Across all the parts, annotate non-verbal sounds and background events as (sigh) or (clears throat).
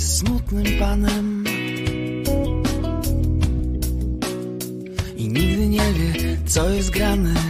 jest smutnym panem. I nigdy nie wie, co jest grane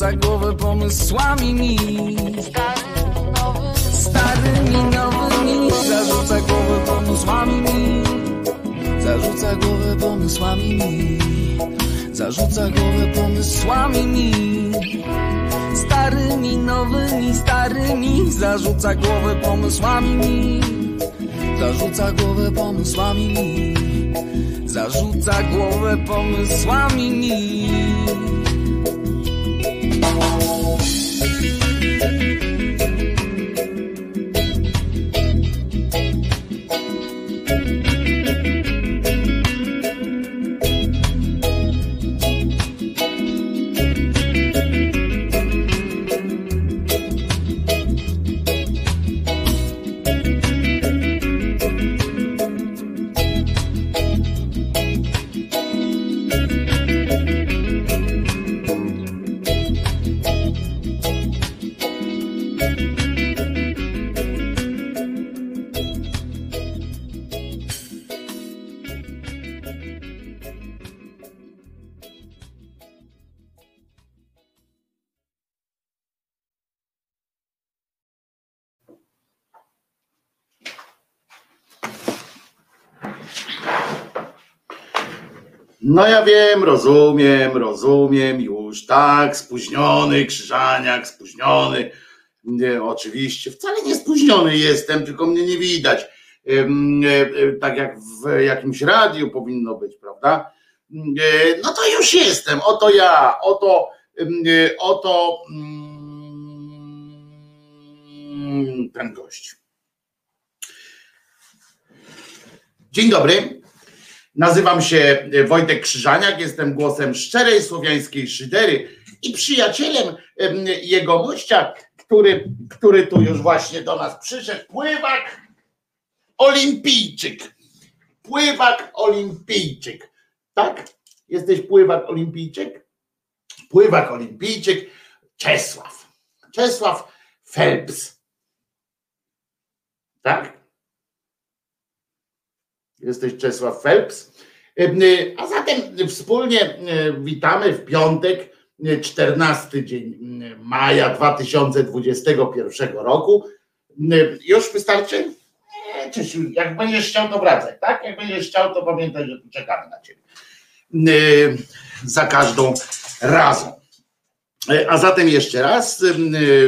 Zarzuca głowę pomysłami mi. Starymi, nowymi Zarzuca głowę pomysłami mi. Zarzuca głowę pomysłami mi. Zarzuca głowę pomysłami mi. Starymi, nowymi, starymi Zarzuca głowę pomysłami mi. Zarzuca głowę pomysłami mi. Zarzuca głowę pomysłami mi No ja wiem, rozumiem, rozumiem, już tak, spóźniony, Krzyżaniak, spóźniony. Nie, oczywiście, wcale nie spóźniony jestem, tylko mnie nie widać. E, e, Tak jak w jakimś radiu powinno być, prawda? E, No to już jestem, oto ja, oto, oto mm, ten gość. Dzień dobry. Nazywam się Wojtek Krzyżaniak, jestem głosem szczerej słowiańskiej szydery i przyjacielem em, jego gościa, który, który tu już właśnie do nas przyszedł. Pływak olimpijczyk. Pływak olimpijczyk. Tak? Jesteś pływak olimpijczyk? Pływak olimpijczyk Czesław. Czesław Phelps. Tak? Jesteś Czesław Phelps. A zatem wspólnie witamy w piątek, 14 dzień maja 2021 roku. Już wystarczy? Czesiu, jak będziesz chciał, to wracaj, tak? Jak będziesz chciał, to pamiętaj, że tu czekamy na ciebie. Za każdą razą. A zatem jeszcze raz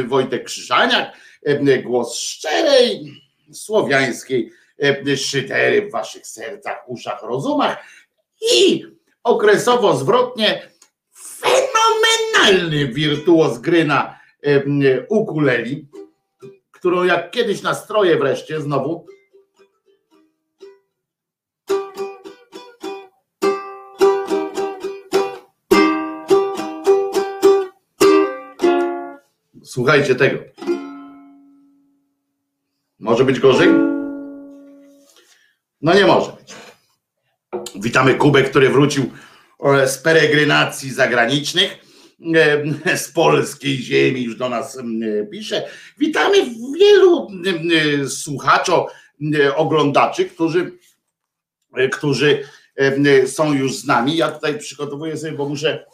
Wojtek Krzyżaniak, głos szczerej, słowiańskiej szydery w waszych sercach, uszach, rozumach i okresowo zwrotnie fenomenalny wirtuoz gry na ukuleli, którą jak kiedyś nastroję wreszcie znowu. Słuchajcie tego. Może być gorzej? No nie może być. Witamy Kubę, który wrócił e, z peregrynacji zagranicznych, e, z polskiej ziemi, już do nas pisze. Witamy wielu słuchaczo, oglądaczy, którzy, e, którzy są już z nami. Ja tutaj przygotowuję sobie, bo muszę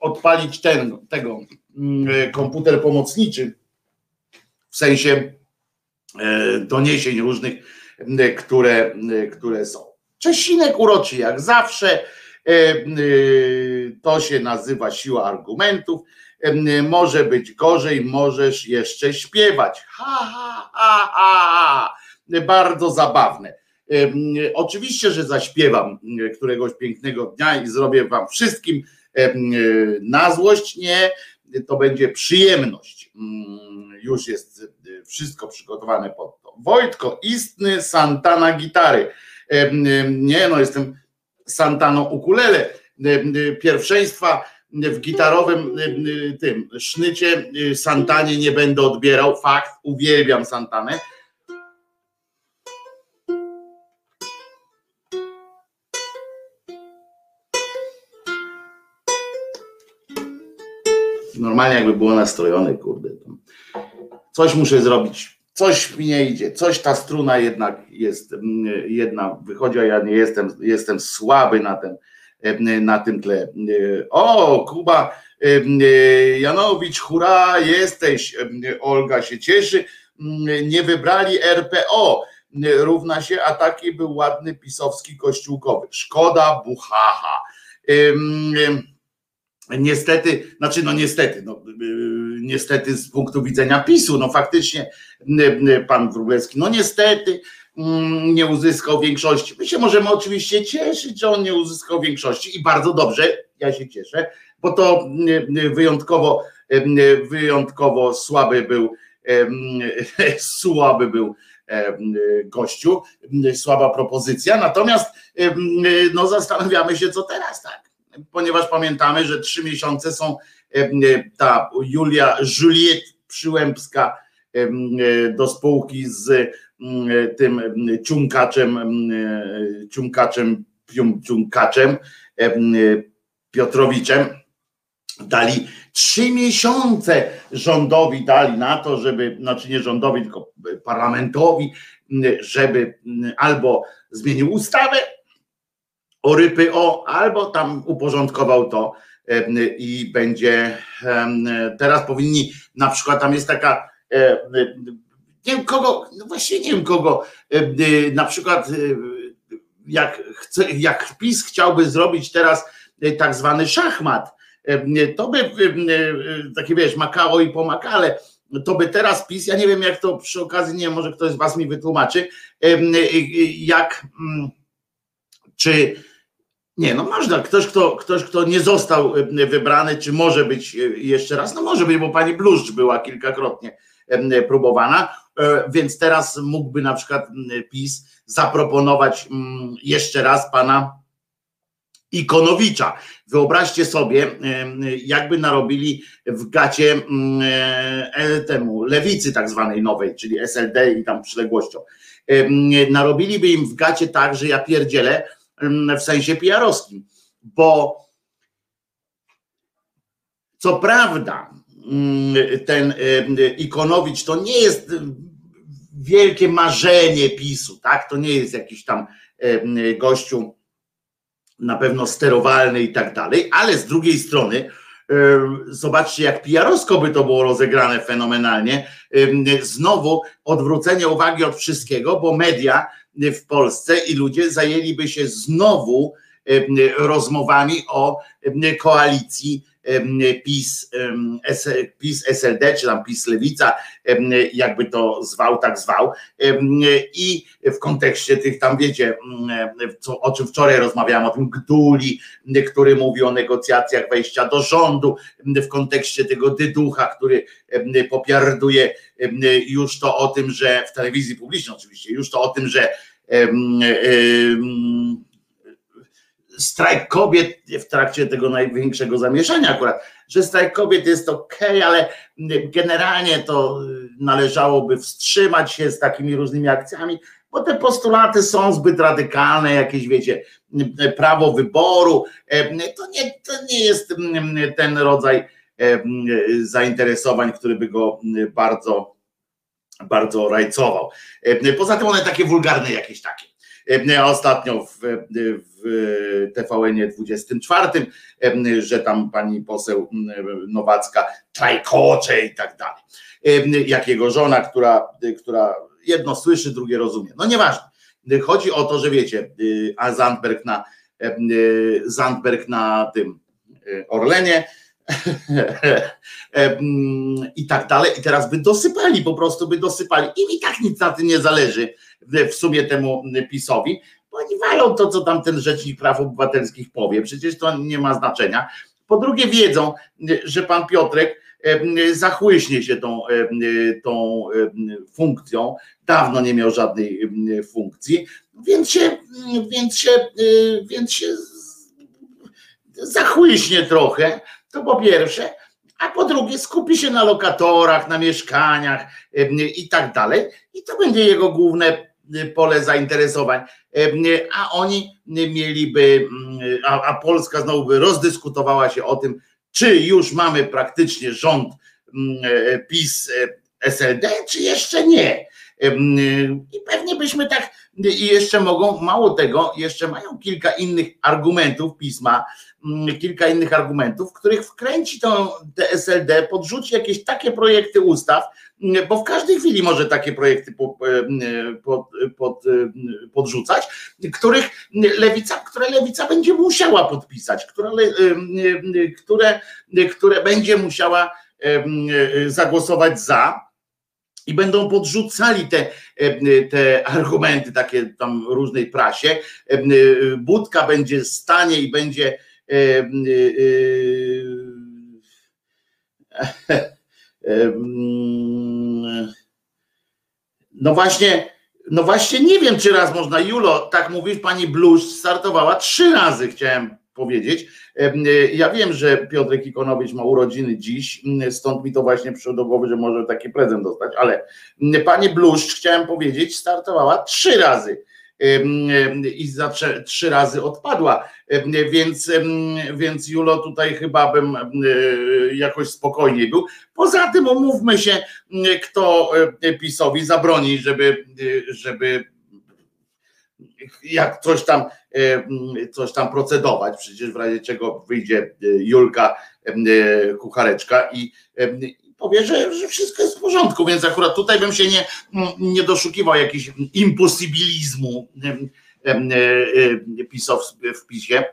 odpalić ten, tego komputer pomocniczy, w sensie doniesień różnych które, które są. Czesinek uroczy jak zawsze. E, e, to się nazywa siła argumentów. E, może być gorzej, możesz jeszcze śpiewać. Ha, ha, ha, ha. Bardzo zabawne. Oczywiście, że zaśpiewam któregoś pięknego dnia i zrobię wam wszystkim na złość. Nie, to będzie przyjemność. Mm, już jest wszystko przygotowane pod to. Wojtko, istny Santana gitary. Nie no, jestem Santano ukulele. Pierwszeństwa w gitarowym tym sznycie Santanie nie będę odbierał. Fakt, uwielbiam Santanę. Normalnie jakby było nastrojone, kurde. Coś muszę zrobić, coś mi nie idzie, coś ta struna jednak jest, mm, jedna wychodzi, a ja nie jestem, jestem słaby na ten, na tym tle. O, Kuba Janowicz, hurra, jesteś. Olga się cieszy. Nie wybrali RPO. Równa się, a taki był ładny pisowski kościółkowy. Szkoda, buchacha. Niestety, znaczy no niestety, no, yy, niestety z punktu widzenia PiSu, no faktycznie yy, pan Wróblewski, no niestety mm, nie uzyskał większości. My się możemy oczywiście cieszyć, że on nie uzyskał większości i bardzo dobrze, ja się cieszę, bo to wyjątkowo, wyjątkowo słaby był, (laughs) słaby był gościu, słaba propozycja, natomiast no zastanawiamy się, co teraz, tak ponieważ pamiętamy, że trzy miesiące są e, e, ta Julia Juliet Przyłębska e, do spółki z tym ciunkaczem, ciunkaczem, ciunkaczem Piotrowiczem. Dali trzy miesiące rządowi dali na to, żeby, znaczy nie rządowi, tylko parlamentowi, żeby albo zmienił ustawę, o rypy o, albo tam uporządkował to i będzie teraz powinni, na przykład tam jest taka nie wiem kogo, no właściwie nie wiem kogo, na przykład jak, chce, jak PiS chciałby zrobić teraz tak zwany szachmat, to by takie wiesz, makao i pomakale, to by teraz PiS, ja nie wiem jak to przy okazji, nie wiem, może ktoś z was mi wytłumaczy, jak mm, czy nie, no można. Ktoś kto, ktoś, kto nie został e, wybrany, czy może być e, jeszcze raz? No może być, bo pani Bluszcz była kilkakrotnie próbowana, e, więc teraz mógłby na przykład PiS zaproponować jeszcze raz pana Ikonowicza. Wyobraźcie sobie, jakby narobili w gacie temu lewicy tak zwanej nowej, czyli SLD i tam przyległością. Narobiliby im w gacie tak, że ja pierdzielę w sensie PR-owskim, bo co prawda mm, ten Ikonowicz to nie jest wielkie marzenie PiSu, tak? To nie jest jakiś tam gościu na pewno sterowalny i tak dalej, ale z drugiej strony zobaczcie jak PR-owsko by to było rozegrane fenomenalnie, znowu odwrócenie uwagi od wszystkiego, bo media w Polsce i ludzie zajęliby się znowu rozmowami o koalicji PiS, PiS SLD, czy tam PiS Lewica, jakby to zwał, tak zwał. I w kontekście tych tam, wiecie, co, o czym wczoraj rozmawiałem, o tym Gduli, który mówi o negocjacjach wejścia do rządu, w kontekście tego Dyducha, który popiarduje już to o tym, że w telewizji publicznej oczywiście, już to o tym, że strajk kobiet w trakcie tego największego zamieszania akurat, że strajk kobiet jest ok, ale generalnie to należałoby wstrzymać się z takimi różnymi akcjami, bo te postulaty są zbyt radykalne, jakieś wiecie, prawo wyboru, to nie, to nie jest ten rodzaj zainteresowań, który by go bardzo, bardzo rajcował. Poza tym one takie wulgarne jakieś takie. Ostatnio w, w TVN 24, że tam pani poseł Nowacka trajkocze i tak dalej. Jak jego żona, która, która jedno słyszy, drugie rozumie. No nieważne. Chodzi o to, że wiecie, a Zandberg na Zandberg na tym Orlenie (laughs) i tak dalej. I teraz by dosypali, po prostu by dosypali. I tak nic na tym nie zależy w sumie temu PiSowi, bo oni walą to, co tam ten Rzecznik Praw Obywatelskich powie. Przecież to nie ma znaczenia. Po drugie wiedzą, że pan Piotrek zachłyśnie się tą, tą funkcją. Dawno nie miał żadnej funkcji, więc się, więc się, więc się zachłyśnie trochę to po pierwsze, a po drugie skupi się na lokatorach, na mieszkaniach i tak dalej. I to będzie jego główne pole zainteresowań. A oni mieliby, a, a Polska znowu by rozdyskutowała się o tym, czy już mamy praktycznie rząd PiS SLD, czy jeszcze nie. I pewnie byśmy tak, i jeszcze mogą, mało tego, jeszcze mają kilka innych argumentów pisma, Mm, kilka innych argumentów, których wkręci to SLD, podrzuci jakieś takie projekty ustaw, mm, bo w każdej chwili może takie projekty e, pod, pod, e, podrzucać, których lewica, które lewica będzie musiała podpisać, które, e, które, które będzie musiała zagłosować za, i będą podrzucali te, te argumenty takie tam różnej prasie. Budka będzie stanie i będzie (laughs) no właśnie, no właśnie nie wiem, czy raz można. Julo, tak mówisz, pani Blusz startowała trzy razy, chciałem powiedzieć. Ja wiem, że Piotrek Ikonowicz ma urodziny dziś, stąd mi to właśnie przyszło do głowy, że może taki prezent dostać, ale pani Bluszcz, chciałem powiedzieć, startowała trzy razy i zawsze trzy razy odpadła. Więc, więc Julo, tutaj chyba bym jakoś spokojniej był. Poza tym omówmy się, kto PiSowi zabroni, żeby, żeby jak coś tam, coś tam procedować, przecież w razie czego wyjdzie Julka Kuchareczka i powie, że, że wszystko jest w porządku, więc akurat tutaj bym się nie, nie doszukiwał jakiś imposybilizmu e, e, pisów w PiSie.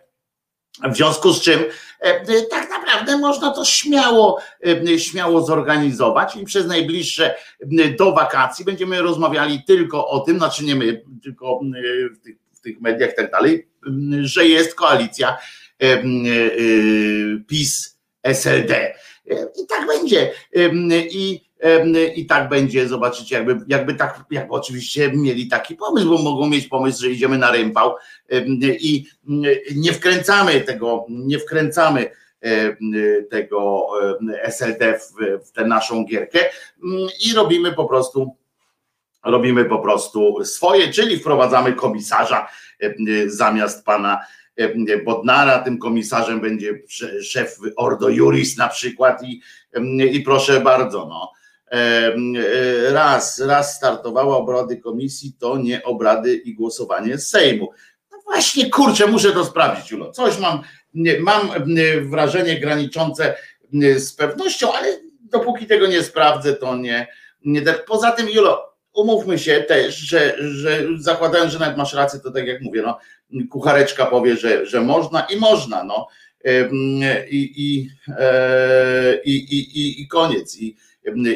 W związku z czym e, tak naprawdę można to śmiało, śmiało zorganizować i przez najbliższe do wakacji będziemy rozmawiali tylko o tym, znaczy nie my, tylko w tych, w tych mediach i tak dalej, że jest koalicja PiS SLD. I tak będzie. I i tak będzie, zobaczycie, jakby, jakby tak, jakby oczywiście mieli taki pomysł, bo mogą mieć pomysł, że idziemy na rympał i nie wkręcamy tego, nie wkręcamy tego SLD w, w tę naszą gierkę i robimy po prostu robimy po prostu swoje, czyli wprowadzamy komisarza zamiast pana Bodnara, tym komisarzem będzie szef Ordo Juris na przykład i, i proszę bardzo, no. Raz, raz startowała obrady komisji, to nie obrady i głosowanie Sejmu. No właśnie, kurczę, muszę to sprawdzić, Julo. Coś mam, mam wrażenie graniczące z pewnością, ale dopóki tego nie sprawdzę, to nie. nie Poza tym, Julo, umówmy się też, że, że zakładając, że nawet masz rację, to tak jak mówię, no, kuchareczka powie, że, że można i można, no. I, i, e, i, i, i koniec. I,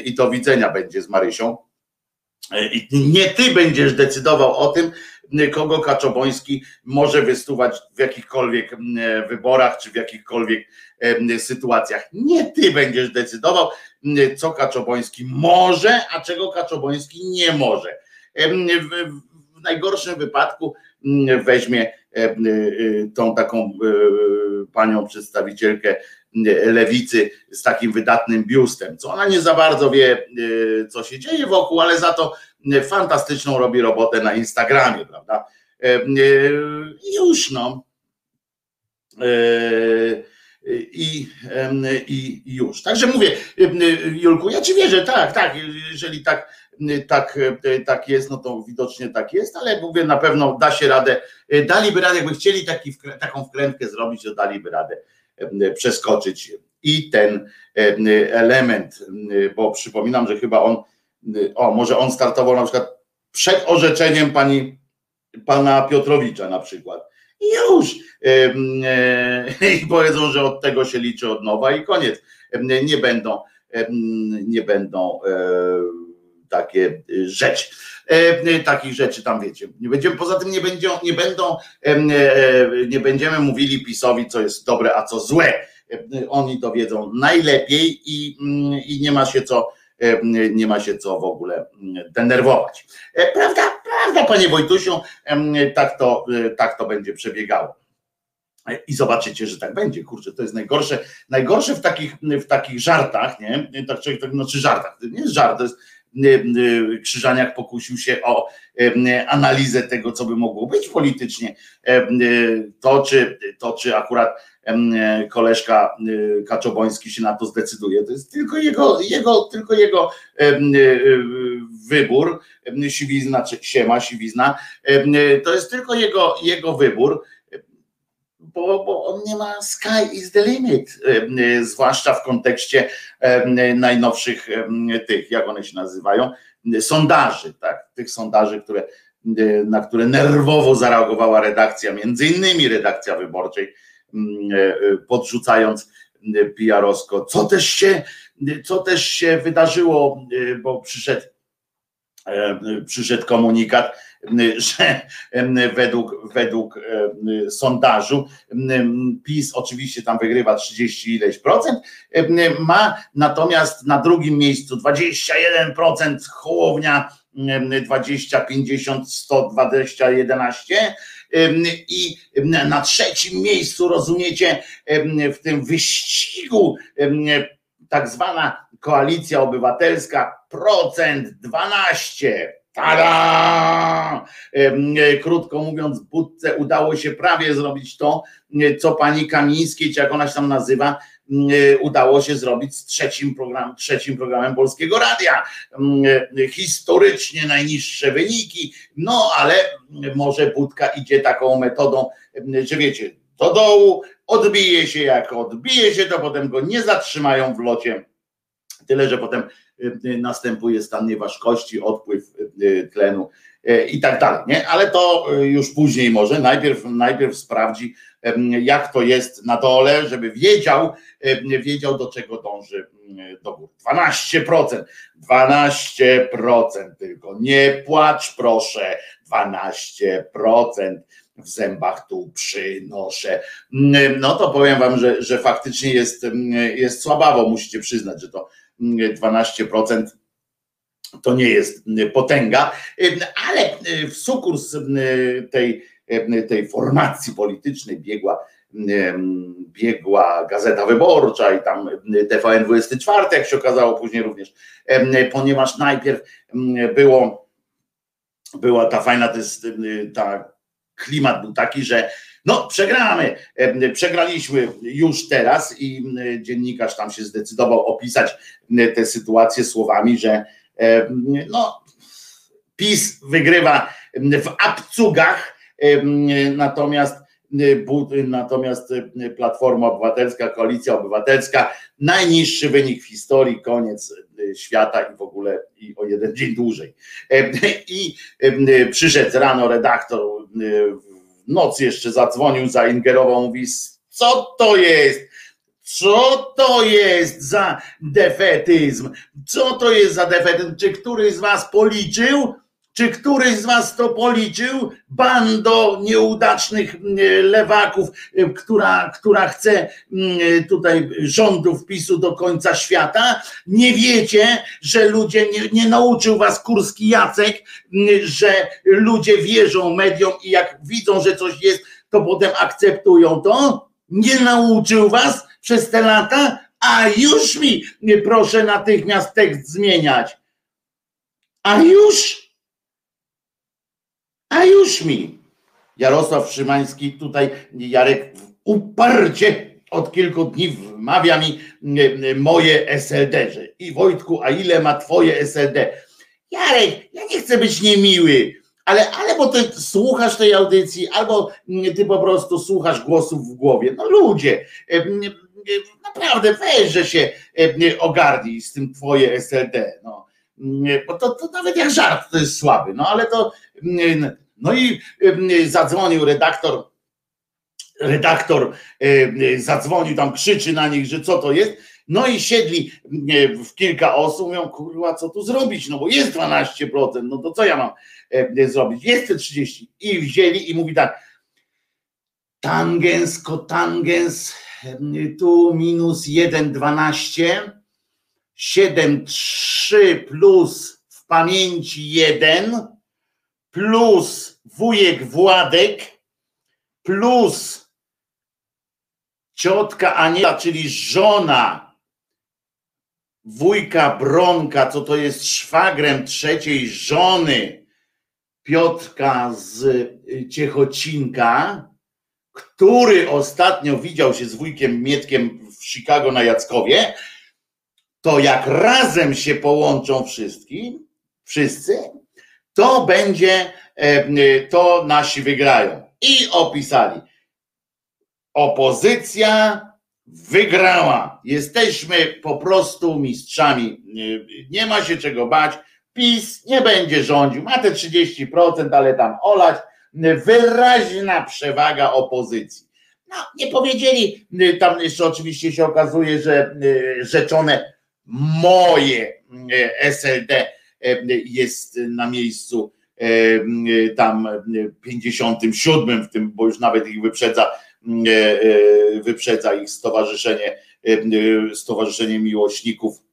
I do widzenia będzie z Marysią. I nie ty będziesz decydował o tym, kogo Kaczoboński może wystuwać w jakichkolwiek wyborach czy w jakichkolwiek sytuacjach. Nie ty będziesz decydował, co Kaczoboński może, a czego Kaczoboński nie może. W najgorszym wypadku weźmie tą taką panią przedstawicielkę lewicy z takim wydatnym biustem, co ona nie za bardzo wie, co się dzieje wokół, ale za to fantastyczną robi robotę na Instagramie, prawda? Już no. I, i już. Także mówię, Julku, ja ci wierzę, tak, tak, jeżeli tak, tak, tak jest, no to widocznie tak jest, ale mówię, na pewno da się radę, daliby radę, jakby chcieli taki, taką wkrętkę zrobić, to daliby radę przeskoczyć i ten element, bo przypominam, że chyba on, o, może on startował na przykład przed orzeczeniem pani, pana Piotrowicza na przykład. I już. (laughs) I powiedzą, że od tego się liczy od nowa i koniec. Nie będą, nie będą takie rzeczy. Takich rzeczy tam wiecie. Nie będziemy, poza tym nie, będą, nie będą, nie będziemy mówili PiSowi, co jest dobre, a co złe. Oni to wiedzą najlepiej i, i nie ma się co nie ma się co w ogóle denerwować. Prawda, prawda, panie Wojtusiu, tak to, tak to będzie przebiegało. I zobaczycie, że tak będzie. Kurczę, to jest najgorsze. Najgorsze w takich, w takich żartach, nie? Tak, tak, znaczy żartach, to nie jest żart, to jest Krzyżaniak pokusił się o analizę tego, co by mogło być politycznie. To, czy, to, czy akurat koleżka Kaczoboński się na to zdecyduje, to jest tylko jego, jego, tylko jego wybór, siwizna, czy siema, siwizna, to jest tylko jego, jego wybór bo, bo on nie ma sky is the limit, zwłaszcza w kontekście najnowszych tych, jak one się nazywają, sondaży, tak, tych sondaży, które, na które nerwowo zareagowała redakcja, między innymi redakcja wyborczej, podrzucając PR-owsko, co też się, co też się wydarzyło, bo przyszedł, przyszedł komunikat, że według, według sondażu PiS oczywiście tam wygrywa 30 ileś procent, ma natomiast na drugim miejscu 21% Hołownia, 20, 50, 100, 20, 11 i na trzecim miejscu, rozumiecie, w tym wyścigu tak zwana koalicja obywatelska, procent 12, Tada! Krótko mówiąc, Budce udało się prawie zrobić to, co pani Kamińskiej, czy jak ona się tam nazywa, udało się zrobić z trzecim, program, trzecim programem Polskiego Radia. Historycznie najniższe wyniki, no ale może Budka idzie taką metodą, że wiecie, do dołu, odbije się, jak odbije się, to potem go nie zatrzymają w locie. Tyle, że potem następuje stan nieważkości, odpływ tlenu y, i tak dalej. Nie? Ale to już później może. Najpierw, najpierw sprawdzi, jak to jest na dole, żeby wiedział, wiedział do czego dąży do góry. 12%, 12% tylko. Nie płacz proszę, 12% w zębach tu przynoszę. No to powiem wam, że, że faktycznie jest, jest słabawo, musicie przyznać, że to 12% to nie jest potęga, ale w sukurs tej, tej formacji politycznej biegła biegła Gazeta Wyborcza i tam TVN 24, jak się okazało później również, ponieważ najpierw było, była ta fajna, to jest ta klimat był taki, że no przegramy, przegraliśmy już teraz i dziennikarz tam się zdecydował opisać tę sytuację słowami, że no PiS wygrywa w abcugach, natomiast natomiast Platforma Obywatelska, Koalicja Obywatelska, najniższy wynik w historii, koniec świata i w ogóle i o jeden dzień dłużej. I przyszedł rano redaktor, w nocy jeszcze zadzwonił, zaingerował, mówi, co to jest? Co to jest za defetyzm? Co to jest za defetyzm? Czy któryś z was policzył? Czy któryś z was to policzył? Bando nieudacznych mm, lewaków, y, która, która chce mm, tutaj rządów PiSu do końca świata. Nie wiecie, że ludzie, nie, nie nauczył was Kurski Jacek, mm, że ludzie wierzą mediom i jak widzą, że coś jest, to potem akceptują to? Nie nauczył was przez te lata? A już mi proszę natychmiast tekst zmieniać. A już a już mi. Jarosław Szymański tutaj, Jarek uparcie od kilku dni wmawia mi moje SLD. Że I Wojtku, a ile ma twoje SLD? Jarek, ja nie chcę być niemiły, ale albo ty słuchasz tej audycji, albo ty po prostu słuchasz głosów w głowie. No ludzie, naprawdę weź, że się ogarnij z tym twoje SLD. No. Bo to, to nawet jak żart to jest słaby, no ale to no i zadzwonił redaktor, redaktor zadzwonił, tam krzyczy na nich, że co to jest. No i siedli w kilka osób, mówią, kurwa, co tu zrobić? No bo jest 12%, no to co ja mam zrobić? Jest te 30. I wzięli i mówi tak, tangens, kotangens, tu minus 1,12, 7,3 plus w pamięci 1, plus wujek Władek, plus ciotka Aniela, czyli żona wujka Bronka, co to jest szwagrem trzeciej żony Piotrka z Ciechocinka, który ostatnio widział się z wujkiem Mietkiem w Chicago na Jackowie, to jak razem się połączą wszystkim, wszyscy, to będzie, e, to nasi wygrają. I opisali. Opozycja wygrała. Jesteśmy po prostu mistrzami. Nie ma się czego bać. PiS nie będzie rządził. Ma te 30%, ale tam olać. Wyraźna przewaga opozycji. No, nie powiedzieli, tam jeszcze oczywiście się okazuje, że e, rzeczone moje e, SLD jest na miejscu tam 57 w tym, bo już nawet ich wyprzedza, wyprzedza ich stowarzyszenie, stowarzyszenie miłośników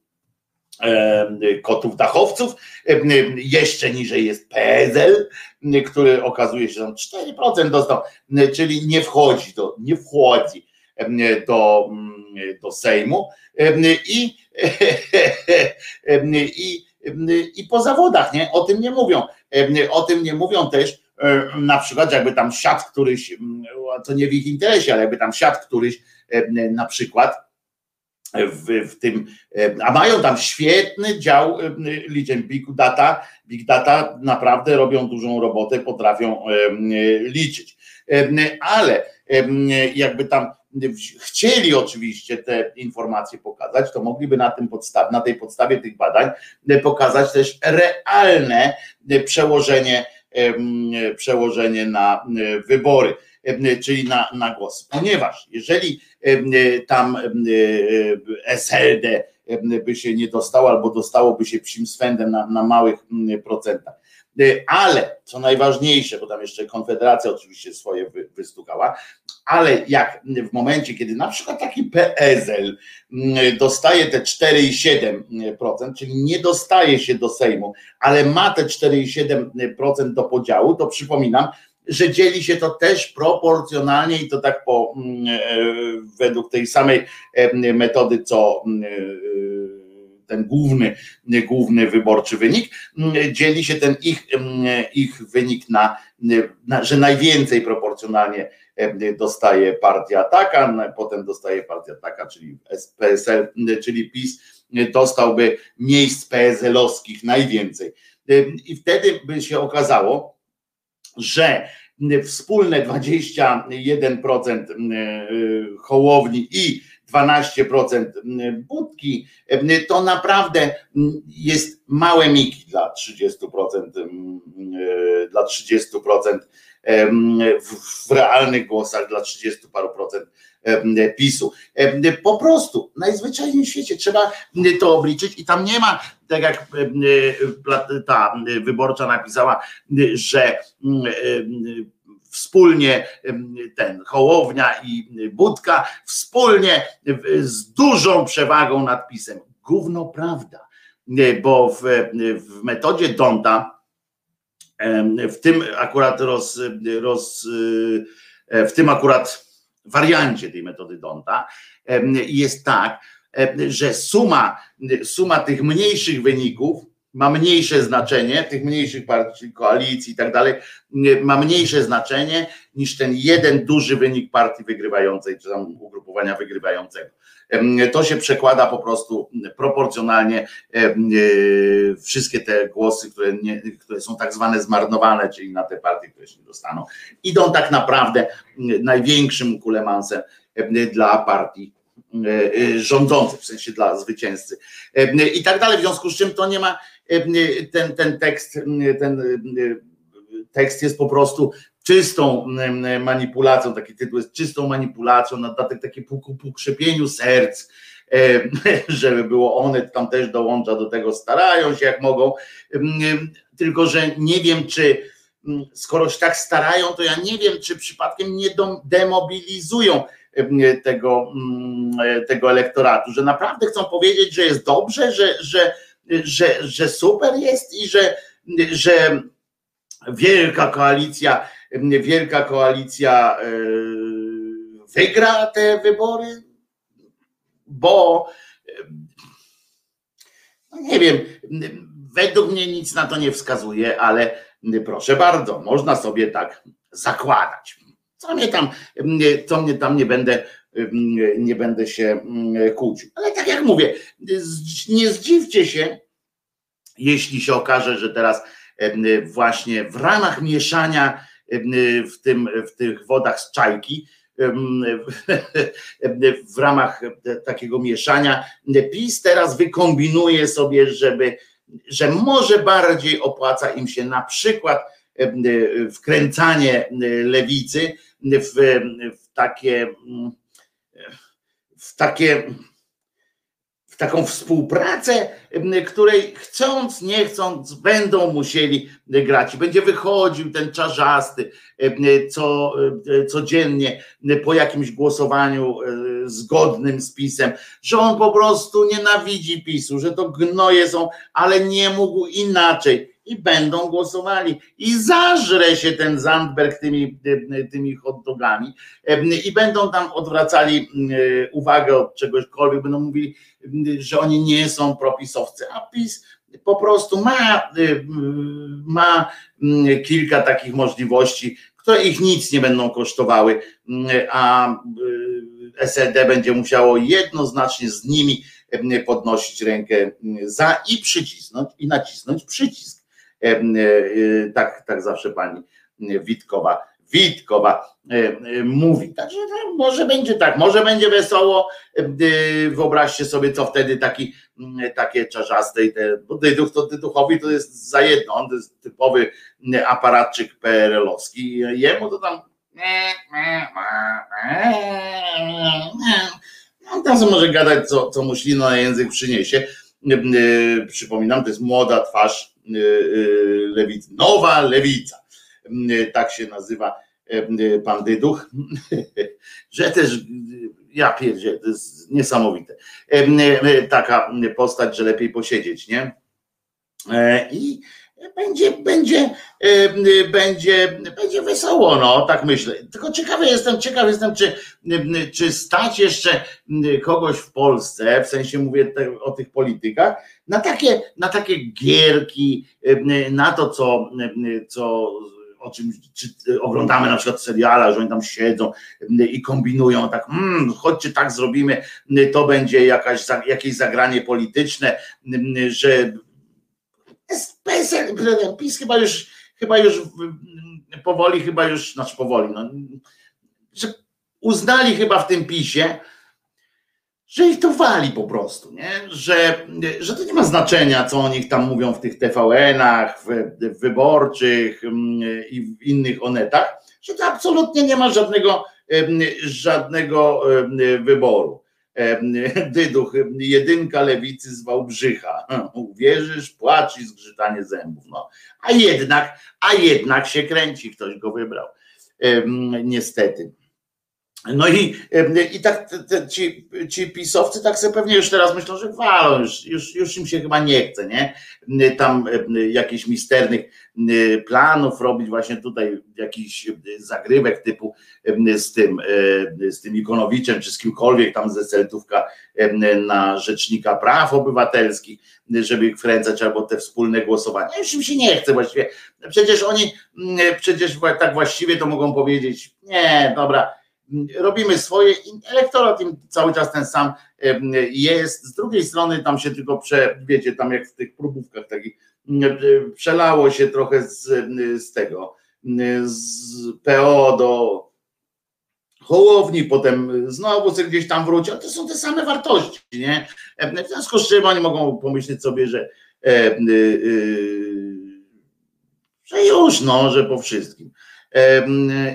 kotów dachowców. Jeszcze niżej jest PSL, który okazuje się, że 4% dostał, czyli nie wchodzi do, nie wchodzi do, do Sejmu i, (laughs) i i po zawodach, nie? O tym nie mówią. O tym nie mówią też na przykład, jakby tam siat któryś, to nie w ich interesie, ale jakby tam siat któryś na przykład w, w tym, a mają tam świetny dział liczeń Big Data, Big Data naprawdę robią dużą robotę, potrafią liczyć. Ale jakby tam chcieli oczywiście te informacje pokazać, to mogliby na, tym podstaw, na tej podstawie tych badań pokazać też realne przełożenie, przełożenie na wybory, czyli na, na głos. Ponieważ jeżeli tam SLD by się nie dostało, albo dostałoby się psim swędem na, na małych procentach, Ale co najważniejsze, bo tam jeszcze Konfederacja oczywiście swoje wystukała, ale jak w momencie, kiedy na przykład taki PSL dostaje te 4,7%, czyli nie dostaje się do Sejmu, ale ma te 4,7% do podziału, to przypominam, że dzieli się to też proporcjonalnie i to tak po mm, e, według tej samej e, metody, co mm, e, ten główny, główny wyborczy wynik, dzieli się ten ich, ich wynik na, na, że najwięcej proporcjonalnie dostaje partia taka, potem dostaje partia taka, czyli PSL, czyli PiS dostałby miejsc PSL-owskich najwięcej. I wtedy by się okazało, że wspólne 21% Hołowni i 12% budki, to naprawdę jest małe miki dla 30%, dla 30% w realnych głosach, dla 30 paru procent PiSu. Po prostu najzwyczajniej w świecie trzeba to obliczyć i tam nie ma, tak jak ta wyborcza napisała, że wspólnie ten Hołownia i Budka wspólnie z dużą przewagą nad PiSem. Gówno prawda, bo w, w metodzie Donta w tym akurat roz, roz w tym akurat wariancie tej metody Donta jest tak, że suma, suma tych mniejszych wyników ma mniejsze znaczenie, tych mniejszych partii, koalicji i tak dalej, ma mniejsze znaczenie niż ten jeden duży wynik partii wygrywającej, czy tam ugrupowania wygrywającego. To się przekłada po prostu proporcjonalnie e, wszystkie te głosy, które, nie, które są tak zwane zmarnowane, czyli na te partie, które się nie dostaną, idą tak naprawdę największym kulemansem dla partii e, e, rządzących, w sensie dla zwycięzcy i tak dalej. W związku z czym to nie ma ten, ten tekst, ten tekst jest po prostu czystą manipulacją, taki tytuł jest czystą manipulacją, na dodatek takie pokrzepieniu serc, (laughs) żeby było one tam też dołącza do tego, starają się jak mogą, tylko że nie wiem, czy skoro się tak starają, to ja nie wiem, czy przypadkiem nie demobilizują tego, tego elektoratu, że naprawdę chcą powiedzieć, że jest dobrze, że, że, że, że super jest i że, że wielka koalicja, wielka koalicja e, wygra te wybory, bo no nie wiem, według mnie nic na to nie wskazuje, ale proszę bardzo, można sobie tak zakładać. Co mnie tam, co mnie tam nie będę, nie będę się kłócił. Ale tak jak mówię, nie zdziwcie się, jeśli się okaże, że teraz właśnie w ramach mieszania w, tym, w tych wodach z czajki, w ramach takiego mieszania, PiS teraz wykombinuje sobie, żeby, że może bardziej opłaca im się na przykład wkręcanie lewicy w, w takie w takie taką współpracę, której chcąc, nie chcąc, będą musieli grać. I będzie wychodził ten czarzasty co, codziennie po jakimś głosowaniu zgodnym z pisem, że on po prostu nienawidzi PiSu, że to gnoje są, ale nie mógł inaczej i będą głosowali. I zażre się ten Zandberg tymi, tymi hotdogami i będą tam odwracali uwagę od czegośkolwiek, będą mówili, że oni nie są propisowcy, a PiS po prostu ma, ma kilka takich możliwości, które ich nic nie będą kosztowały, a SLD będzie musiało jednoznacznie z nimi podnosić rękę za i przycisnąć i nacisnąć przycisk. E, e, tak, tak zawsze pani Witkowa, Witkowa e, mówi. Także no, może będzie tak, może będzie wesoło. Wyobraźcie sobie, co wtedy taki, takie czarzaste i te, bo Dyduch to Dyduchowi to jest za jedno, on to jest typowy aparatczyk PRL-owski. Jemu to tam on tam może gadać, co, co mu ślina na język przyniesie. Przypominam, to jest młoda twarz lewicy. Nowa lewica. Tak się nazywa pan Dyduch, (laughs) że też ja pierdzie, to jest niesamowite. Taka postać, że lepiej posiedzieć, nie? I będzie, będzie, będzie, będzie wesoło, no, tak myślę. Tylko ciekawy jestem, ciekaw jestem, czy, czy stać jeszcze kogoś w Polsce, w sensie mówię te, o tych politykach, na takie, na takie gierki, na to, co, co o czym czy oglądamy na przykład seriala, że oni tam siedzą i kombinują tak, mmm, chodźcie tak zrobimy, to będzie jakaś, jakieś zagranie polityczne, że PiS chyba już, chyba już powoli, chyba już, znaczy powoli, no, że uznali chyba w tym PiSie, że ich to wali po prostu, nie? Że, że to nie ma znaczenia, co o nich tam mówią w tych TVN-ach, w, w wyborczych mm, i w innych onetach, że to absolutnie nie ma żadnego, żadnego wyboru. (laughs) Dyduch, jedynka lewicy z Wałbrzycha. (laughs) Uwierzysz, płacz i zgrzytanie zębów. No. A jednak, a jednak się kręci, ktoś go wybrał. Niestety. No i, i tak te, ci, ci pisowcy tak sobie pewnie już teraz myślą, że walą, już, już, już im się chyba nie chce, nie? Tam jakichś misternych planów robić właśnie tutaj jakiś zagrywek typu z tym, z tym Ikonowiczem, czy z kimkolwiek tam ze Celtówka na Rzecznika Praw Obywatelskich, żeby ich wkręcać albo te wspólne głosowania. Już im się nie chce właściwie. Przecież oni, przecież tak właściwie to mogą powiedzieć, nie, dobra, robimy swoje i elektorat im cały czas ten sam jest. Z drugiej strony tam się tylko prze, wiecie, tam jak w tych próbówkach takich przelało się trochę z, z tego, z PO do Hołowni, potem znowu sobie gdzieś tam wróci, ale to są te same wartości, nie? W związku z czym oni mogą pomyśleć sobie, że że już, no, że po wszystkim.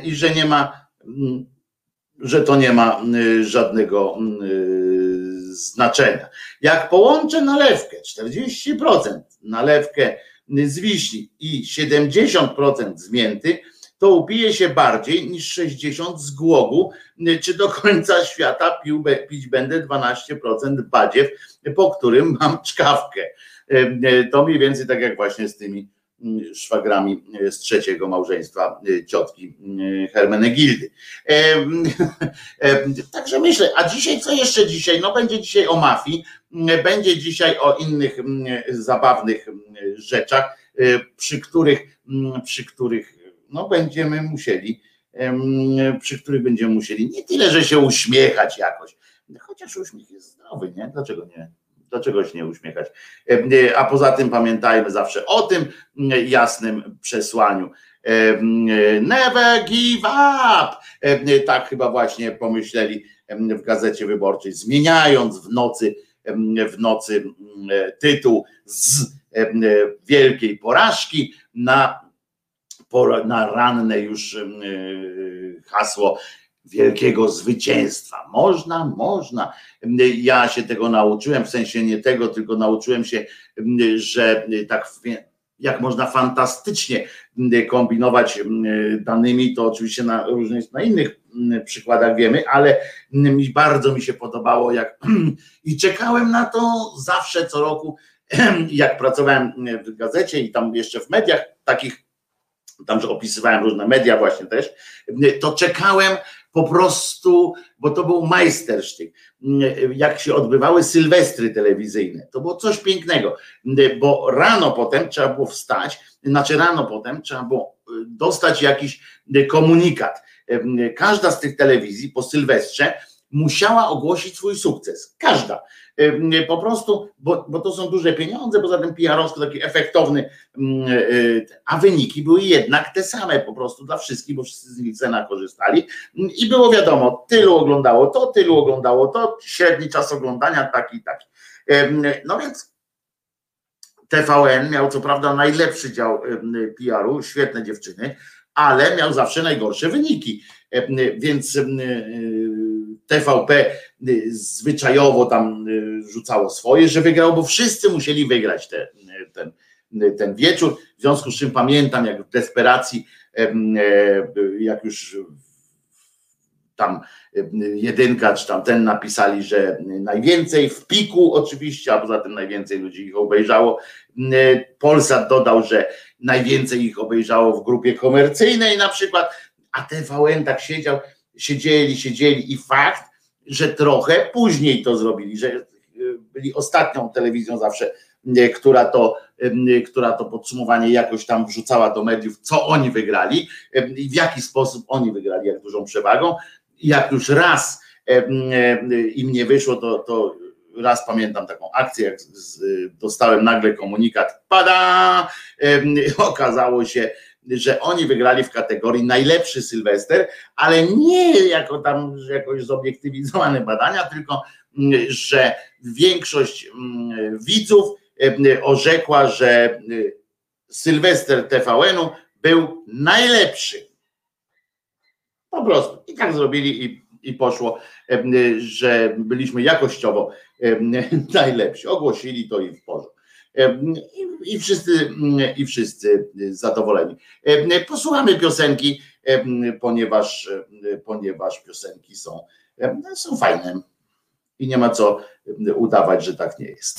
I że nie ma że to nie ma y, żadnego y, znaczenia. Jak połączę nalewkę 40% nalewkę z wiśni i 70% z mięty, to upije się bardziej niż 60 z głogu, y, czy do końca świata pił, pić będę 12% badziew, po którym mam czkawkę. To mniej więcej tak jak właśnie z tymi szwagrami z trzeciego małżeństwa y, ciotki y, Hermenegildy. (laughs) Także myślę, a dzisiaj co jeszcze dzisiaj? No będzie dzisiaj o mafii, będzie dzisiaj o innych zabawnych rzeczach, y, przy których, przy których no będziemy musieli, przy których będziemy musieli nie tyle, że się uśmiechać jakoś, chociaż uśmiech jest zdrowy, nie? Dlaczego nie? Dlaczego się nie uśmiechać? E, e, a poza tym pamiętajmy zawsze o tym jasnym przesłaniu. E, never give up! Tak chyba właśnie pomyśleli w gazecie wyborczej, zmieniając w nocy, w nocy tytuł z wielkiej porażki na, na ranne już hasło wielkiego zwycięstwa. Można, można. Ja się tego nauczyłem, w sensie nie tego, tylko nauczyłem się, że tak jak można fantastycznie kombinować danymi, to oczywiście na różnych, na innych przykładach wiemy, ale mi bardzo mi się podobało, jak (clears throat) i czekałem na to zawsze co roku, (clears throat) jak pracowałem w gazecie i tam jeszcze w mediach takich, tam że opisywałem różne media właśnie też, to czekałem po prostu, bo to był majstersztyk, jak się odbywały sylwestry telewizyjne. To było coś pięknego, bo rano potem trzeba było wstać, znaczy rano potem trzeba było y, dostać jakiś komunikat. Każda z tych telewizji po sylwestrze musiała ogłosić swój sukces. Każda. Po prostu, bo, bo to są duże pieniądze, poza tym PR-owsko taki efektowny, a wyniki były jednak te same po prostu dla wszystkich, bo wszyscy z Nielsena korzystali i było wiadomo, tylu oglądało to, tylu oglądało to, średni czas oglądania taki i taki. No więc TVN miał co prawda najlepszy dział PR-u, świetne dziewczyny, ale miał zawsze najgorsze wyniki. Więc TVP y, zwyczajowo tam y, rzucało swoje, że wygrał, bo wszyscy musieli wygrać te, ten, ten wieczór. W związku z czym pamiętam, jak w desperacji, jak już tam jedynka, czy tam ten napisali, że najwięcej w piku oczywiście, a poza tym najwięcej ludzi ich obejrzało. Polsat dodał, że najwięcej ich obejrzało w grupie komercyjnej na przykład, a TVN tak siedział, siedzieli, siedzieli i fakt, że trochę później to zrobili, że e, byli ostatnią telewizją zawsze, e, która to, e, która to podsumowanie jakoś tam wrzucała do mediów, co oni wygrali i w jaki sposób oni wygrali, jak dużą przewagą. Jak już raz im nie wyszło, to, to raz pamiętam taką akcję, jak dostałem nagle komunikat, pada, okazało się, że oni wygrali w kategorii najlepszy Sylwester, ale nie jako tam jakoś zobiektywizowane badania, tylko mm, że większość mm, widzów orzekła, że Sylwester TVN-u był najlepszy. Po prostu. I tak zrobili i, i poszło, że byliśmy jakościowo (laughs) najlepsi. Ogłosili to i w porządku i wszyscy, i wszyscy zadowoleni. Posłuchamy piosenki, ponieważ, ponieważ piosenki są, są fajne i nie ma co udawać, że tak nie jest.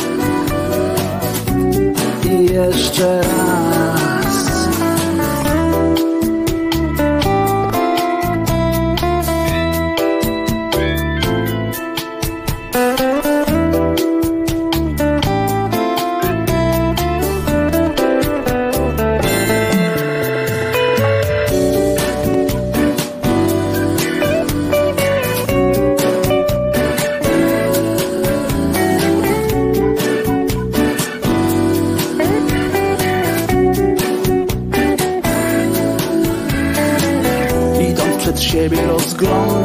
jeszcze raz.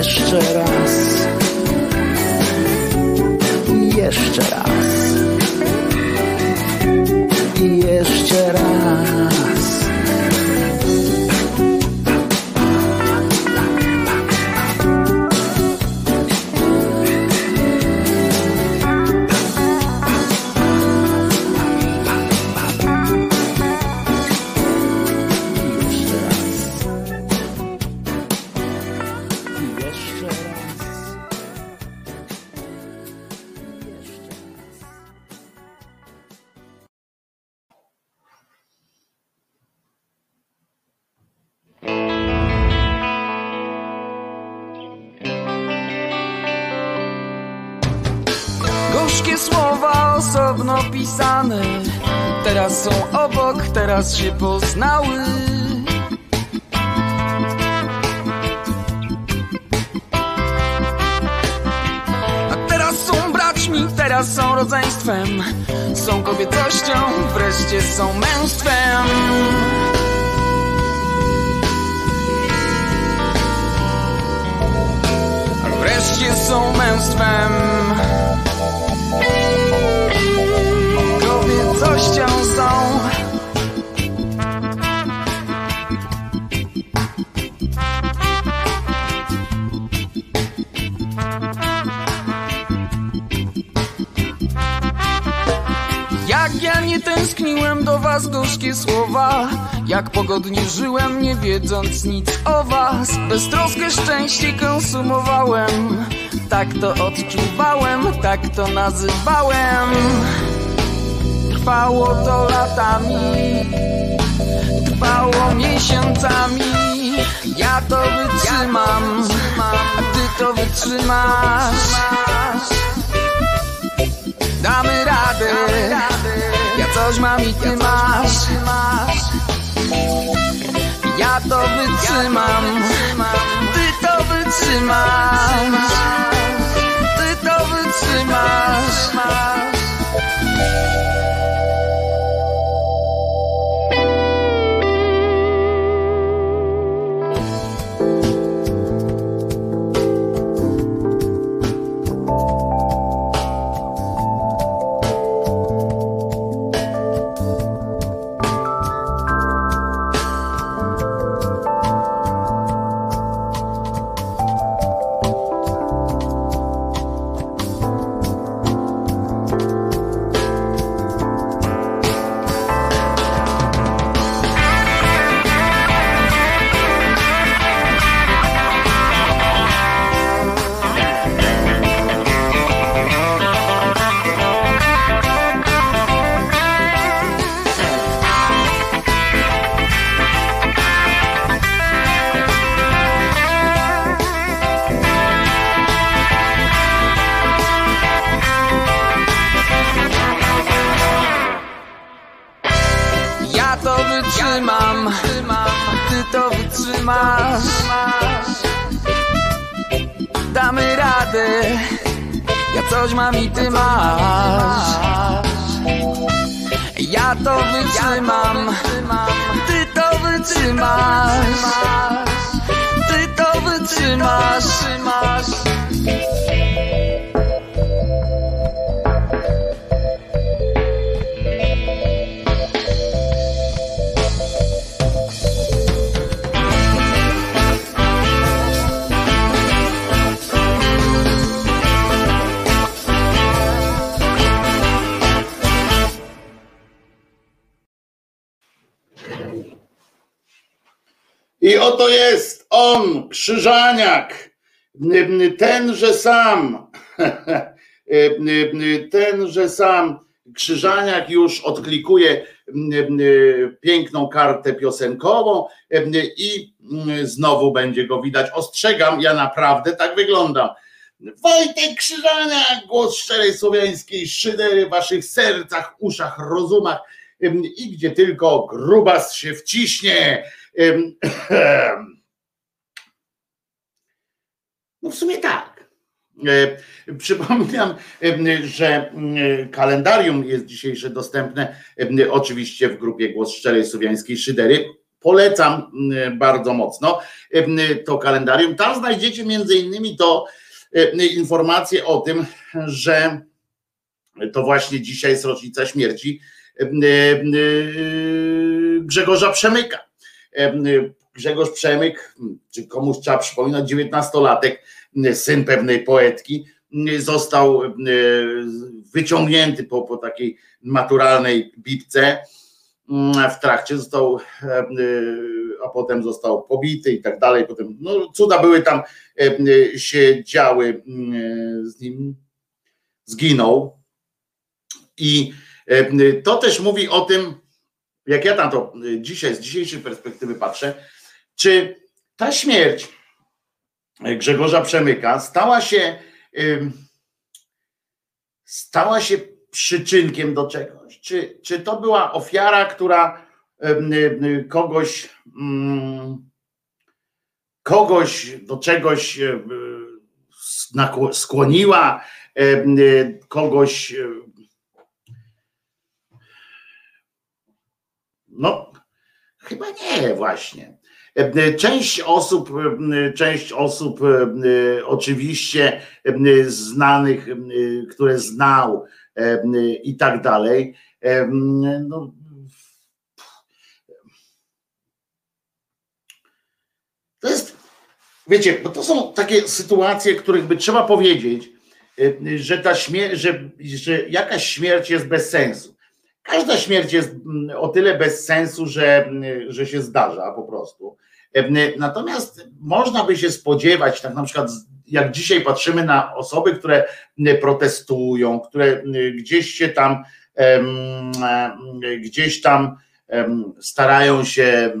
Jeszcze raz. Jeszcze raz. Jeszcze raz. znane Teraz są obok, teraz się poznały. A teraz są braćmi, teraz są rodzeństwem. Są kobiecością, wreszcie są męstwem. Wreszcie są męstwem. Kobiecością są. Jak ja nie tęskniłem do was gorzkie słowa. Jak pogodnie żyłem nie wiedząc nic o was. Beztroskę szczęście konsumowałem. Tak to odczuwałem, tak to nazywałem Trwało to latami Trwało miesiącami. Ja to wytrzymam A ty to wytrzymasz. Damy radę Ja coś mam i ty masz. Ja to wytrzymam Ty to wytrzymasz. Ty to wytrzymasz. Ja Ja coś mam i ty masz. Ja to wytrzymam. Ty to wytrzymasz. Ty to wytrzymasz I oto jest on, Krzyżaniak, tenże sam, (laughs) tenże sam Krzyżaniak już odklikuje piękną kartę piosenkową i znowu będzie go widać. Ostrzegam, ja naprawdę tak wyglądam. Wojtek Krzyżaniak, głos szczerej słowiańskiej szydery w waszych sercach, uszach, rozumach i gdzie tylko grubas się wciśnie. (clears throat) No w sumie tak. Przypominam, że kalendarium jest dzisiejsze dostępne oczywiście w grupie Głos Szczerej Słowiańskiej Szydery. Polecam bardzo mocno to kalendarium. Tam znajdziecie między innymi to informacje o tym, że to właśnie dzisiaj jest rocznica śmierci Grzegorza Przemyka. Grzegorz Przemyk, czy komuś trzeba przypominać, 19-latek, syn pewnej poetki, został wyciągnięty po, po takiej maturalnej bibce w trakcie, został, a potem został pobity i tak dalej. Potem, no, cuda były tam się działy z nim, zginął. I to też mówi o tym, jak ja tam to dzisiaj, z dzisiejszej perspektywy patrzę, czy ta śmierć Grzegorza Przemyka stała się stała się przyczynkiem do czegoś? Czy, czy to była ofiara, która kogoś kogoś do czegoś skłoniła, kogoś no chyba nie właśnie. Część osób, część osób oczywiście znanych, które znał i tak dalej, no, to jest, wiecie, bo to są takie sytuacje, których by trzeba powiedzieć, że ta śmierć, że, że jakaś śmierć jest bez sensu. Każda śmierć jest mm, o tyle bez sensu, że, mm, że się zdarza po prostu. Natomiast można by się spodziewać, tak na przykład jak dzisiaj patrzymy na osoby, które mm, protestują, które gdzieś się tam, gdzieś tam starają się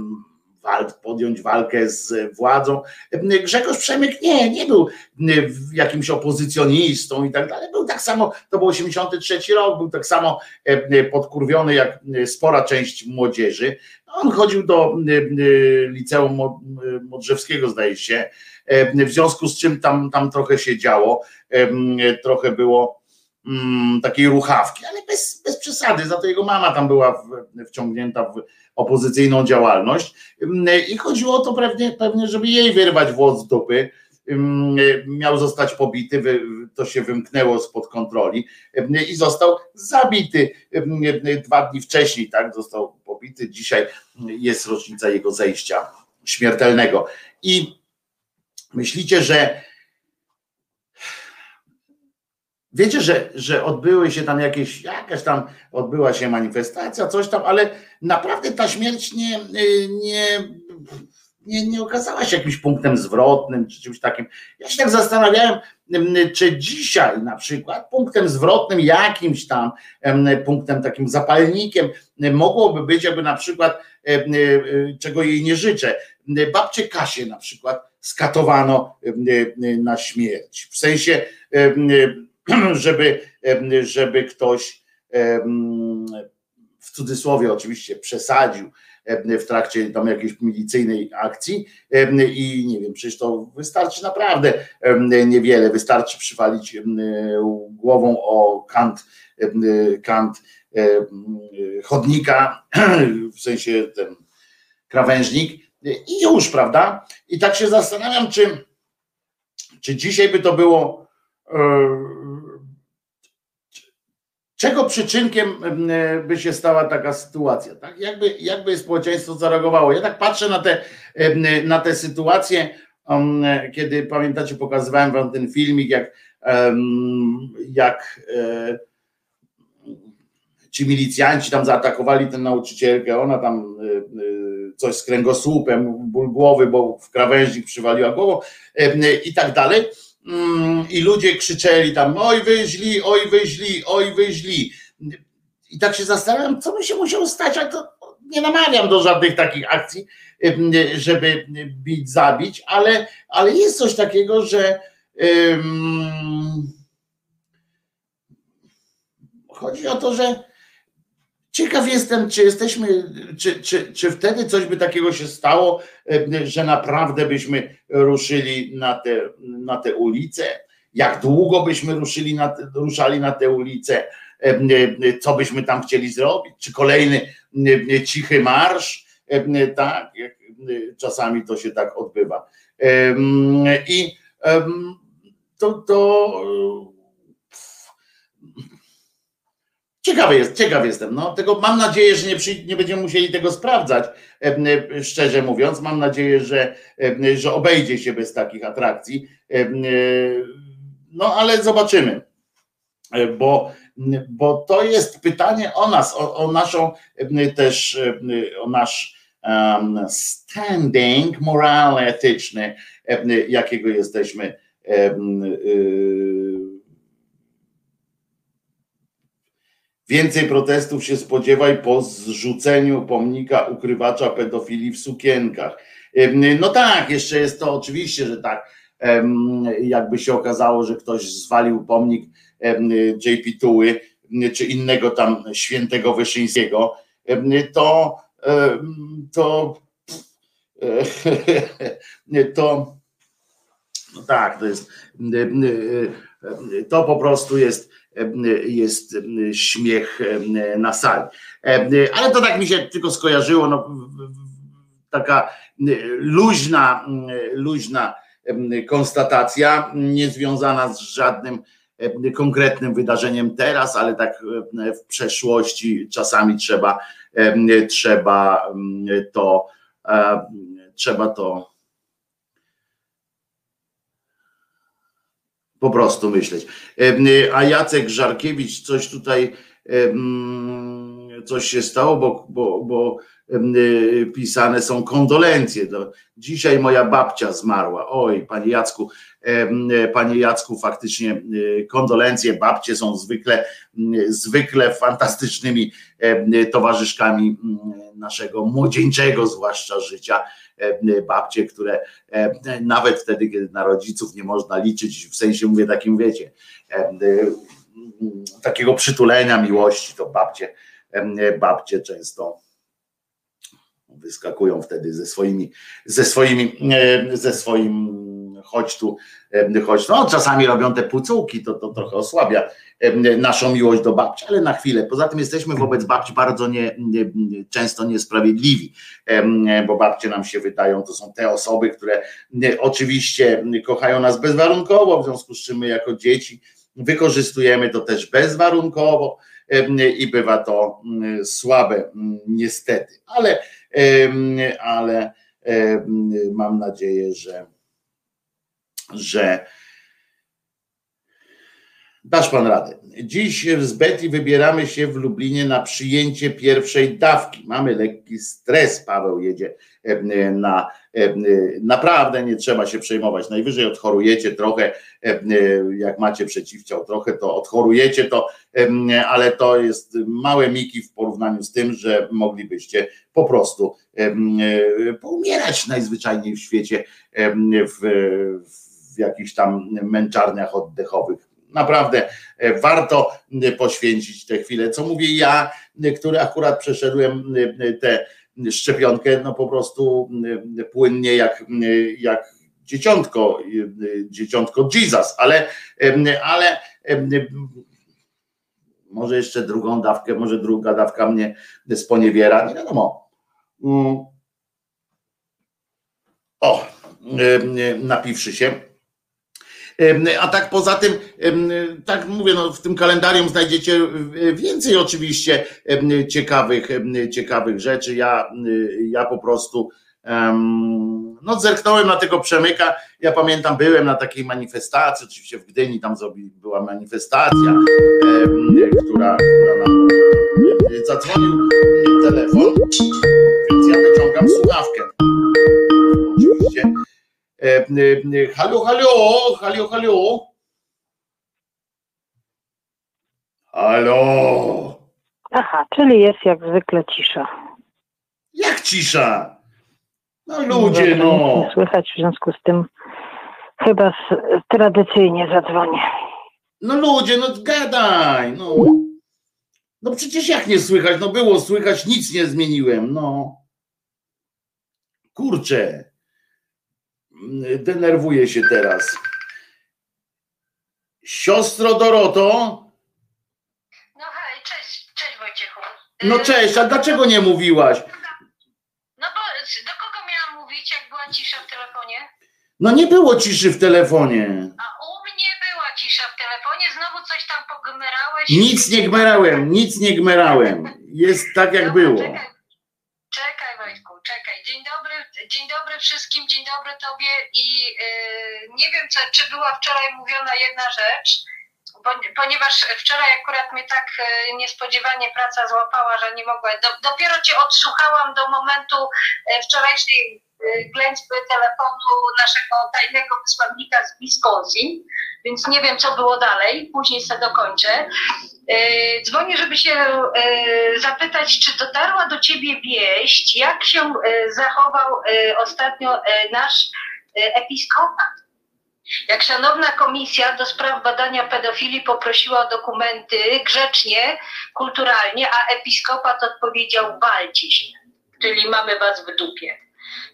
walk, podjąć walkę z władzą. Grzegorz Przemyk nie, nie był jakimś opozycjonistą i tak dalej. Był tak samo, to był 83 rok, był tak samo podkurwiony jak spora część młodzieży. On chodził do liceum Modrzewskiego, zdaje się, w związku z czym tam, tam trochę się działo, trochę było takiej ruchawki, ale bez, bez przesady. Za to jego mama tam była wciągnięta w opozycyjną działalność. I chodziło o to pewnie, pewnie żeby jej wyrwać włos z dupy, miał zostać pobity, to się wymknęło spod kontroli. I został zabity dwa dni wcześniej, tak, został pobity, dzisiaj jest rocznica jego zejścia śmiertelnego. I myślicie, że Wiecie, że, że odbyły się tam jakieś, jakaś tam odbyła się manifestacja, coś tam, ale naprawdę ta śmierć nie, nie, nie, nie okazała się jakimś punktem zwrotnym czy czymś takim. Ja się tak zastanawiałem, czy dzisiaj na przykład punktem zwrotnym, jakimś tam punktem takim zapalnikiem mogłoby być, jakby na przykład, czego jej nie życzę, babcie Kasię na przykład skatowano na śmierć. W sensie (clears throat) żeby, żeby ktoś w cudzysłowie oczywiście przesadził w trakcie tam jakiejś milicyjnej akcji i nie wiem, przecież to wystarczy naprawdę niewiele, wystarczy przywalić głową o kant, kant chodnika, (clears throat) w sensie ten krawężnik i już, prawda? I tak się zastanawiam, czy, czy dzisiaj by to było Czego przyczynkiem by się stała taka sytuacja? Tak? Jakby, jakby społeczeństwo zareagowało? Ja tak patrzę na te, na te sytuacje, kiedy pamiętacie, pokazywałem wam ten filmik, jak, jak e, ci milicjanci tam zaatakowali tę nauczycielkę, ona tam e, e, coś z kręgosłupem, ból głowy, bo w krawężnik przywaliła głową i tak dalej i ludzie krzyczeli tam, oj wyźli, oj wyźli, oj wyźli. I tak się zastanawiam, co by się musiało stać, ale to nie namawiam do żadnych takich akcji, żeby bić, zabić, ale, ale jest coś takiego, że um, chodzi o to, że Ciekaw jestem, czy jesteśmy, czy, czy, czy wtedy coś by takiego się stało, e, że naprawdę byśmy ruszyli na te, na te ulice, jak długo byśmy ruszyli na ruszali na te ulice, e, e, co byśmy tam chcieli zrobić, czy kolejny cichy marsz, tak, czasami to się tak odbywa. I to, to Ciekawy jest, ciekaw jestem. No, tego mam nadzieję, że nie, przy, nie będziemy musieli tego sprawdzać, szczerze mówiąc. Mam nadzieję, że, że obejdzie się bez takich atrakcji. E, no, ale zobaczymy, e, bo, bo to jest pytanie o nas, o, o naszą też, o nasz standing moralny, etyczny, jakiego jesteśmy. Um, Więcej protestów się spodziewaj po zrzuceniu pomnika ukrywacza pedofilii w sukienkach. No tak, jeszcze jest to oczywiście, że tak. Jakby się okazało, że ktoś zwalił pomnik JP Tuły czy innego tam świętego Wyszyńskiego, to to to no tak, to jest to po prostu jest, jest śmiech na sali. Ale to tak mi się tylko skojarzyło, no, taka luźna, luźna konstatacja, niezwiązana z żadnym konkretnym wydarzeniem teraz, ale tak w przeszłości czasami trzeba, trzeba to trzeba to po prostu myśleć. A Jacek Żarkiewicz coś tutaj coś się stało, bo, bo, bo Y, pisane są kondolencje. Dzisiaj moja babcia zmarła. Oj, panie Jacku, panie Jacku, faktycznie y, kondolencje babcie są zwykle, y, zwykle fantastycznymi towarzyszkami naszego młodzieńczego, zwłaszcza życia. Babcie, które nawet wtedy, kiedy na rodziców nie można liczyć, w sensie mówię takim, wiecie, takiego przytulenia, miłości, to babcie, babcie często wyskakują wtedy ze swoimi, ze swoimi, e, ze swoim chodź tu, chodź. No, czasami robią te pucułki, to, to trochę osłabia naszą miłość do babci, ale na chwilę. Poza tym jesteśmy wobec babci bardzo nie, nie, często niesprawiedliwi, bo babcie nam się wydają, to są te osoby, które oczywiście kochają nas bezwarunkowo, w związku z czym my jako dzieci wykorzystujemy to też bezwarunkowo i bywa to słabe niestety, ale ale mam nadzieję, że, że dasz pan radę. Dziś z Betty wybieramy się w Lublinie na przyjęcie pierwszej dawki. Mamy lekki stres. Paweł jedzie na. Naprawdę nie trzeba się przejmować. Najwyżej odchorujecie trochę, jak macie przeciwciał trochę, to odchorujecie to, ale to jest małe miki w porównaniu z tym, że moglibyście po prostu poumierać najzwyczajniej w świecie w, w jakichś tam męczarniach oddechowych naprawdę e, warto e, poświęcić tę chwilę. Co mówię ja, e, który akurat przeszedłem tę szczepionkę, no po prostu płynnie jak, jak dzieciątko, dzieciątko Jesus, ale, ale może jeszcze drugą dawkę, może druga dawka mnie sponiewiera, nie wiadomo. Mm. O, napiwszy się. A tak poza tym, tak mówię, no w tym kalendarium znajdziecie więcej oczywiście ciekawych, ciekawych rzeczy. Ja, ja po prostu no zerknąłem na tego przemyka. Ja pamiętam, byłem na takiej manifestacji, oczywiście w Gdyni tam była manifestacja, która, która nam zadzwonił telefon, więc ja wyciągam słuchawkę. Oczywiście E, e, halo, halo, halo, halo. Halo. Aha, czyli jest jak zwykle cisza. Jak cisza? No ludzie, no. Nie słychać, w związku z tym chyba z, tradycyjnie zadzwonię. No ludzie, no gadaj, no. No przecież jak nie słychać? No było słychać, nic nie zmieniłem, no. Kurczę denerwuję się teraz. Siostro Doroto. No hej, cześć, cześć Wojciechu. No cześć, a dlaczego nie mówiłaś? No bo do kogo miałam mówić, jak była cisza w telefonie? No nie było ciszy w telefonie. A u mnie była cisza w telefonie, znowu coś tam pogmerałeś. Nic nie gmerałem, nic nie gmerałem. Jest tak jak było. Czekaj, czekaj Wojtku, czekaj. Dzień dobry, dzień dobry wszystkim, dzień dobry Tobie i yy, nie wiem, co, czy była wczoraj mówiona jedna rzecz, bo, ponieważ wczoraj akurat mnie tak yy, niespodziewanie praca złapała, że nie mogła. Do, dopiero Cię odsłuchałam do momentu yy, wczorajszej ględźby telefonu naszego tajnego wysłannika z Wisconsin, więc nie wiem, co było dalej. Później sobie dokończę. Dzwonię, żeby się zapytać, czy dotarła do Ciebie wieść, jak się zachował ostatnio nasz episkopat. Jak szanowna komisja do spraw badania pedofilii poprosiła o dokumenty grzecznie, kulturalnie, a episkopat odpowiedział walcie się, czyli mamy was w dupie.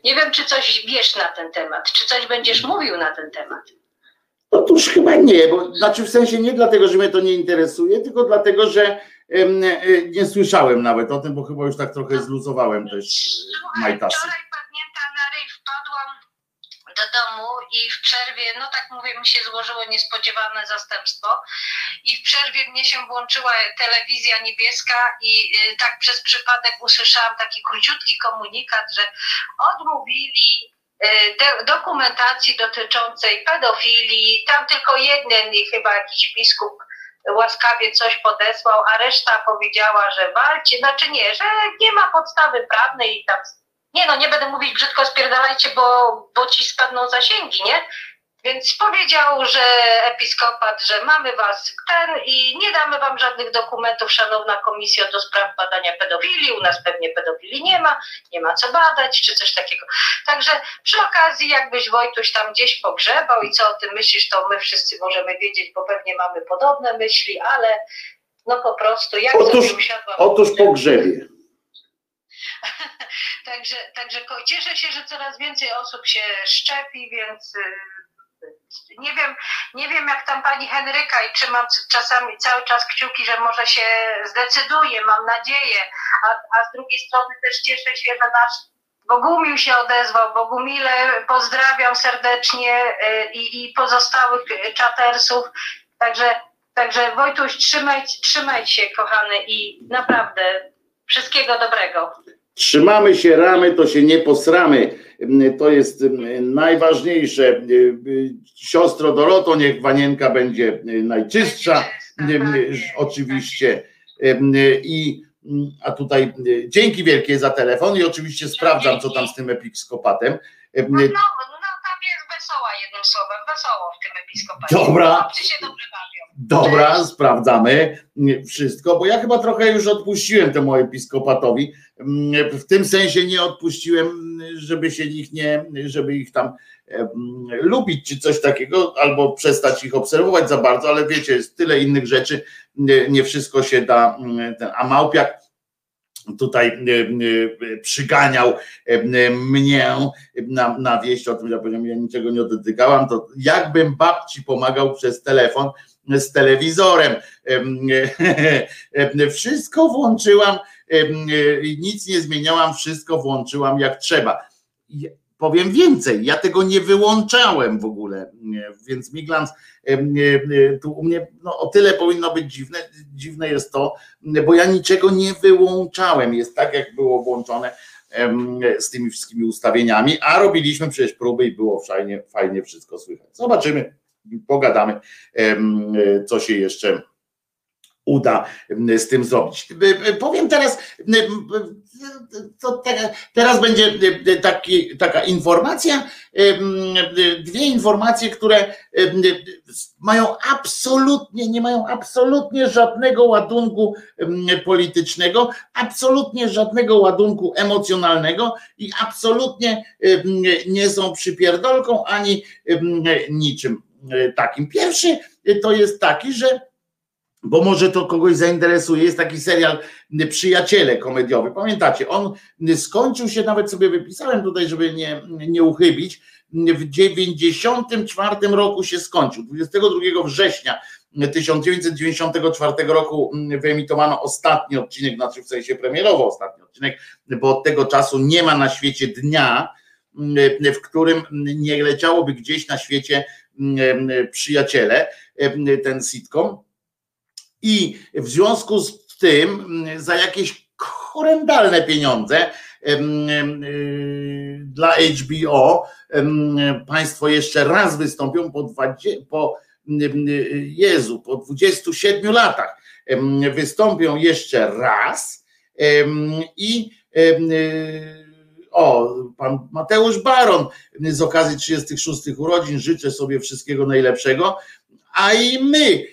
Nie wiem, czy coś wiesz na ten temat, czy coś będziesz mówił na ten temat. Otóż chyba nie, bo znaczy w sensie nie dlatego, że mnie to nie interesuje, tylko dlatego, że nie słyszałem nawet o tym, bo chyba już tak trochę zluzowałem też majtasy. Wczoraj do domu i w przerwie, no tak mówię, mi się złożyło niespodziewane zastępstwo. I w przerwie mnie się włączyła telewizja niebieska i y, tak przez przypadek usłyszałam taki króciutki komunikat, że odmówili y, dokumentacji dotyczącej pedofilii, tam tylko jeden chyba jakiś biskup łaskawie coś podesłał, a reszta powiedziała, że walcie, znaczy nie, że nie ma podstawy prawnej i tam, nie no, nie będę mówić brzydko spierdalajcie, bo, bo ci spadną zasięgi, nie? Więc powiedział, że episkopat, że mamy was ten i nie damy wam żadnych dokumentów, szanowna komisja, do spraw badania pedofilii. U nas pewnie pedofilii nie ma, nie ma co badać, czy coś takiego. Także przy okazji, jakbyś Wojtuś tam gdzieś pogrzebał i co o tym myślisz, to my wszyscy możemy wiedzieć, bo pewnie mamy podobne myśli, ale no po prostu jak otóż, sobie usiadłam. Otóż pogrzebie. (laughs) także, także cieszę się, że coraz więcej osób się szczepi, więc y, nie wiem, nie wiem jak tam pani Henryka i trzymam czasami cały czas kciuki, że może się zdecyduje, mam nadzieję, a, a z drugiej strony też cieszę się, że nasz Bogumił się odezwał. Bogumile pozdrawiam serdecznie y, i, i pozostałych czatersów. Także, także Wojtuś, trzymaj, trzymaj się kochany i naprawdę wszystkiego dobrego. Trzymamy się ramy, to się nie posramy. To jest najważniejsze. Siostro Doroto, niech wanienka będzie najczystsza, oczywiście. I a tutaj dzięki wielkie za telefon i oczywiście sprawdzam, co tam z tym episkopatem. No, no, no tam jest wesoła jednym słowem, wesoło w tym episkopacie. Dobra. Dobra, sprawdzamy wszystko, bo ja chyba trochę już odpuściłem temu episkopatowi. W tym sensie nie odpuściłem, żeby się ich nie, żeby ich tam lubić czy coś takiego, albo przestać ich obserwować za bardzo, ale wiecie, jest tyle innych rzeczy, nie wszystko się da, a Małpiak tutaj przyganiał mnie na, na wieść o tym, że ja niczego nie dotykałam, to jakbym babci pomagał przez telefon, z telewizorem. (laughs) Wszystko włączyłam, nic nie zmieniałam, wszystko włączyłam jak trzeba. Powiem więcej, ja tego nie wyłączałem w ogóle, więc Miglans tu u mnie no, o tyle powinno być dziwne, dziwne jest to, bo ja niczego nie wyłączałem, jest tak jak było włączone z tymi wszystkimi ustawieniami, a robiliśmy przecież próby i było fajnie, fajnie wszystko słychać. Zobaczymy, pogadamy, co się jeszcze uda z tym zrobić. Powiem teraz, teraz będzie taki, taka informacja, dwie informacje, które mają absolutnie, nie mają absolutnie żadnego ładunku politycznego, absolutnie żadnego ładunku emocjonalnego i absolutnie nie są przypierdolką ani niczym takim. Pierwszy to jest taki, że bo może to kogoś zainteresuje, jest taki serial Przyjaciele komediowy. Pamiętacie, on skończył się, nawet sobie wypisałem tutaj, żeby nie, nie uchybić, w 94 roku się skończył. 22 września 1994 roku wyemitowano ostatni odcinek, znaczy w sensie premierowo ostatni odcinek, bo od tego czasu nie ma na świecie dnia, w którym nie leciałoby gdzieś na świecie przyjaciele, ten sitcom. I w związku z tym za jakieś horrendalne pieniądze dla HBO państwo jeszcze raz wystąpią po, 20, po Jezu, po 27 latach. Wystąpią jeszcze raz i o, pan Mateusz Baron z okazji 36 urodzin życzę sobie wszystkiego najlepszego, a i my,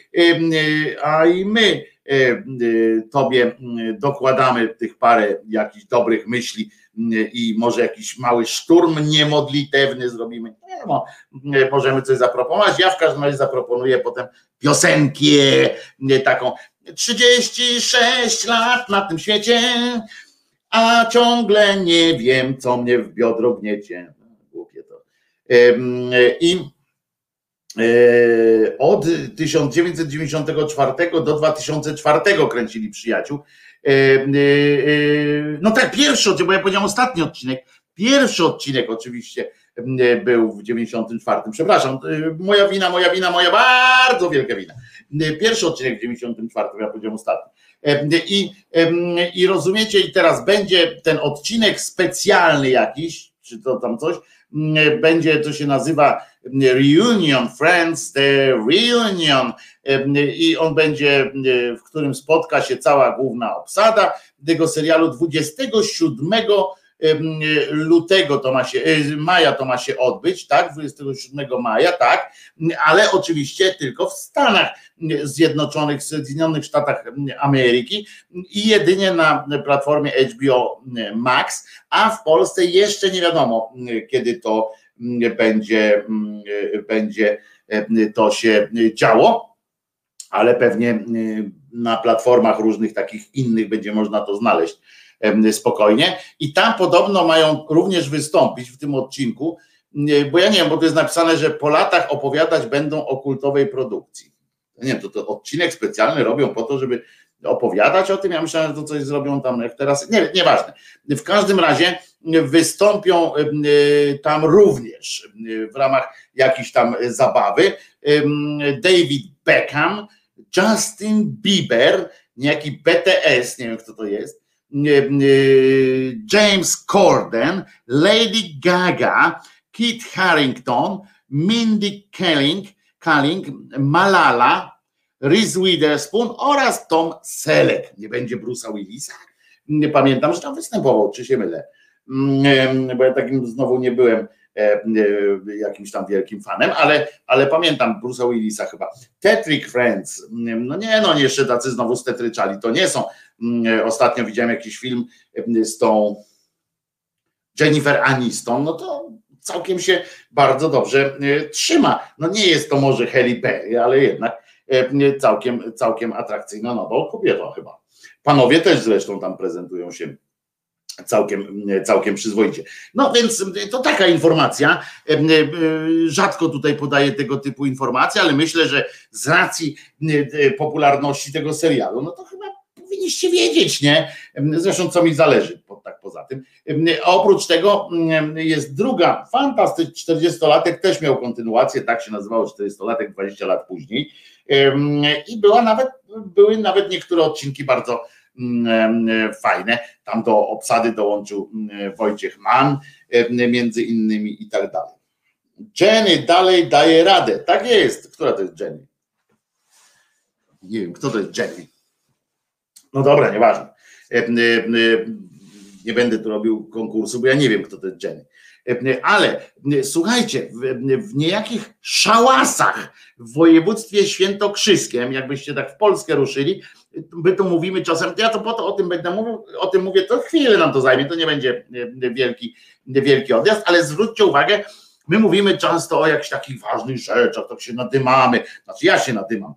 a i my tobie dokładamy tych parę jakichś dobrych myśli i może jakiś mały szturm niemodlitewny zrobimy. Nie, no, możemy coś zaproponować. Ja w każdym razie zaproponuję potem piosenkę taką 36 lat na tym świecie, a ciągle nie wiem, co mnie w biodro gniecie. Głupie to. I od 1994 do 2004 kręcili przyjaciół. No tak, pierwszy odcinek, bo ja powiedziałem ostatni odcinek. Pierwszy odcinek oczywiście był w 94. Przepraszam, moja wina, moja wina, moja bardzo wielka wina. Pierwszy odcinek w 94, ja powiedziałem ostatni. I, I rozumiecie, i teraz będzie ten odcinek specjalny jakiś, czy to tam coś, będzie, to się nazywa Reunion Friends, The Reunion. I on będzie, w którym spotka się cała główna obsada tego serialu 27 lutego to ma się, e, maja to ma się odbyć, tak, 27 maja, tak, ale oczywiście tylko w Stanach Zjednoczonych, w Zjednoczonych Statach Ameryki i jedynie na platformie HBO Max, a w Polsce jeszcze nie wiadomo, kiedy to będzie, będzie to się działo, ale pewnie na platformach różnych takich innych będzie można to znaleźć spokojnie. I tam podobno mają również wystąpić w tym odcinku, bo ja nie wiem, bo to jest napisane, że po latach opowiadać będą o kultowej produkcji. Nie wiem, to, to odcinek specjalny robią po to, żeby opowiadać o tym. Ja myślałem, że to coś zrobią tam jak teraz. Nie, nieważne. W każdym razie wystąpią tam również w ramach jakiejś tam zabawy David Beckham, Justin Bieber, niejaki BTS, nie wiem kto to jest, James Corden, Lady Gaga, Kit Harrington, Mindy Kaling, Kaling Malala, Reese Witherspoon oraz Tom Selleck. Nie będzie Bruce'a Willisa? Nie pamiętam, że tam występował, czy się mylę. Mm, bo ja takim znowu nie byłem e, e, jakimś tam wielkim fanem, ale, ale pamiętam Bruce'a Willisa chyba. Tetrick Friends, no nie, no jeszcze tacy znowu stetryczali, to nie są. Mm, ostatnio widziałem jakiś film z tą Jennifer Aniston, no to całkiem się bardzo dobrze e, trzyma. No nie jest to może Halle Berry, ale jednak całkiem, całkiem atrakcyjna nową kobietą chyba. Panowie też zresztą tam prezentują się całkiem, całkiem przyzwoicie. No więc to taka informacja. Rzadko tutaj podaję tego typu informacje, ale myślę, że z racji popularności tego serialu, no to chyba powinniście wiedzieć, nie? Zresztą co mi zależy, tak poza tym. A oprócz tego jest druga, fantastyczna 40-latek, też miał kontynuację, tak się nazywało 40-latek 20 lat później. I była nawet, były nawet niektóre odcinki bardzo Mm, fajne. Tam do obsady dołączył mm, Wojciech Mann, między innymi i tak dalej. Jenny dalej daje radę. Tak jest. Która to jest Jenny? Nie wiem, kto to jest Jenny. No dobra, nieważne. Nie będę tu robił konkursu, bo ja nie wiem, kto to jest Jenny. Ale słuchajcie, w niejakich szałasach w województwie świętokrzyskiem, jakbyście tak w Polskę ruszyli, my tu mówimy czasem, ja to po to o tym będę mówił, o tym mówię, to chwilę nam to zajmie, to nie będzie wielki, wielki odjazd, ale zwróćcie uwagę, my mówimy często o jakichś takich ważnych rzeczach, tak się nadymamy, znaczy ja się nadymam,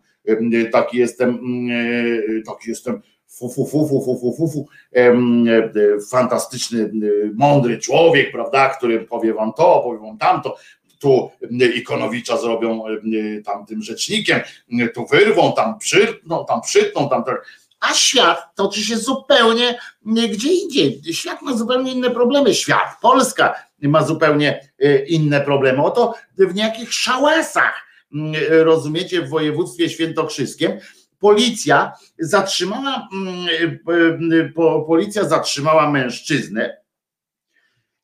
taki jestem, taki jestem fu, fu, fu, fu, fu, fu, fu, e, e, fantastyczny, e, mądry człowiek, prawda, który powie wam to, powie wam tamto, tu Ikonowicza zrobią tamtym rzecznikiem, tu wyrwą, tam przytną, tam przytną, tam tak. A świat toczy się zupełnie gdzie indziej. Świat ma zupełnie inne problemy. Świat, Polska ma zupełnie inne problemy. Oto w niejakich szałasach, rozumiecie, w województwie świętokrzyskim policja zatrzymała, policja zatrzymała mężczyznę.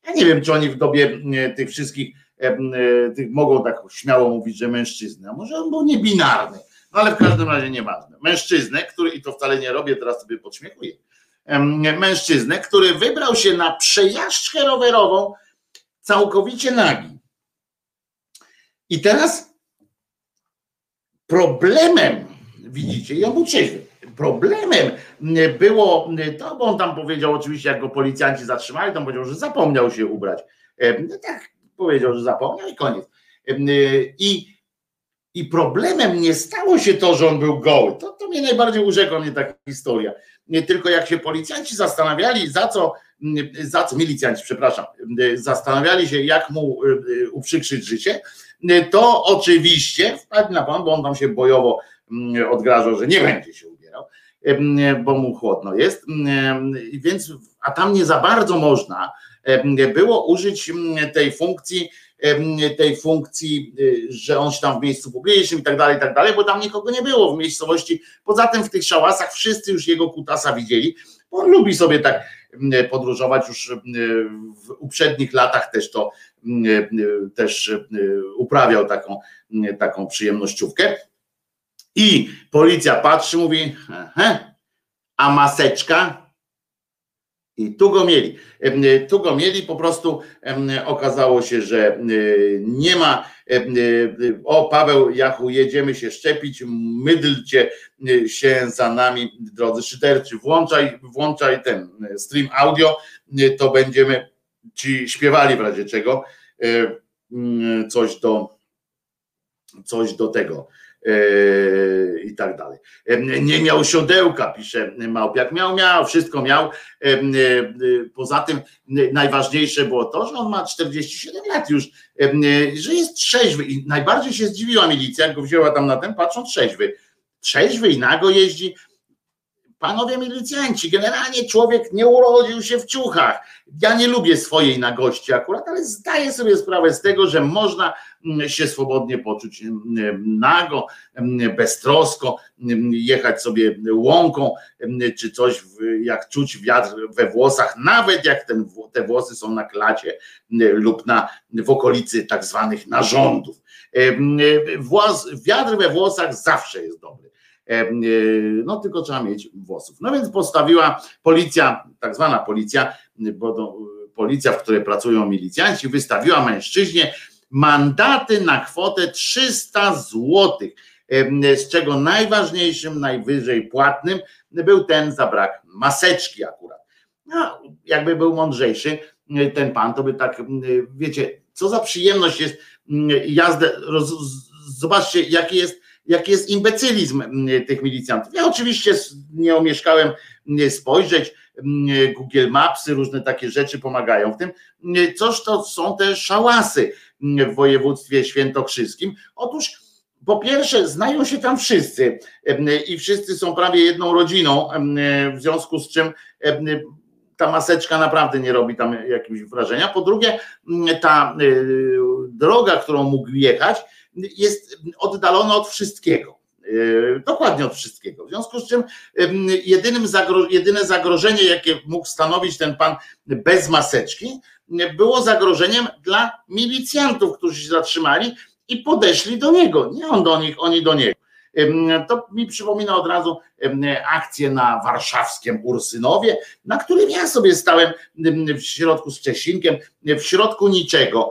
Ja nie wiem, czy oni w dobie tych wszystkich E, tych mogą tak śmiało mówić, że mężczyzna. Może on był niebinarny, no ale w każdym razie nieważne. Mężczyznę, który, i to wcale nie robię, teraz sobie podśmiechuję, mężczyznę, który wybrał się na przejażdżkę rowerową całkowicie nagi. I teraz problemem, widzicie, ja był trzeźwy, problemem było to, bo on tam powiedział, oczywiście jak go policjanci zatrzymali, on powiedział, że zapomniał się ubrać. No tak, powiedział, że zapomniał i koniec. Y, I, i problemem nie stało się to, że on był goły. To, to mnie najbardziej urzekła mnie ta historia. Nie tylko jak się policjanci zastanawiali, za co, za co milicjanci, przepraszam, zastanawiali się, jak mu y, uprzykrzyć życie, to oczywiście wpadł na pan, bo on tam się bojowo odgrażał, że nie będzie się ubierał, bo mu chłodno jest, więc, a tam nie za bardzo można było użyć tej funkcji, tej funkcji, y, że on się tam w miejscu publicznym i tak dalej, i tak dalej, bo tam nikogo nie było w miejscowości. Poza tym w tych szałasach wszyscy już jego kutasa widzieli, on lubi sobie tak podróżować już w uprzednich latach też to też uprawiał taką, taką przyjemnościówkę. I policja patrzy, mówi, a maseczka? I tu go mieli. Tu go mieli, po prostu okazało się, że nie ma. O, Paweł Jachu, jedziemy się szczepić, mydlcie się za nami, drodzy szyderczy. Włączaj, włączaj ten stream audio, to będziemy ci śpiewali w razie czego coś do coś do tego i tak dalej. Nie miał siodełka, pisze Małpiak. Miał, miał, wszystko miał. Poza tym najważniejsze było to, że on ma 47 lat już, że jest trzeźwy i najbardziej się zdziwiła milicja, jak go wzięła tam na ten, patrząc trzeźwy. Trzeźwy i nago jeździ, Panowie milicjanci, generalnie człowiek nie urodził się w ciuchach. Ja nie lubię swojej nagości akurat, ale zdaję sobie sprawę z tego, że można mm, się swobodnie poczuć mm, nago, mm, beztrosko, jechać sobie łąką, czy coś, jak czuć wiatr we włosach, nawet jak ten, te włosy są na klacie lub na, w okolicy tak zwanych narządów. Włos, wiatr we włosach zawsze jest dobry. E, no tylko trzeba mieć włosów. No więc postawiła policja, tak zwana policja, bo to policja, w której pracują milicjanci, wystawiła mężczyźnie mandaty na kwotę 300 złotych, z czego najważniejszym, najwyżej płatnym był ten za brak maseczki akurat. No, jakby był mądrzejszy ten pan, to by tak, wiecie, co za przyjemność jest jazdę, zobaczcie, jaki jest jaki jest imbecylizm tych milicjantów. Ja oczywiście nie omieszkałem spojrzeć, Google Mapsy, różne takie rzeczy pomagają w tym. Coż to są te szałasy w województwie świętokrzyskim? Otóż po pierwsze, znają się tam wszyscy i wszyscy są prawie jedną rodziną, w związku z czym ta maseczka naprawdę nie robi tam jakiegoś wrażenia. Po drugie, ta y, droga, którą mógł jechać, jest oddalony od wszystkiego. E, dokładnie od wszystkiego. W związku z czym jedynym zagro, jedyne zagrożenie, jakie mógł stanowić ten pan bez maseczki, było zagrożeniem dla milicjantów, którzy się zatrzymali i podeszli do niego. Nie on do nich, oni do niego. To mi przypomina od razu akcję na warszawskim Ursynowie, na którym ja sobie stałem w środku z Czesinkiem, w środku niczego,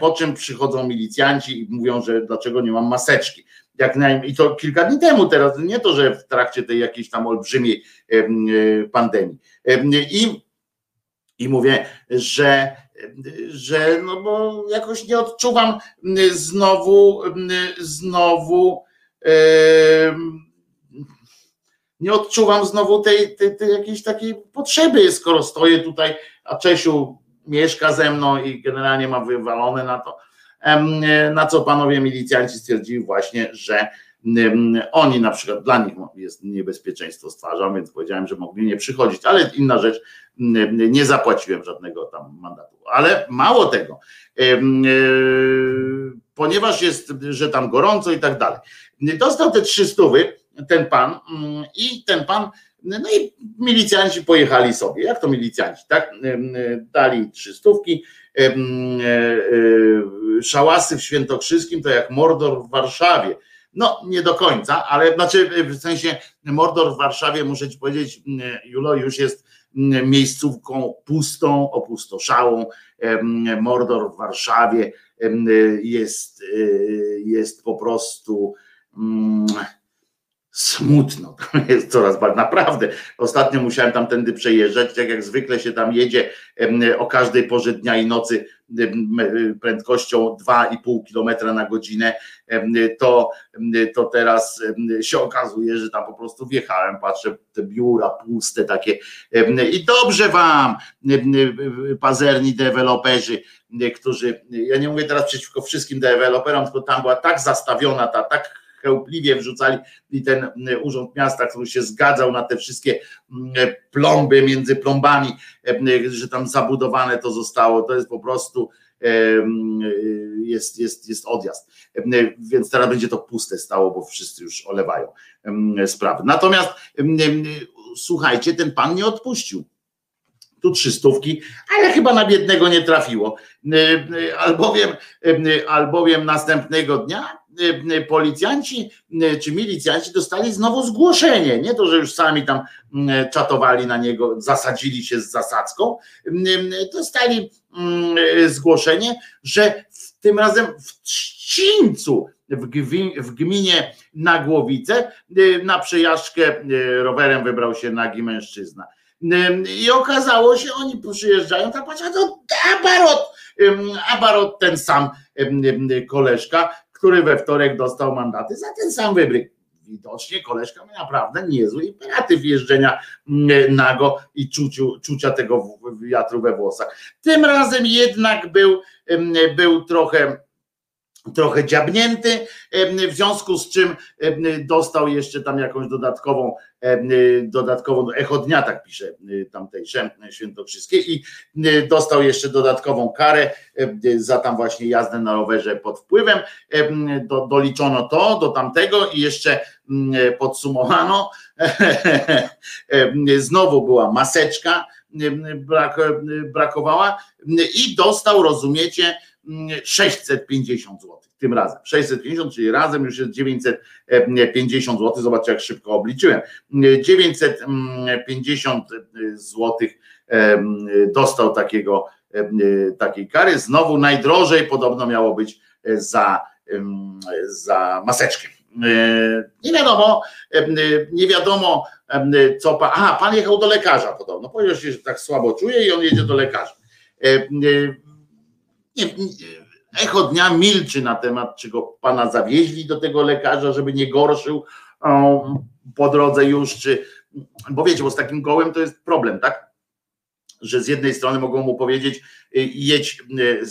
po czym przychodzą milicjanci i mówią, że dlaczego nie mam maseczki. Jak najmniej, I to kilka dni temu teraz, nie to, że w trakcie tej jakiejś tam olbrzymiej e, pandemii. I, i mówię, że że no bo jakoś nie odczuwam znowu, znowu nie odczuwam znowu tej, tej, tej jakiejś takiej potrzeby, skoro stoję tutaj, a Czesiu mieszka ze mną i generalnie ma wywalone na to. Na co panowie milicjanci stwierdzili właśnie, że oni na przykład dla nich jest niebezpieczeństwo stwarzam, więc powiedziałem, że mogli nie przychodzić, ale inna rzecz, nie zapłaciłem żadnego tam mandatu. Ale mało tego, e, ponieważ jest, że tam gorąco i tak dalej. Dostał te trzy stówy, ten pan mm, i ten pan, no i milicjanci pojechali sobie, jak to milicjanci, tak? Dali trzy stówki, e, e, szałasy w Świętokrzyskim to jak Mordor w Warszawie. No, nie do końca, ale znaczy w sensie Mordor w Warszawie, muszę ci powiedzieć, Julo, już jest miejscówką pustą, opustoszałą. Mordor w Warszawie jest, jest po prostu smutno. (laughs) Jest coraz bardziej, naprawdę. Ostatnio musiałem tam tędy przejeżdżać, tak jak zwykle się tam jedzie o każdej porze dnia i nocy prędkością 2,5 km na godzinę, to, to teraz się okazuje, że tam po prostu wjechałem, patrzę, te biura puste takie i dobrze wam, pazerni deweloperzy, którzy, ja nie mówię teraz przeciwko wszystkim deweloperom, tylko tam była tak zastawiona ta, tak chełpliwie wrzucali i ten mm, urząd miasta, który się zgadzał na te wszystkie mm, plomby między plombami, mm, że tam zabudowane to zostało, to jest po prostu jest, jest, jest odjazd. Więc teraz będzie to puste stało, bo wszyscy już olewają sprawy. Natomiast słuchajcie, ten pan nie odpuścił tu trzystówki, ale chyba na biednego nie trafiło. Albowiem, albowiem następnego dnia policjanci y, czy milicjanci dostali znowu zgłoszenie. Nie to, że już sami tam czatowali na niego, zasadzili się z zasadzką, dostali zgłoszenie, że tym razem w Trzcińcu, w gminie Nagłowice, na przejażdżkę rowerem wybrał się nagi mężczyzna. I okazało się, oni przyjeżdżają, tam patrzą, to Abarot, Abarot ten sam koleżka, który we wtorek dostał mandaty za ten sam wybryk. Widocznie koleżka ma naprawdę niezły imperatyw jeżdżenia mm, nago i czuciu, czucia tego wiatru we włosach. Tym razem jednak był, był trochę trochę dziabnięty, w związku z czym dostał jeszcze tam jakąś dodatkową, dodatkową echo dnia, tak pisze tamtejsze świętokrzyskie i dostał jeszcze dodatkową karę za tam właśnie jazdę na rowerze pod wpływem, do, doliczono to do tamtego i jeszcze podsumowano, (laughs) znowu była maseczka, brak, brakowała i dostał, rozumiecie, 650 zł tym razem. 650, czyli razem już jest 950 zł. Zobaczcie, jak szybko obliczyłem. 950 zł dostał takiego, takiej kary. Znowu najdrożej podobno miało być za, za maseczkę. Nie wiadomo, nie wiadomo, co pan. Aha, pan jechał do lekarza podobno. Powiedział się, że tak słabo czuje i on jedzie do lekarza. Nie, echo dnia milczy na temat, czy go pana zawieźli do tego lekarza, żeby nie gorszył po drodze już, czy. Bo wiecie, bo z takim gołem to jest problem, tak? Że z jednej strony mogą mu powiedzieć, y, jedź y,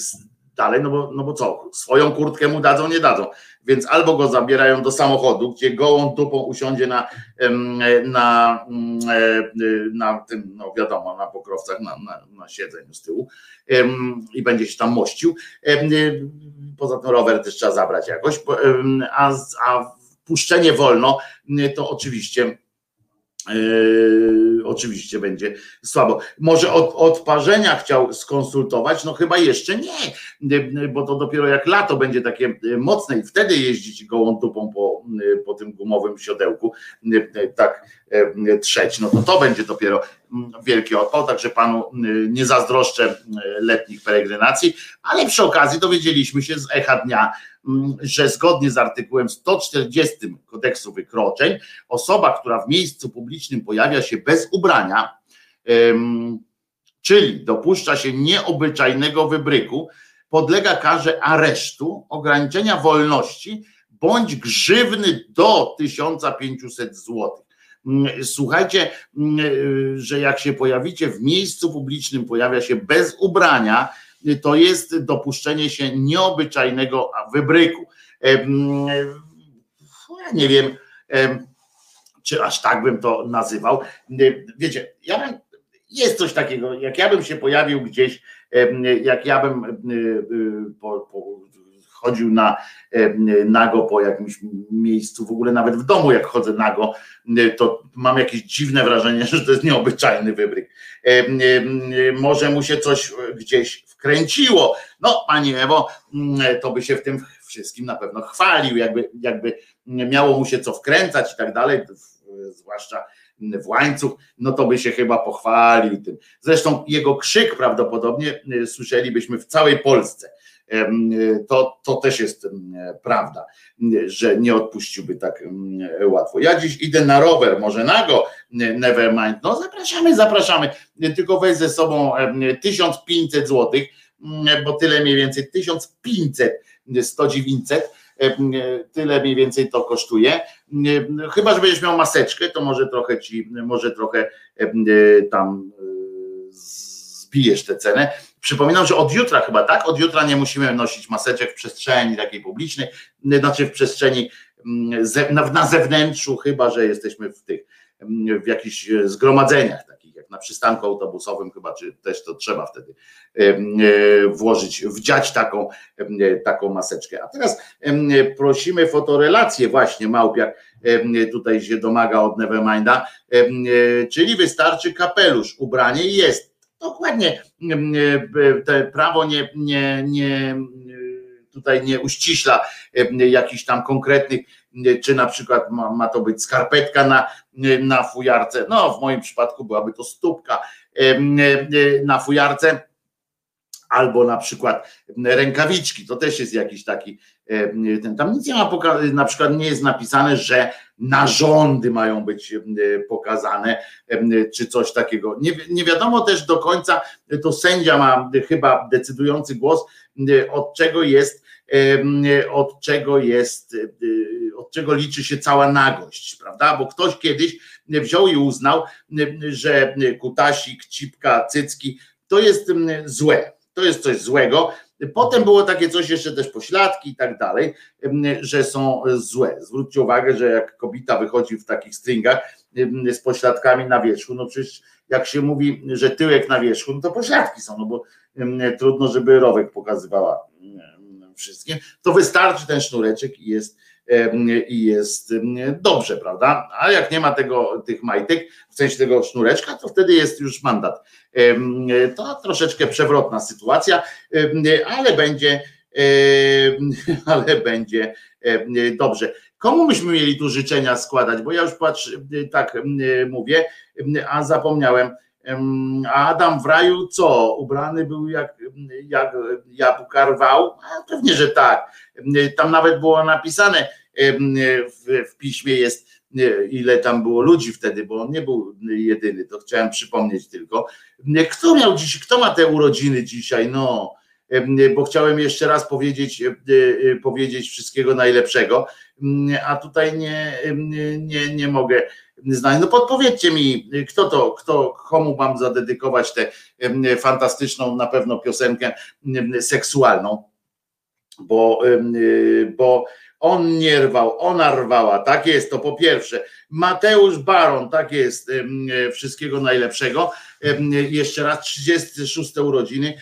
dalej, no bo, no bo co, swoją kurtkę mu dadzą, nie dadzą. Więc albo go zabierają do samochodu, gdzie gołą dupą usiądzie na, na, e, na tym, no wiadomo, na pokrowcach, na, na, na siedzeniu z tyłu i będzie się tam mościł. Poza tym rower też trzeba zabrać jakoś, a, a puszczenie wolno to oczywiście Yy, oczywiście będzie słabo. Może od odparzenia chciał skonsultować? No chyba jeszcze nie, bo to dopiero jak lato będzie takie mocne i wtedy jeździć gołą dupą po, po tym gumowym siodełku, tak trzeć, no to to będzie dopiero wielki odpał, także panu nie zazdroszczę letnich peregrinacji, ale przy okazji dowiedzieliśmy się z echa dnia, Mm, że zgodnie z artykułem 140 kodeksu wykroczeń, osoba, która w miejscu publicznym pojawia się bez ubrania, czyli dopuszcza się nieobyczajnego wybryku, podlega karze aresztu, ograniczenia wolności bądź grzywny do 1500 zł. Mm, słuchajcie, mm, że jak się pojawicie w miejscu publicznym, pojawia się bez ubrania, to jest dopuszczenie się nieobyczajnego wybryku. Ja nie wiem, czy aż tak bym to nazywał. Wiecie, ja bym, jest coś takiego, jak ja bym się pojawił gdzieś, jak ja bym po, po, chodził na, nago po jakimś miejscu, w ogóle nawet w domu, jak chodzę nago, to mam jakieś dziwne wrażenie, (laughs) że to jest nieobyczajny wybryk. Może mu się coś gdzieś kręciło. No, pani Ewo, to by się w tym wszystkim na pewno chwalił, jakby, jakby miało mu się co wkręcać i tak dalej, zwłaszcza w łańcuch, no to by się chyba pochwalił tym. Zresztą jego krzyk prawdopodobnie słyszelibyśmy w całej Polsce. To, to też jest prawda, że nie odpuściłby tak łatwo. Ja dziś idę na rower, może nago, Nevermind. No zapraszamy, zapraszamy. Tylko weź ze sobą 1500 złotych, bo tyle mniej więcej 1500, 100 900 tyle mniej więcej to kosztuje. Chyba, że będziesz miał maseczkę, to może trochę ci, może trochę tam zbijesz tę cenę. Przypominam, że od jutra chyba tak, od jutra nie musimy nosić maseczek w przestrzeni takiej publicznej, znaczy w przestrzeni na zewnętrzu, chyba, że jesteśmy w tych w jakichś zgromadzeniach takich jak na przystanku autobusowym chyba, czy też to trzeba wtedy e, włożyć, wdziać taką, taką maseczkę. A teraz prosimy fotorelację właśnie Małpiak tutaj się domaga od Neverminda, czyli wystarczy kapelusz, ubranie jest. Dokładnie te prawo nie, nie, nie tutaj nie uściśla jakichś tam konkretnych, czy na przykład ma, ma to być skarpetka na, na fujarce. No, w moim przypadku byłaby to stópka na fujarce albo na przykład rękawiczki, to też jest jakiś taki, ten, tam nic nie ma, na przykład nie jest napisane, że narządy mają być pokazane, czy coś takiego. Nie, nie wiadomo też do końca, to sędzia ma chyba decydujący głos, od czego jest, od czego jest, od czego liczy się cała nagość, prawda? Bo ktoś kiedyś wziął i uznał, że kutasik, cipka, cycki to jest złe to jest coś złego. Potem było takie coś, jeszcze też pośladki i tak dalej, że są złe. Zwróćcie uwagę, że jak kobieta wychodzi w takich stringach z pośladkami na wierzchu, no przecież jak się mówi, że tyłek na wierzchu, no to pośladki są, no bo trudno, żeby rowek pokazywała wszystkim, to wystarczy ten sznureczek i jest i jest dobrze, prawda? A jak nie ma tego, tych majtek, w sensie tego sznureczka, to wtedy jest już mandat. To troszeczkę przewrotna sytuacja, ale będzie, (laughs) ale będzie dobrze. Komu myśmy mieli tu życzenia składać? Bo ja już patrz, tak mówię, a zapomniałem. A Adam w raju co? Ubrany był jak, jak jabłka rwał? Pewnie, że tak. Tam nawet było napisane w, w piśmie jest ile tam było ludzi wtedy, bo on nie był jedyny, to chciałem przypomnieć tylko. Kto miał dziś, kto ma te urodziny dzisiaj? No, bo chciałem jeszcze raz powiedzieć, powiedzieć wszystkiego najlepszego, a tutaj nie, nie, nie mogę znać. No podpowiedzcie mi, kto to, kto, komu mam zadedykować tę fantastyczną na pewno piosenkę seksualną, bo, bo on nie rwał, ona rwała, tak jest, to po pierwsze. Mateusz Baron, tak jest, wszystkiego najlepszego. Jeszcze raz 36 urodziny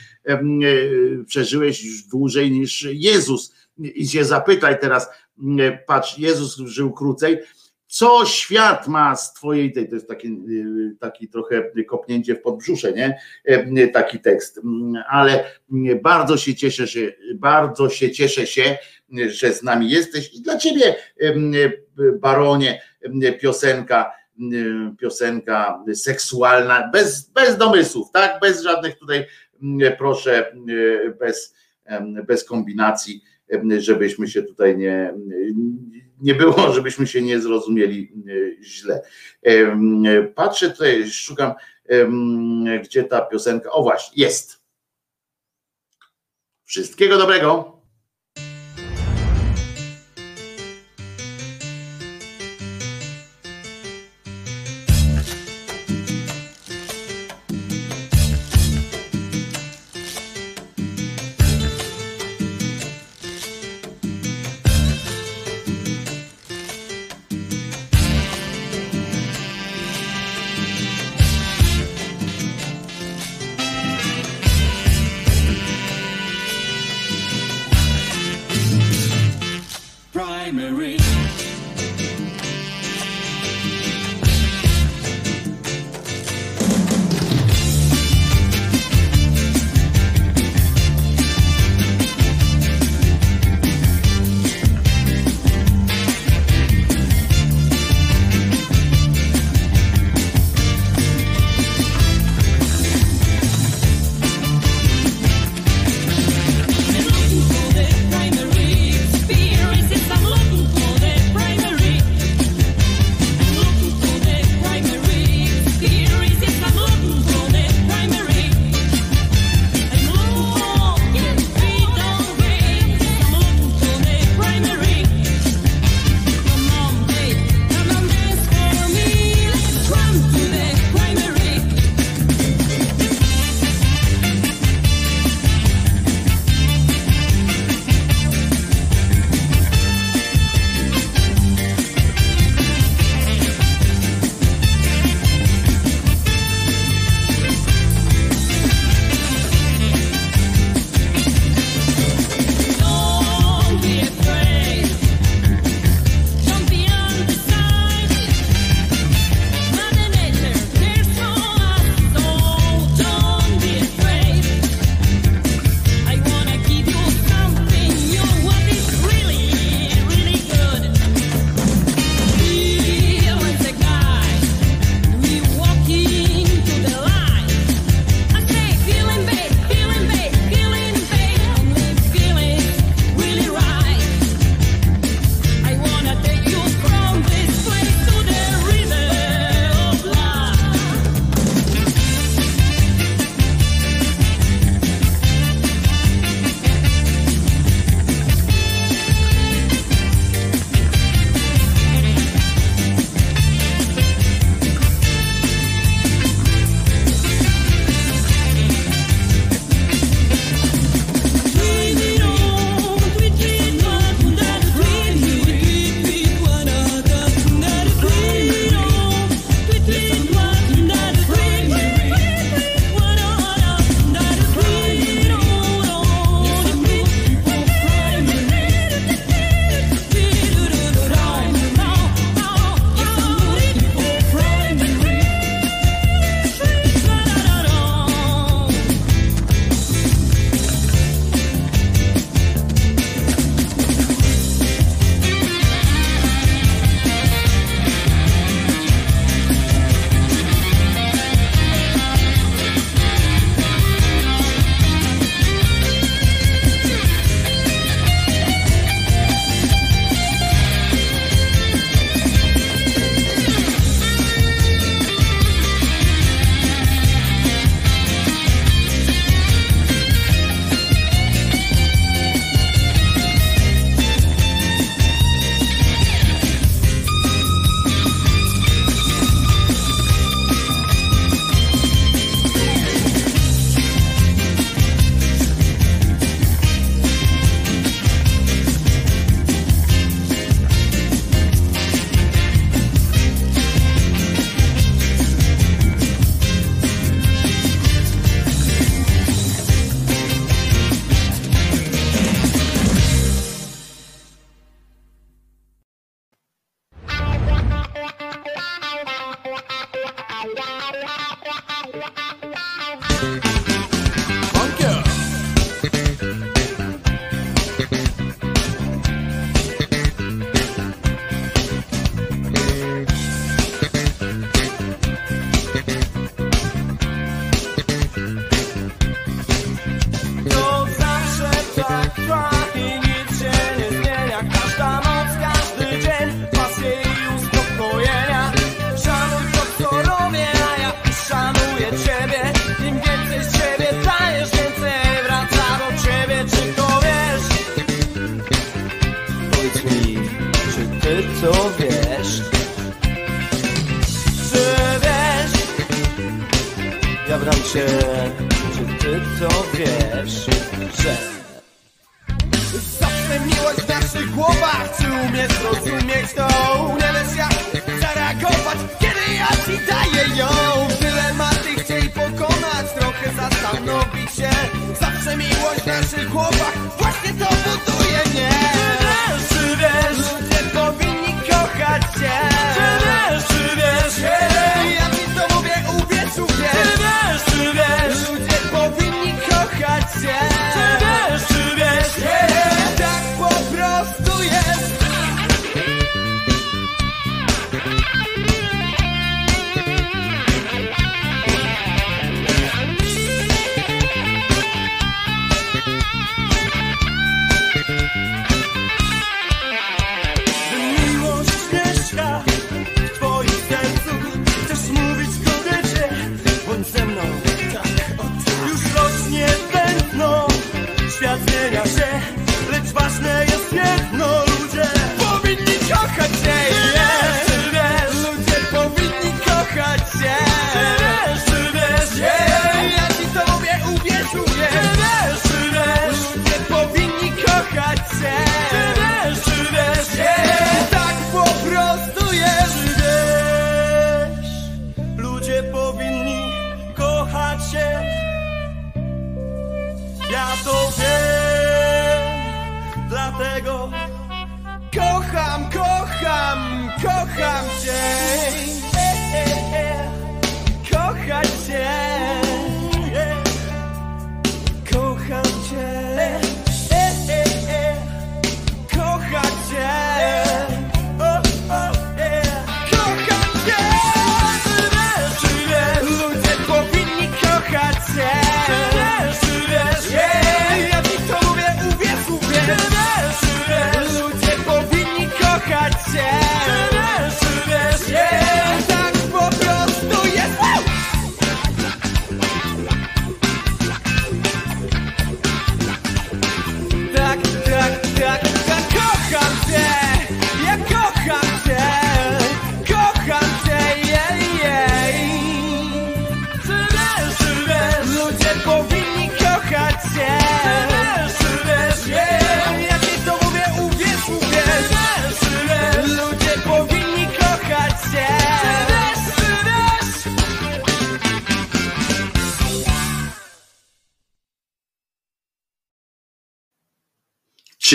przeżyłeś już dłużej niż Jezus. I się zapytaj teraz, patrz, Jezus żył krócej, co świat ma z twojej tej, to jest taki, taki trochę kopnięcie w podbrzusze, nie? Taki tekst, ale bardzo się cieszę się, bardzo się cieszę się, że z nami jesteś i dla ciebie, baronie, piosenka, piosenka seksualna, bez, bez domysłów, tak? Bez żadnych tutaj, proszę, bez, bez kombinacji, żebyśmy się tutaj nie, nie było, (laughs) żebyśmy się nie zrozumieli źle. Patrzę tutaj, szukam, gdzie ta piosenka. O właśnie, jest. Wszystkiego dobrego.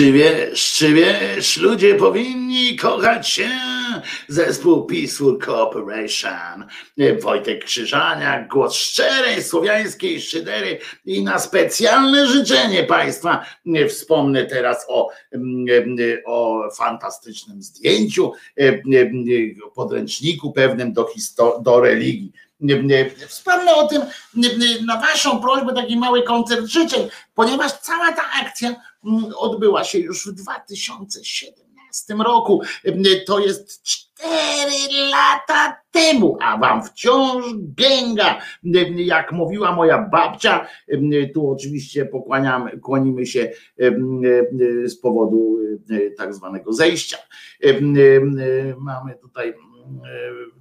Czy wiesz, czy wiesz, ludzie powinni kochać się? Zespół Peaceful Cooperation. Wojtek Krzyżaniak, głos szczerej słowiańskiej szydery i na specjalne życzenie Państwa wspomnę teraz o, o fantastycznym zdjęciu, o podręczniku pewnym do, do religii. Wspomnę o tym na Waszą prośbę, taki mały koncert życzeń, ponieważ cała ta akcja mm, odbyła się już w 2017 roku. To jest 4 lata temu, a Wam wciąż gęga. Jak mówiła moja babcia, tu oczywiście pokłaniamy, kłonimy się z powodu tak zwanego zejścia. Mamy tutaj,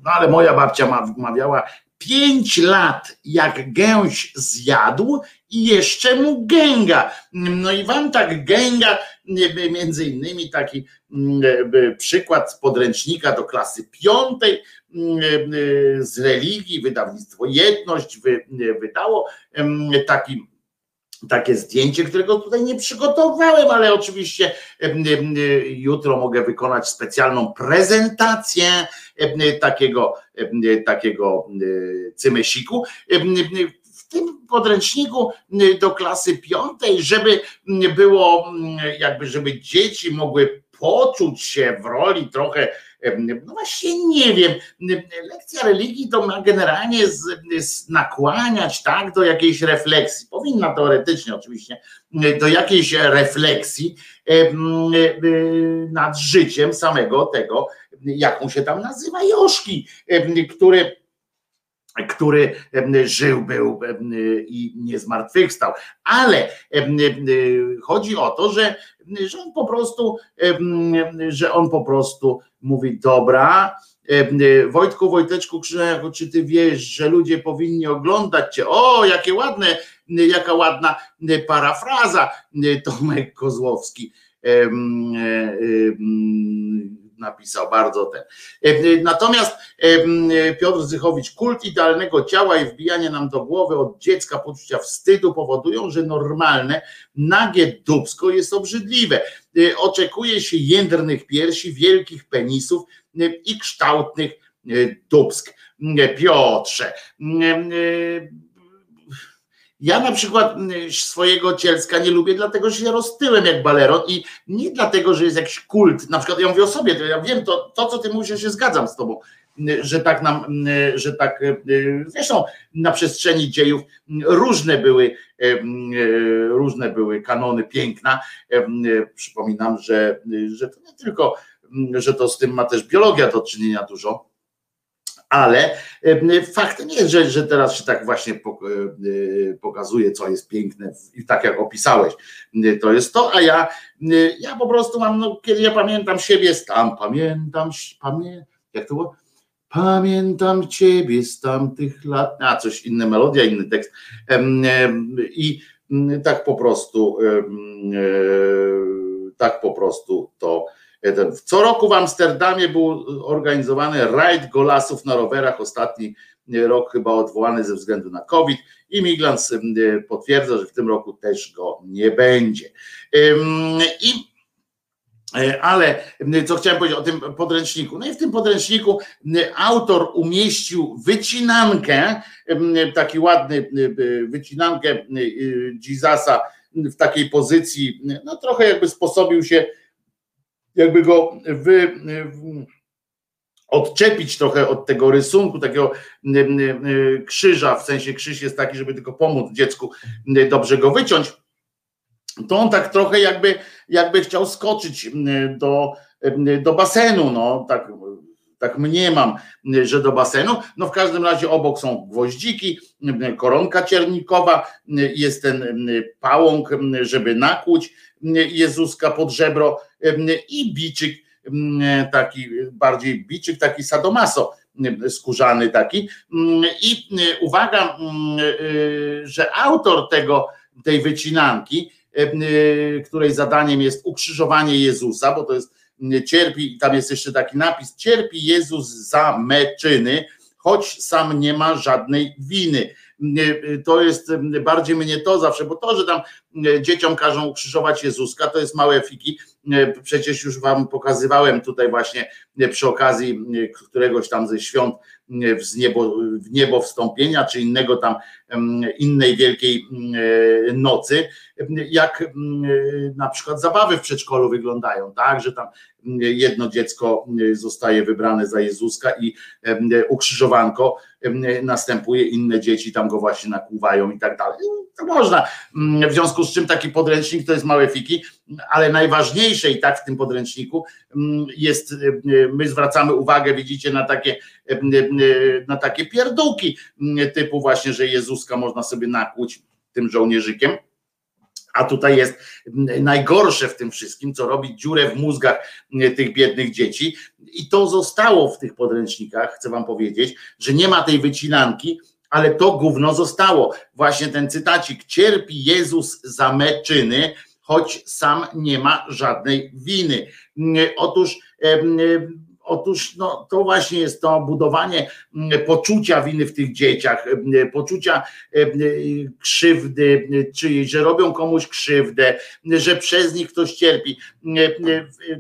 no ale moja babcia ma- mawiała, pięć lat jak gęś zjadł i jeszcze mu gęga. No i wam tak gęga, między innymi taki mm, przykład z podręcznika do klasy piątej mm, z religii, wydawnictwo Jedność wy- wydało taki takie zdjęcie, którego tutaj nie przygotowałem, ale oczywiście em, jutro mogę wykonać specjalną prezentację takiego, takiego cymesiku. Tym podręczniku do klasy piątej, żeby było jakby, żeby dzieci mogły poczuć się w roli trochę, no właśnie nie wiem, lekcja religii to ma generalnie z, z nakłaniać tak do jakiejś refleksji, powinna teoretycznie oczywiście, do jakiejś refleksji em, e, nad życiem samego tego, jak on się tam nazywa, Joszki, em, który który żył, był i nie zmartwychwstał. Ale chodzi o to, że, że on po prostu, że on po prostu mówi, dobra, Wojtku, Wojteczku Krzyżaniaku, czy ty wiesz, że ludzie powinni oglądać cię? O, jakie ładne, jaka ładna parafraza, Tomek Kozłowski napisał bardzo ten. E, natomiast e, Piotr Zychowicz, kult idealnego ciała i wbijanie nam do głowy od dziecka poczucia wstydu powodują, że normalne, nagie dubsko jest obrzydliwe. E, oczekuje się jędrnych piersi, wielkich penisów i kształtnych dubsk. Piotrze, ja na przykład mm, swojego cielska nie lubię, dlatego że się roztyłem jak baleron i nie dlatego, że jest jakiś kult. Na przykład ja mówię o sobie, to ja wiem, to, to co ty mówisz, ja się zgadzam z tobą, mm, że tak nam, mm, że tak, e, zresztą na przestrzeni dziejów różne były, e, różne były kanony piękna. Przypominam, że, że to nie tylko, że to z tym ma też biologia do czynienia dużo ale faktem jest, że, że teraz się tak właśnie e, pokazuje, co jest piękne i tak jak opisałeś, to jest to, a ja, ja po prostu mam, no, kiedy ja pamiętam siebie tam, pamiętam, pamiętam, jak to było? Pamiętam ciebie z tamtych lat, a coś inna melodia, inny tekst. I tak po prostu e, tak po prostu to co roku w Amsterdamie był organizowany rajd golasów na rowerach. Ostatni rok chyba odwołany ze względu na COVID. Imigrant potwierdza, że w tym roku też go nie będzie. I e, ale co chciałem powiedzieć o tym podręczniku? No i w tym podręczniku autor umieścił wycinankę, taki ładny wycinankę Jezusa w takiej pozycji, no trochę jakby sposobił się jakby go wy, odczepić trochę od tego rysunku, takiego krzyża, w sensie krzyż jest taki, żeby tylko pomóc dziecku dobrze go wyciąć, to on tak trochę jakby, jakby chciał skoczyć do, do basenu, no tak, tak mniemam, że do basenu. No w każdym razie obok są gwoździki, koronka ciernikowa, jest ten pałąk, żeby nakłuć Jezuska pod żebro i biczyk, taki bardziej biczyk, taki sadomaso skórzany taki. I uwaga, że autor tego, tej wycinanki, której zadaniem jest ukrzyżowanie Jezusa, bo to jest cierpi, tam jest jeszcze taki napis, cierpi Jezus za meczyny, choć sam nie ma żadnej winy. To jest bardziej mnie to zawsze, bo to, że tam dzieciom każą ukrzyżować Jezuska, to jest małe fiki. Przecież już wam pokazywałem tutaj właśnie przy okazji któregoś tam ze świąt w niebo, w niebo wstąpienia, czy innego tam, innej wielkiej nocy, jak na przykład zabawy w przedszkolu wyglądają, tak, że tam jedno dziecko zostaje wybrane za Jezuska i ukrzyżowanko następuje, inne dzieci tam go właśnie nakłuwają i tak dalej. To można. W związku z czym taki podręcznik to jest małe fiki, ale najważniejsze i tak w tym podręczniku jest, my zwracamy uwagę, widzicie, na takie, na takie pierdółki typu właśnie, że Jezuska można sobie nakłuć tym żołnierzykiem a tutaj jest najgorsze w tym wszystkim, co robi dziurę w mózgach tych biednych dzieci. I to zostało w tych podręcznikach, chcę Wam powiedzieć, że nie ma tej wycinanki, ale to gówno zostało. Właśnie ten cytacik: Cierpi Jezus za me czyny, choć sam nie ma żadnej winy. Otóż Otóż no, to właśnie jest to budowanie mm, poczucia winy w tych dzieciach, mm, poczucia mm, krzywdy, czyli że robią komuś krzywdę, że przez nich ktoś cierpi.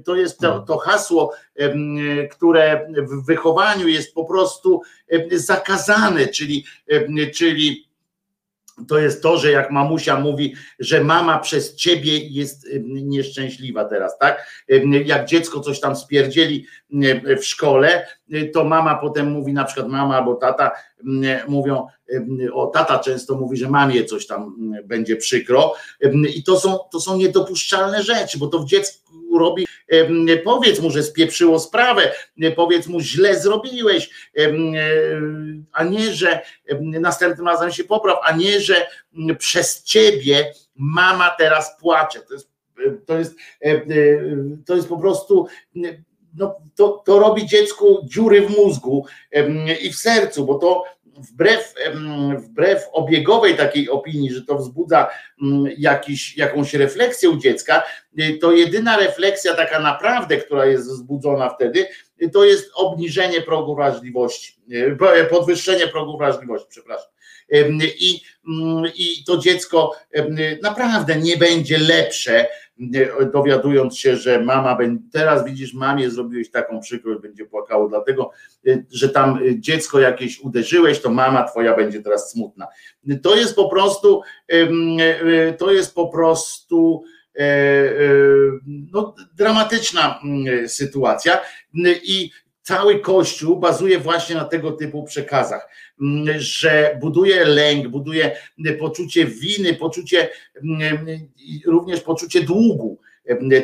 To jest to, to hasło, które w wychowaniu jest po prostu zakazane, czyli, czyli to jest to, że jak mamusia mówi, że mama przez ciebie jest nieszczęśliwa teraz, tak? Jak dziecko coś tam spierdzieli w szkole, to mama potem mówi, na przykład mama albo tata mówią, o tata często mówi, że mamie coś tam będzie przykro i to są, to są niedopuszczalne rzeczy, bo to w dziecku urobi, powiedz mu, że spieprzyło sprawę, powiedz mu, źle zrobiłeś, a nie, że następnym razem się popraw, a nie, że przez ciebie mama teraz płacze. To jest, to jest, to jest po prostu no, to, to robi dziecku dziury w mózgu i w sercu, bo to wbrew, wbrew obiegowej takiej opinii, że to wzbudza mm, jakiś, jakąś refleksję u dziecka, y, to jedyna refleksja taka naprawdę, która jest wzbudzona wtedy, y, to jest obniżenie progu wrażliwości, y, podwyższenie progu wrażliwości, przepraszam. I, mm, I to dziecko naprawdę nie będzie lepsze, dowiadując się, że mama, teraz widzisz, mamie zrobiłeś taką przykrość, będzie płakało, dlatego, że tam dziecko jakieś uderzyłeś, to mama twoja będzie teraz smutna. To jest po prostu, to jest po prostu no, dramatyczna sytuacja i cały Kościół bazuje właśnie na tego typu przekazach, że buduje lęk, buduje poczucie winy, poczucie również poczucie długu.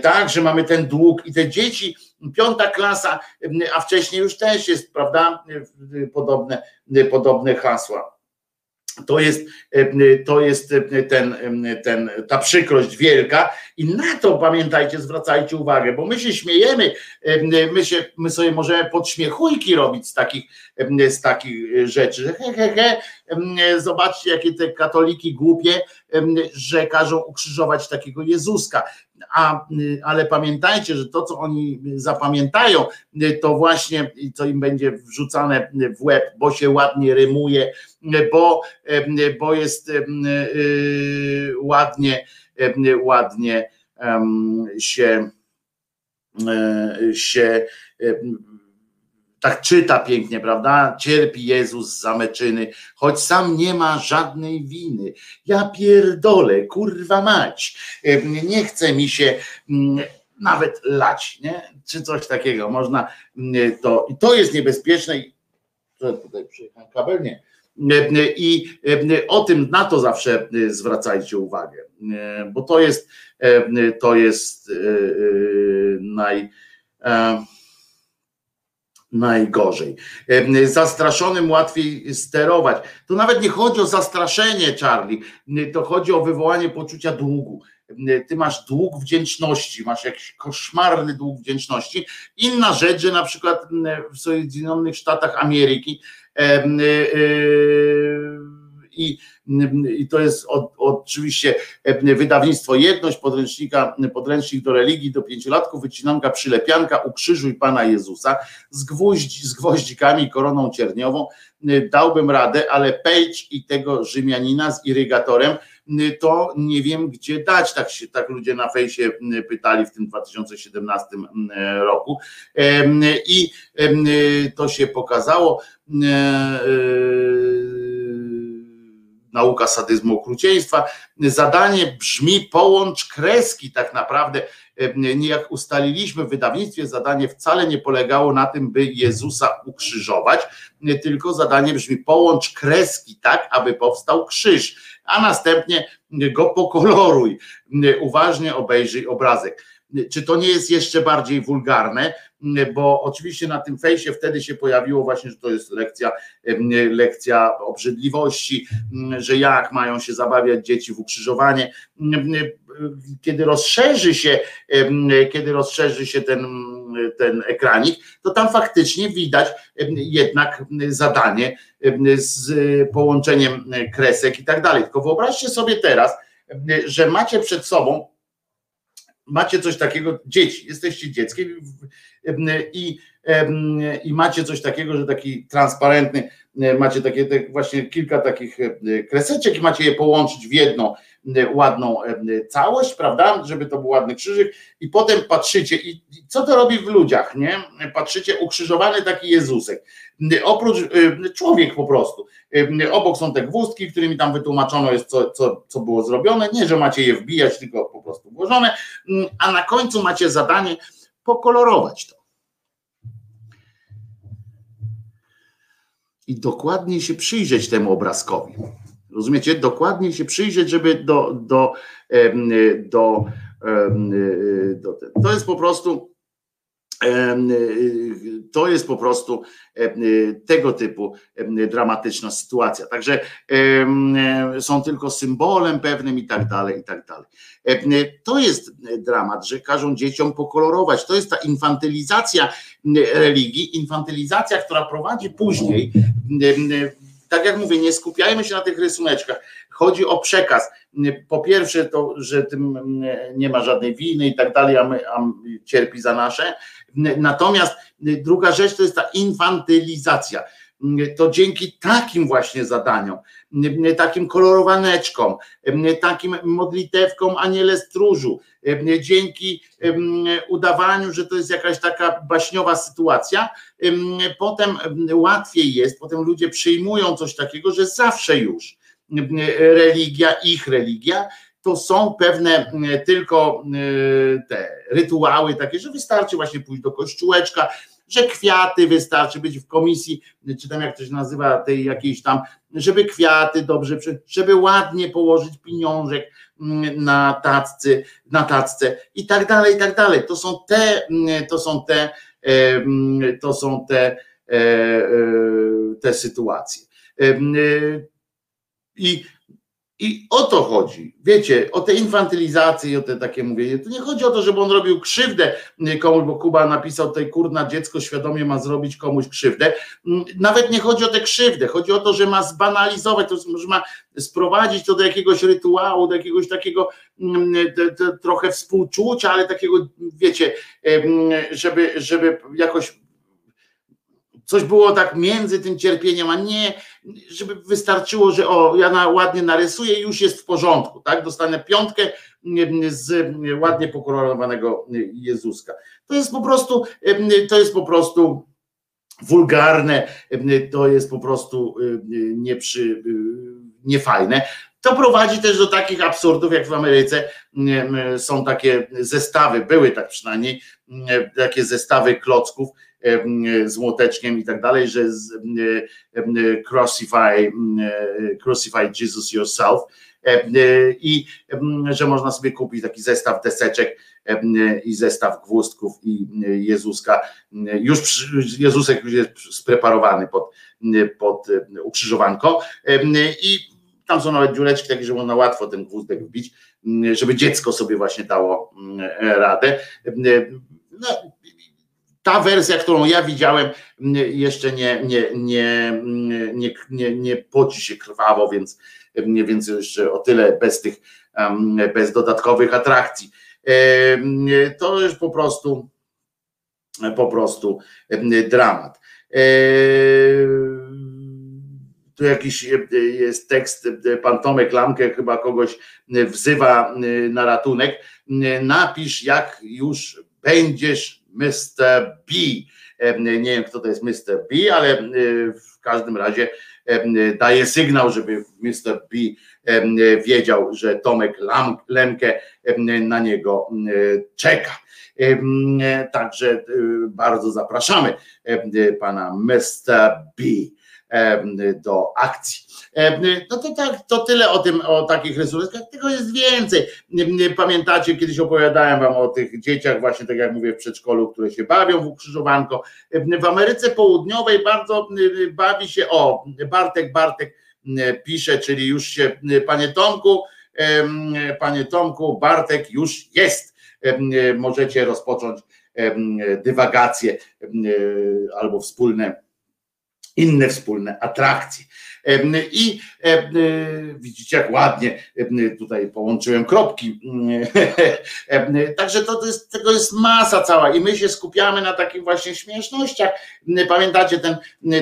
Tak, że mamy ten dług i te dzieci, piąta klasa, a wcześniej już też jest, prawda, podobne, podobne hasła to jest, e, to jest e, ten, e, ten, ta przykrość wielka. I na to pamiętajcie, zwracajcie uwagę, bo my się śmiejemy, my, się, my sobie możemy podśmiechujki robić z takich, z takich rzeczy, że he, he, he, zobaczcie jakie te katoliki głupie, że każą ukrzyżować takiego Jezuska a, ale pamiętajcie, że to, co oni zapamiętają, to właśnie co im będzie wrzucane w łeb, bo się ładnie rymuje, bo, bo jest y, ładnie, ładnie się się tak czyta pięknie, prawda? Cierpi Jezus za meczyny, choć sam nie ma żadnej winy. Ja pierdolę, kurwa mać. Nie chce mi się mm, nawet lać, nie? Czy coś takiego. Można mm, to, i to jest niebezpieczne. I tutaj przyjechałem kabel, nie. I o tym, na to zawsze zwracajcie uwagę, bo to jest, to jest naj najgorzej. Zastraszonym łatwiej sterować. To nawet nie chodzi o zastraszenie, Charlie, to chodzi o wywołanie poczucia długu. Ty masz dług wdzięczności, masz jakiś koszmarny dług wdzięczności. Inna rzecz, że na przykład w Zjednoczonych Statach Ameryki i, i to jest od, oczywiście wydawnictwo Jedność, podręcznika, podręcznik do religii do pięciolatków, wycinanka, przylepianka, ukrzyżuj Pana Jezusa z, gwoździ, z gwoździkami koroną cierniową. Dałbym radę, ale Page i tego Rzymianina z irygatorem, to nie wiem gdzie dać, tak się tak ludzie na fejsie pytali w tym 2017 roku. I to się pokazało nauka sadyzmu okrucieństwa. Zadanie brzmi połącz kreski tak naprawdę, nie jak ustaliliśmy w wydawnictwie, zadanie wcale nie polegało na tym, by Jezusa ukrzyżować, tylko zadanie brzmi połącz kreski tak, aby powstał krzyż, a następnie go pokoloruj, uważnie obejrzyj obrazek. Czy to nie jest jeszcze bardziej wulgarne? Bo oczywiście na tym fejsie wtedy się pojawiło właśnie, że to jest lekcja, lekcja obrzydliwości, że jak mają się zabawiać dzieci w ukrzyżowanie. Kiedy rozszerzy się, kiedy rozszerzy się ten, ten ekranik, to tam faktycznie widać jednak zadanie z połączeniem kresek i tak dalej. Tylko wyobraźcie sobie teraz, że macie przed sobą macie coś takiego, dzieci, jesteście dzieckiem i, i macie coś takiego, że taki transparentny, macie takie właśnie kilka takich kreseczek i macie je połączyć w jedną ładną całość, prawda, żeby to był ładny krzyżyk. I potem patrzycie i co to robi w ludziach, nie? Patrzycie, ukrzyżowany taki Jezusek, oprócz człowiek po prostu, obok są te gwózdki, którymi tam wytłumaczono jest co, co, co było zrobione, nie, że macie je wbijać, tylko po prostu włożone, a na końcu macie zadanie pokolorować to. I dokładnie się przyjrzeć temu obrazkowi. Rozumiecie? Dokładnie się przyjrzeć, żeby do, do, do To jest po prostu to jest po prostu tego typu dramatyczna sytuacja. Także są tylko symbolem pewnym i tak dalej, i tak dalej. To jest dramat, że każą dzieciom pokolorować. To jest ta infantylizacja religii, infantylizacja, która prowadzi później tak jak mówię, nie skupiajmy się na tych rysuneczkach. Chodzi o przekaz. Po pierwsze, to, że tym nie ma żadnej winy i tak dalej, a, my, a cierpi za nasze. Natomiast druga rzecz to jest ta infantylizacja. To dzięki takim właśnie zadaniom, takim kolorowaneczkom, takim modlitewkom aniele stróżu, dzięki udawaniu, że to jest jakaś taka baśniowa sytuacja, potem łatwiej jest, potem ludzie przyjmują coś takiego, że zawsze już religia, ich religia, to są pewne tylko te rytuały takie, że wystarczy właśnie pójść do kościółeczka, że kwiaty wystarczy być w komisji, czy tam jak to się nazywa, tej jakiejś tam, żeby kwiaty dobrze, żeby ładnie położyć pieniążek mm, na tacce, na tacce i tak dalej, i tak dalej. To są te, mm, to są te, mm, to są te, e, e, te sytuacje. I i o to chodzi. Wiecie, o te infantylizacje o te takie mówienie. To nie chodzi o to, żeby on robił krzywdę komuś, bo Kuba napisał tutaj, kurna, dziecko świadomie ma zrobić komuś krzywdę. Nawet nie chodzi o tę krzywdę, chodzi o to, że ma zbanalizować, to że ma sprowadzić to do jakiegoś rytuału, do jakiegoś takiego mm, trochę współczucia, ale takiego, wiecie, żeby, żeby jakoś coś było tak między tym cierpieniem, a nie, żeby wystarczyło, że o, ja na, ładnie narysuję już jest w porządku, tak? Dostanę piątkę z ładnie pokolorowanego Jezuska. To jest po prostu, to jest po prostu wulgarne, to jest po prostu nieprzy, niefajne. To prowadzi też do takich absurdów, jak w Ameryce są takie zestawy, były tak przynajmniej, takie zestawy klocków, z młoteczkiem i tak dalej, że crucify, crucify Jesus yourself i że można sobie kupić taki zestaw deseczek i zestaw gwózdków i Jezuska. Już Jezusek już jest spreparowany pod, pod ukrzyżowanko i tam są nawet dziureczki takie, że można łatwo ten gwózdek wbić, żeby dziecko sobie właśnie dało radę. No, ta wersja, którą ja widziałem, jeszcze nie, nie, nie, nie, nie, nie poci się krwawo, więc, więc jeszcze o tyle bez tych, bez dodatkowych atrakcji. To już po prostu, po prostu dramat. Tu jakiś jest tekst, pan Tomek Lamkę chyba kogoś wzywa na ratunek. Napisz, jak już będziesz Mr. B. Nie wiem, kto to jest Mr. B, ale w każdym razie daje sygnał, żeby Mr. B wiedział, że Tomek Lemke na niego czeka. Także bardzo zapraszamy pana Mr. B do akcji. No to tak, to tyle o tym, o takich rysunkach, tego jest więcej. Pamiętacie, kiedyś opowiadałem wam o tych dzieciach, właśnie tak jak mówię, w przedszkolu, które się bawią w ukrzyżowanko. W Ameryce Południowej bardzo bawi się, o, Bartek, Bartek pisze, czyli już się, panie Tomku, panie Tomku, Bartek już jest. Możecie rozpocząć dywagacje albo wspólne inne wspólne atrakcje. I widzicie, jak ładnie tutaj połączyłem kropki. (laughs) Także to jest, tego jest masa cała i my się skupiamy na takich właśnie śmiesznościach. Pamiętacie ten,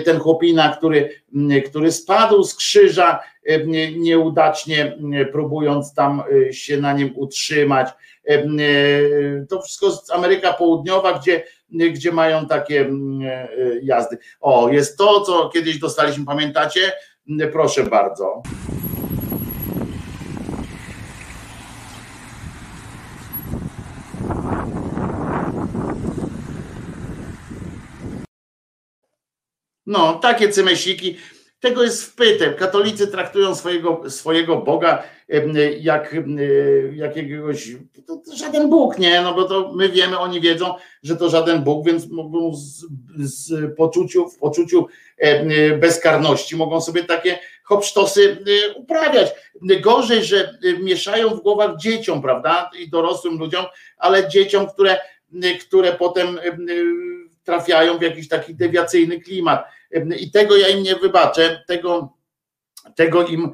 ten chłopina, który, który spadł z krzyża nieudacznie, próbując tam się na nim utrzymać. To wszystko z Ameryka Południowa, gdzie gdzie mają takie mm, e, jazdy. O, jest to, co kiedyś dostaliśmy, pamiętacie? Proszę bardzo. No, takie cymesiki tego jest wpytem. Katolicy traktują swojego, swojego Boga jak jakiegoś, to, żaden Bóg, nie, no bo to my wiemy, oni wiedzą, że to żaden Bóg, więc mogą z, z poczuciu, w poczuciu bezkarności mogą sobie takie hopsztosy uprawiać. Gorzej, że mieszają w głowach dzieciom, prawda, i dorosłym ludziom, ale dzieciom, które, które potem trafiają w jakiś taki dewiacyjny klimat. I tego ja im nie wybaczę, tego, tego, im,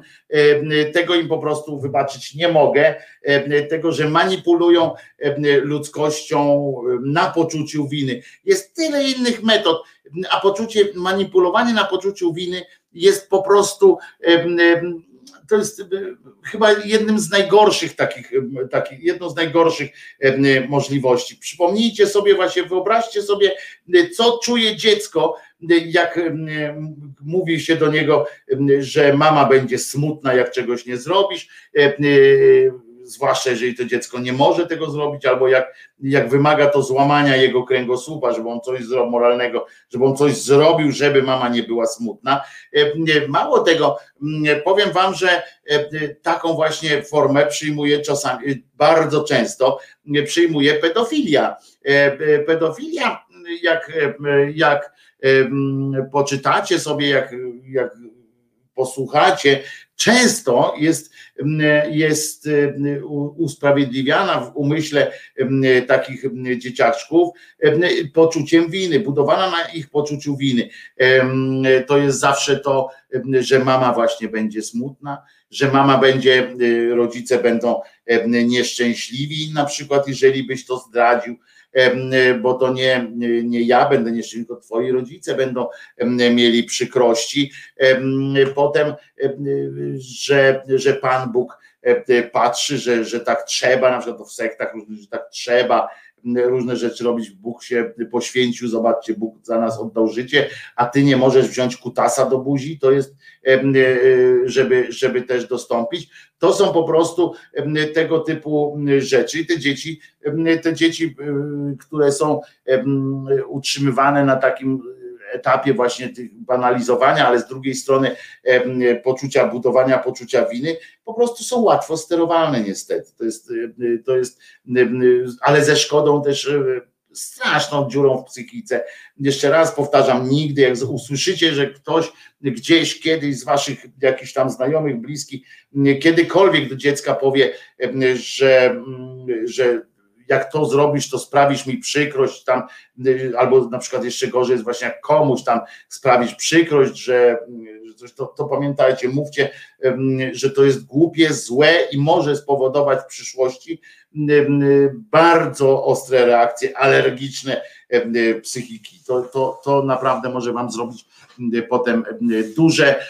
tego im po prostu wybaczyć nie mogę, tego, że manipulują ludzkością na poczuciu winy. Jest tyle innych metod, a poczucie, manipulowanie na poczuciu winy jest po prostu to jest chyba jednym z najgorszych takich, takich jedną z najgorszych możliwości. Przypomnijcie sobie właśnie, wyobraźcie sobie, co czuje dziecko, jak mówi się do niego, że mama będzie smutna, jak czegoś nie zrobisz zwłaszcza jeżeli to dziecko nie może tego zrobić, albo jak, jak wymaga to złamania jego kręgosłupa, żeby on coś zrobił moralnego, żeby on coś zrobił, żeby mama nie była smutna. E, mało tego, powiem wam, że e, taką właśnie formę przyjmuje czasami, bardzo często przyjmuje pedofilia. E, pedofilia, jak, jak poczytacie sobie, jak, jak posłuchacie, często jest, jest usprawiedliwiana w umyśle takich dzieciaczków poczuciem winy, budowana na ich poczuciu winy. To jest zawsze to, że mama właśnie będzie smutna, że mama będzie, rodzice będą nieszczęśliwi, na przykład jeżeli byś to zdradził, bo to nie, nie ja będę nieszczęśliwy, tylko twoi rodzice będą mieli przykrości. Potem, że, że Pan Bóg patrzy, że, że tak trzeba, na przykład w sektach, że tak trzeba różne rzeczy robić. Bóg się poświęcił, zobaczcie, Bóg za nas oddał życie, a ty nie możesz wziąć kutasa do buzi, to jest, e, żeby, żeby też dostąpić. To są po prostu tego typu rzeczy. Te dzieci, te dzieci, które są utrzymywane na takim etapie właśnie tych banalizowania, ale z drugiej strony poczucia, budowania poczucia winy, po prostu są łatwo sterowalne niestety. To jest, to jest ale ze szkodą też straszną dziurą w psychice. Jeszcze raz powtarzam, nigdy jak usłyszycie, że ktoś gdzieś kiedyś z waszych jakichś tam znajomych, bliskich, kiedykolwiek do dziecka powie, że, że jak to zrobisz, to sprawisz mi przykrość tam, y, albo na przykład jeszcze gorzej jest właśnie jak komuś tam sprawisz przykrość, że to, to pamiętajcie, mówcie, że to jest głupie, złe i może spowodować w przyszłości bardzo ostre reakcje alergiczne psychiki. To, to, to naprawdę może wam zrobić potem duże,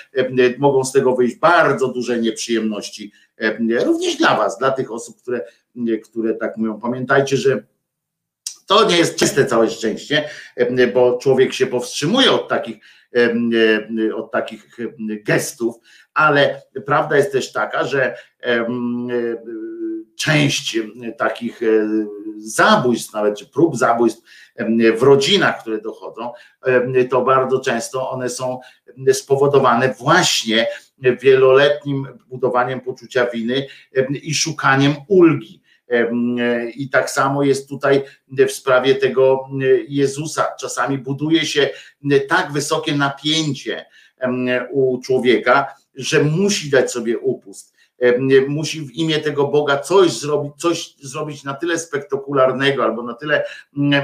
mogą z tego wyjść bardzo duże nieprzyjemności, również dla was, dla tych osób, które które tak mówią. Pamiętajcie, że to nie jest czyste całe szczęście, bo człowiek się powstrzymuje od takich, od takich gestów, ale prawda jest też taka, że część takich zabójstw, nawet czy prób zabójstw w rodzinach, które dochodzą, to bardzo często one są spowodowane właśnie wieloletnim budowaniem poczucia winy i szukaniem ulgi. I tak samo jest tutaj w sprawie tego Jezusa. Czasami buduje się tak wysokie napięcie u człowieka, że musi dać sobie upust. Musi w imię tego Boga coś zrobić, coś zrobić na tyle spektakularnego albo na tyle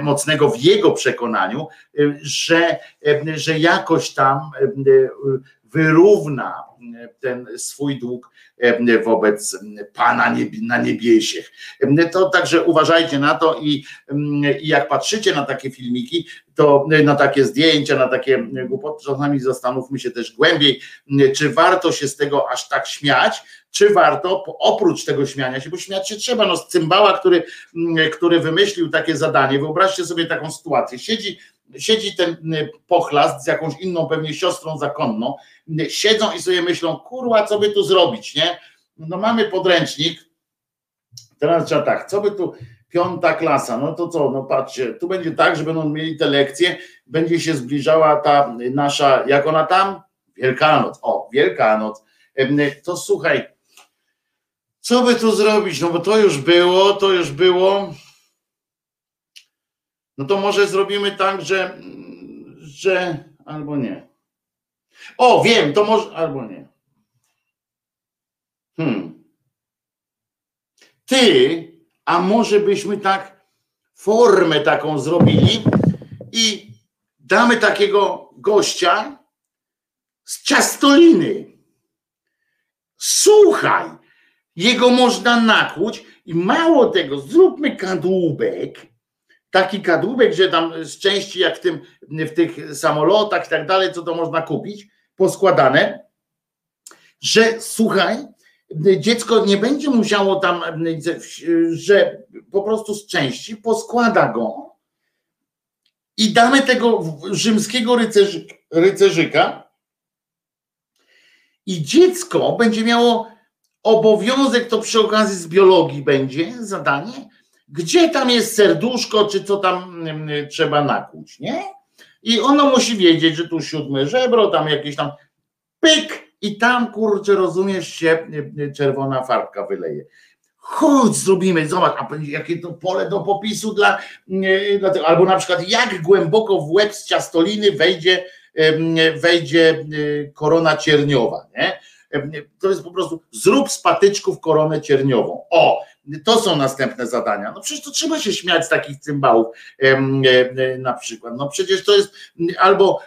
mocnego w jego przekonaniu, że, że jakoś tam wyrówna ten swój dług wobec Pana na niebiesiech. To także uważajcie na to i, i jak patrzycie na takie filmiki, to na takie zdjęcia, na takie głupoty, czasami zastanówmy się też głębiej, czy warto się z tego aż tak śmiać, czy warto oprócz tego śmiania się, bo śmiać się trzeba, no z cymbała, który, który wymyślił takie zadanie, wyobraźcie sobie taką sytuację, siedzi siedzi ten pochlast z jakąś inną pewnie siostrą zakonną, siedzą i sobie myślą, kurwa, co by tu zrobić, nie? No mamy podręcznik, teraz trzeba tak, co by tu, piąta klasa, no to co, no patrzcie, tu będzie tak, że będą mieli te lekcje, będzie się zbliżała ta nasza, jak ona tam, Wielkanoc, o, Wielkanoc. To słuchaj, co by tu zrobić? No bo to już było, to już było. No to może zrobimy tak, że, że albo nie. O, wiem, to może, albo nie. Hmm. Ty, a może byśmy tak formę taką zrobili i damy takiego gościa z ciastoliny. Słuchaj, jego można nakłuć i mało tego, zróbmy kadłubek, taki kadłubek, że tam z części jak w, tym, w tych samolotach i tak dalej, co to można kupić, poskładane, że słuchaj, dziecko nie będzie musiało tam, że po prostu z części poskłada go i damy tego rzymskiego rycerzyka, rycerzyka i dziecko będzie miało obowiązek, to przy okazji z biologii będzie zadanie, gdzie tam jest serduszko, czy co tam mm, trzeba nakłuć, nie? I ono musi wiedzieć, że tu siódme żebro, tam jakieś tam pyk i tam, kurczę, rozumiesz się, czerwona farbka wyleje. Chodź, zrobimy, zobacz, a jakie to pole do popisu dla, dla tego, albo na przykład jak głęboko w łeb z ciastoliny wejdzie, wejdzie korona cierniowa, nie? To jest po prostu zrób z patyczków koronę cierniową. O, to są następne zadania. No przecież to trzeba się śmiać z takich cymbałów na przykład. No przecież to jest albo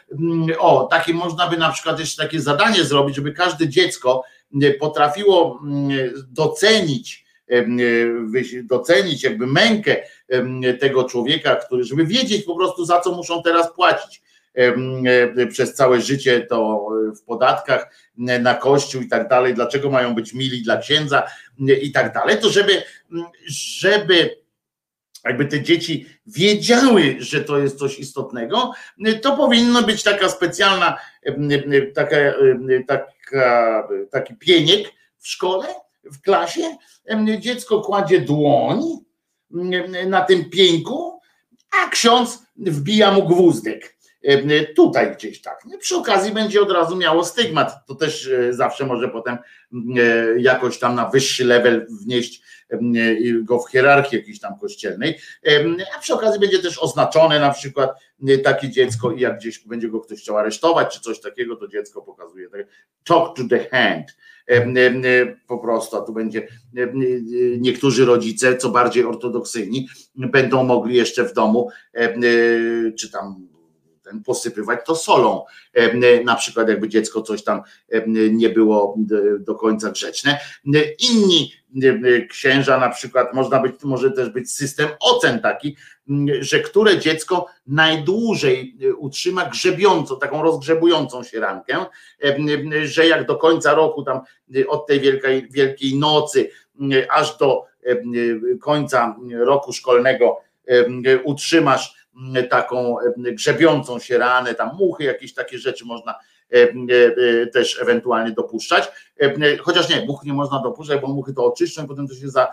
o, takie można by na przykład jeszcze takie zadanie zrobić, żeby każde dziecko potrafiło docenić docenić jakby mękę tego człowieka, który, żeby wiedzieć po prostu za co muszą teraz płacić przez całe życie to w podatkach na kościół i tak dalej, dlaczego mają być mili dla księdza i tak dalej, to żeby, żeby jakby te dzieci wiedziały, że to jest coś istotnego, to powinno być taka specjalna, taka, taka, taki pieniek w szkole, w klasie. Dziecko kładzie dłoń na tym pieńku, a ksiądz wbija mu gwózdek tutaj gdzieś tak. Przy okazji będzie od razu miało stygmat. To też e, zawsze może potem e, jakoś tam na wyższy level wnieść go w hierarchii jakiejś tam kościelnej, a przy okazji będzie też oznaczone na przykład takie dziecko i jak gdzieś będzie go ktoś chciał aresztować czy coś takiego, to dziecko pokazuje tak, talk to the hand po prostu, a tu będzie niektórzy rodzice, co bardziej ortodoksyjni, będą mogli jeszcze w domu czy tam ten posypywać to solą. Na przykład jakby dziecko coś tam nie było do końca grzeczne. Inni księża na przykład można być, może też być system ocen taki, że które dziecko najdłużej utrzyma grzebiącą, taką rozgrzebującą się rankę, że jak do końca roku, tam od tej wielkiej, wielkiej nocy aż do końca roku szkolnego utrzymasz taką grzebiącą się ranę, tam muchy, jakieś takie rzeczy można też ewentualnie dopuszczać. Chociaż nie, much nie można dopuszczać, bo muchy to oczyszczą i potem to się za,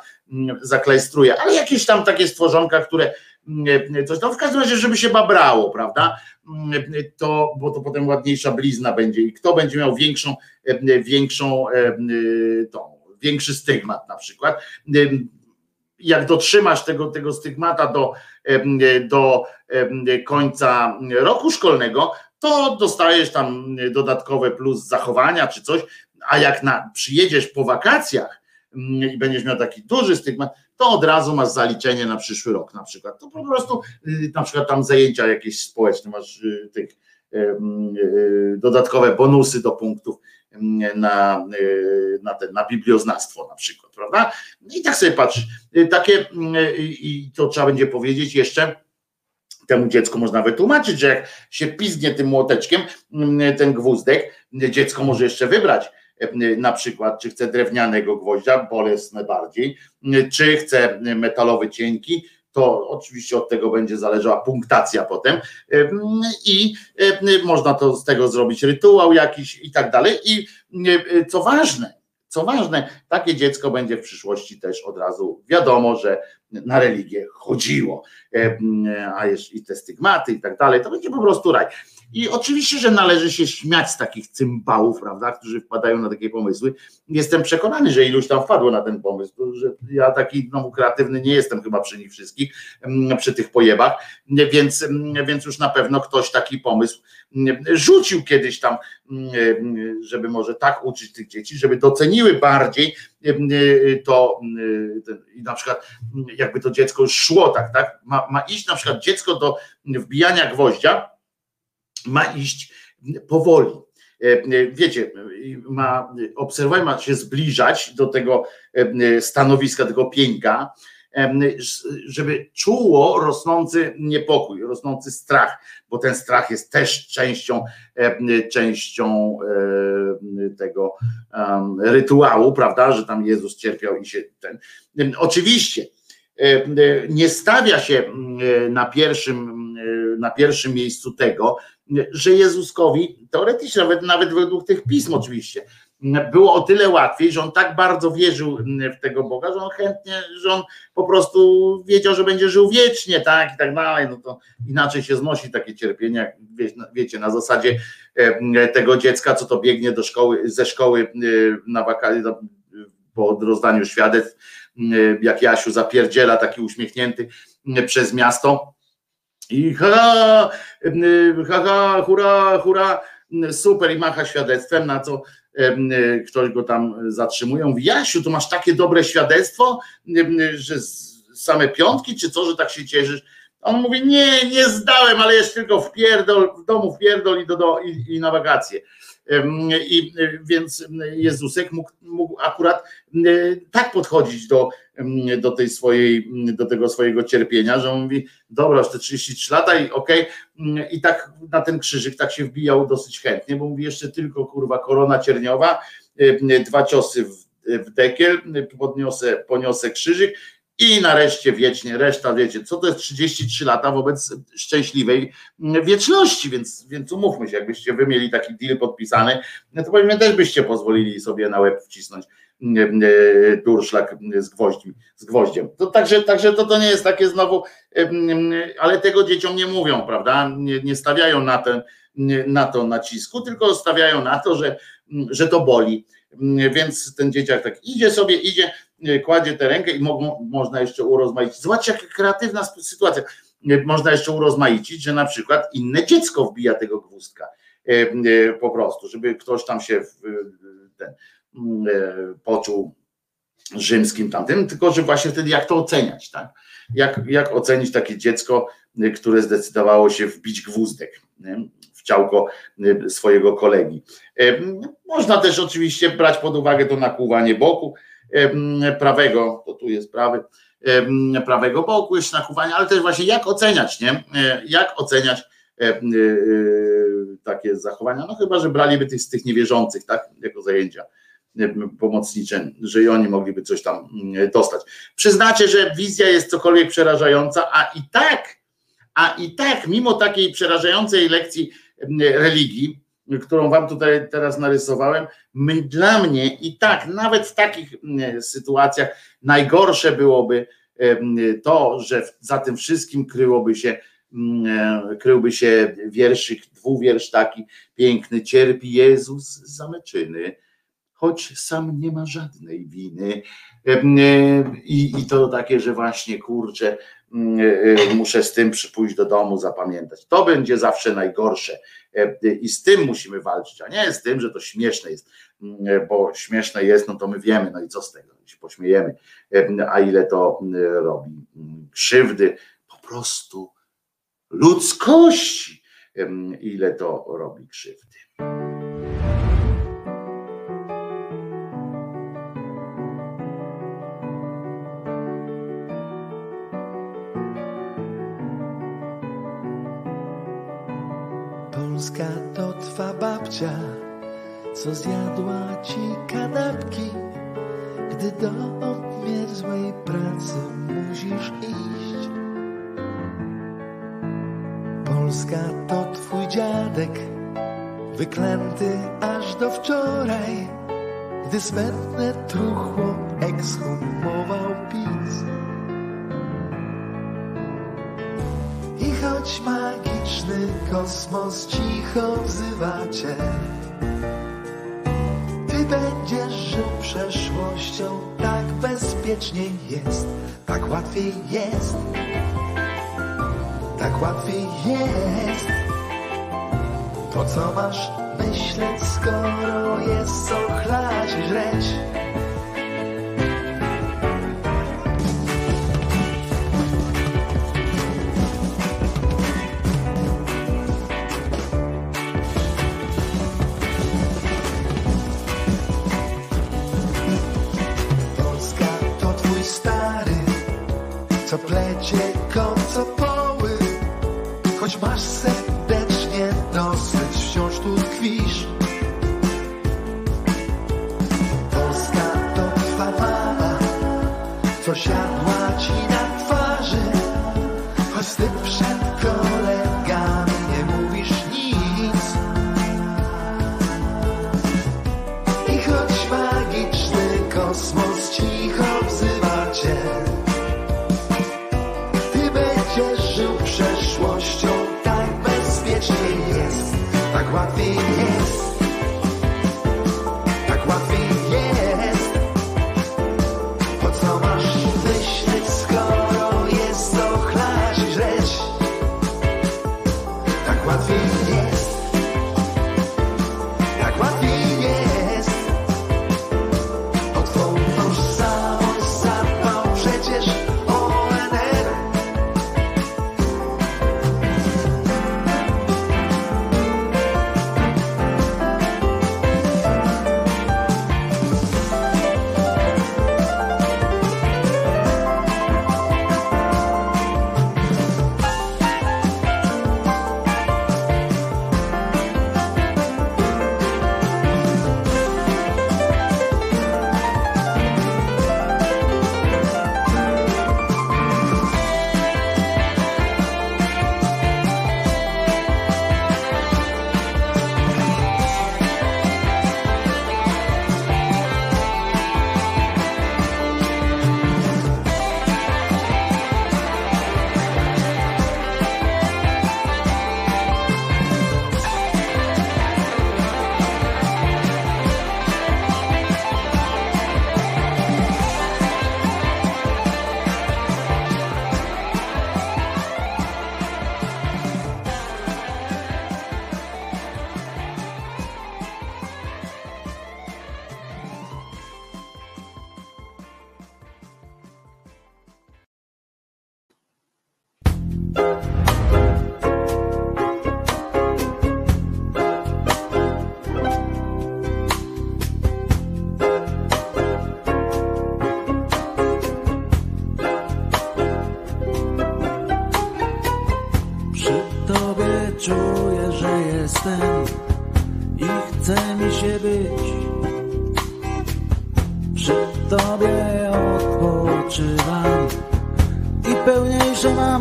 zaklejstruje, ale jakieś tam takie stworzonka, które coś tam w każdym razie, żeby się babrało, prawda? To, bo to potem ładniejsza blizna będzie i kto będzie miał większą, większą większy stygmat na przykład jak dotrzymasz tego, tego stygmata do, do końca roku szkolnego, to dostajesz tam dodatkowe plus zachowania czy coś, a jak na, przyjedziesz po wakacjach i będziesz miał taki duży stygmat, to od razu masz zaliczenie na przyszły rok na przykład. To po prostu y, na przykład tam zajęcia jakieś społeczne, masz y, tych y, dodatkowe bonusy do punktów na, na, ten, na biblioznawstwo na przykład, prawda? I tak sobie patrz, takie i to trzeba będzie powiedzieć jeszcze, temu dziecku można wytłumaczyć, że jak się piznie tym młoteczkiem ten gwózdek, dziecko może jeszcze wybrać na przykład, czy chce drewnianego gwoździa, bolesne bardziej, czy chce metalowy cienki, to oczywiście od tego będzie zależała punktacja potem i można to z tego zrobić rytuał jakiś i tak dalej. I co ważne, co ważne, takie dziecko będzie w przyszłości też od razu wiadomo, że na religię chodziło, a jeszcze i te stygmaty i tak dalej, to będzie po prostu raj. I oczywiście, że należy się śmiać z takich cymbałów, prawda, którzy wpadają na takie pomysły. Jestem przekonany, że iluś tam wpadło na ten pomysł, że ja taki no, kreatywny nie jestem chyba przy nich wszystkich, przy tych pojebach, więc, więc już na pewno ktoś taki pomysł rzucił kiedyś tam, żeby może tak uczyć tych dzieci, żeby doceniły bardziej to i na przykład jakby to dziecko już szło tak, tak, ma, ma iść na przykład dziecko do wbijania gwoździa, ma iść powoli. E, wiecie, ma obserwować, ma się zbliżać do tego e, stanowiska, tego pieńka, e, żeby czuło rosnący niepokój, rosnący strach, bo ten strach jest też częścią, częścią tego rytuału, prawda, że tam Jezus cierpiał i się ten. Oczywiście nie stawia się na pierwszym, na pierwszym miejscu tego, że Jezuskowi, teoretycznie nawet, nawet według tych pism oczywiście, było o tyle łatwiej, że on tak bardzo wierzył w tego Boga, że on chętnie, że on po prostu wiedział, że będzie żył wiecznie, tak i tak dalej, no to inaczej się znosi takie cierpienia, wiecie, na zasadzie tego dziecka, co to biegnie do szkoły, ze szkoły na wakacje, po rozdaniu świadectw, jak Jasiu zapierdziela taki uśmiechnięty przez miasto, i ha, ha, ha, hura, hura, super i macha świadectwem, na co ktoś go tam zatrzymuje. Mówi, Jasiu, tu masz takie dobre świadectwo, że same piątki, czy co, że tak się cieszysz? On mówi, nie, nie zdałem, ale jest tylko w pierdol, w domu w pierdol i, do, do, i, i na wakacje. I więc Jezusek mógł, mógł akurat tak podchodzić do, do tej swojej, do tego swojego cierpienia, że on mówi, dobra, już te 33 lata i okej, okay. i tak na ten krzyżyk tak się wbijał dosyć chętnie, bo mówi jeszcze tylko kurwa korona cierniowa, dwa ciosy w, w dekiel, podniosę, poniosę krzyżyk i nareszcie wiecznie, reszta wiecie, co to jest 33 lata wobec szczęśliwej wieczności, więc, więc umówmy się, jakbyście wy mieli taki deal podpisany, to pewnie też byście pozwolili sobie na łeb wcisnąć durszlak z gwoździem. Z gwoździem. To także, także to, to nie jest takie znowu, ale tego dzieciom nie mówią, prawda? Nie, nie stawiają na, ten, na to nacisku, tylko stawiają na to, że, że to boli. Więc ten dzieciak tak idzie sobie, idzie, E, kładzie tę rękę i mogą, można jeszcze urozmaicić. Zobaczcie, jaka kreatywna sytuacja. E, można jeszcze urozmaicić, że na przykład inne dziecko wbija tego gwózdka e, po prostu, żeby ktoś tam się ten, poczuł rzymskim tamtym, tylko że właśnie wtedy jak to oceniać, tak? Jak, jak ocenić takie dziecko, które zdecydowało się wbić gwózdek nie? w ciałko swojego kolegi. Można też oczywiście brać pod uwagę to nakłuwanie boku, prawego, to tu jest prawy, prawego boku jest nakuwanie, ale też właśnie jak oceniać, nie? E, jak oceniać e, e, takie zachowania? No chyba, że braliby tych z tych niewierzących, tak, jako zajęcia pomocnicze, że i oni mogliby coś tam mm, dostać. Przyznacie, że wizja jest cokolwiek przerażająca, a i tak, a i tak, mimo takiej przerażającej lekcji religii, którą wam tutaj teraz narysowałem, my, dla mnie i tak, nawet w takich mm, sytuacjach najgorsze byłoby to, że za tym wszystkim kryłoby się mm, e, kryłby się wierszyk, dwuwiersz taki piękny, cierpi Jezus za meczyny, choć sam nie ma żadnej winy. E, I, i to takie, że właśnie kurczę, mm, e, muszę z tym przypójść do domu, zapamiętać. To będzie zawsze najgorsze i z tym musimy walczyć, a nie z tym, że to śmieszne jest, mm, bo śmieszne jest, no to my wiemy, no i co z tego, się pośmiejemy, a ile to mm, robi mm, krzywdy, po prostu ludzkości, ile to robi krzywdy. co zjadła ci kanapki, gdy do obmierzłej pracy musisz iść. Polska to twój dziadek, wyklęty aż do wczoraj, gdy smętne truchło ekshumował PiS. I choć magiczny kosmos cicho wzywa cię, Będziesz żył przeszłością, tak bezpiecznie jest, tak łatwiej jest, tak łatwiej jest. Po co masz myśleć, skoro jest co chlać? Kocopoły. Choć masz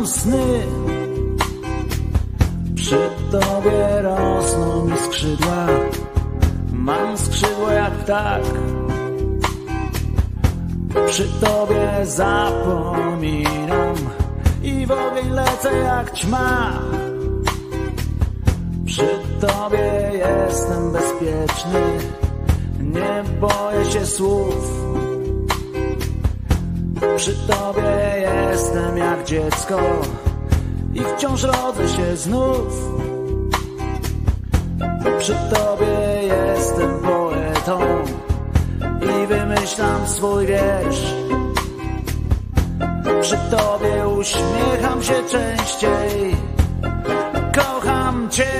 sny. Przy tobie rosną mi skrzydła, mam skrzydła jak ptak. Przy tobie zapominam i w ogień lecę jak ćma. Przy tobie jestem bezpieczny, nie boję się słów. Przy tobie jestem jak dziecko i wciąż rodzę się znów. Przy tobie jestem poetą i wymyślam swój wiersz. Przy tobie uśmiecham się częściej, kocham cię.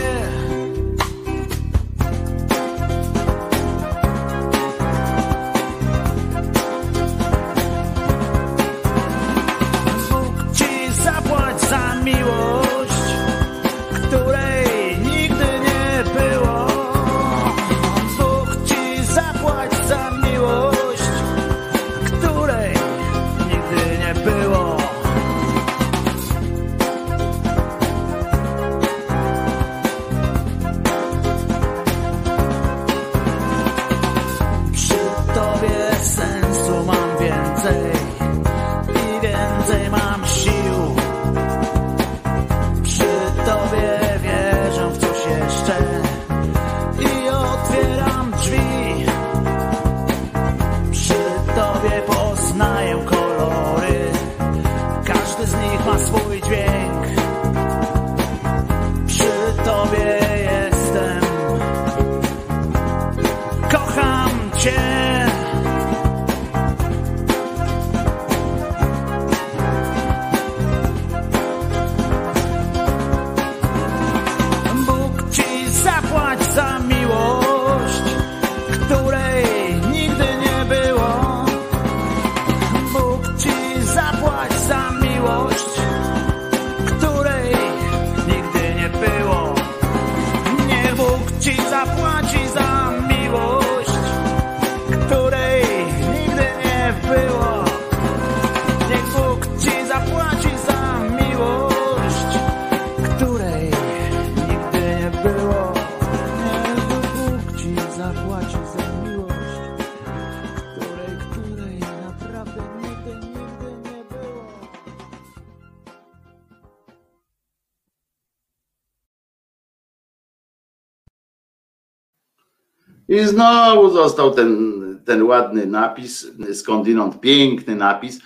I znowu został ten, ten ładny napis, skądinąd piękny napis.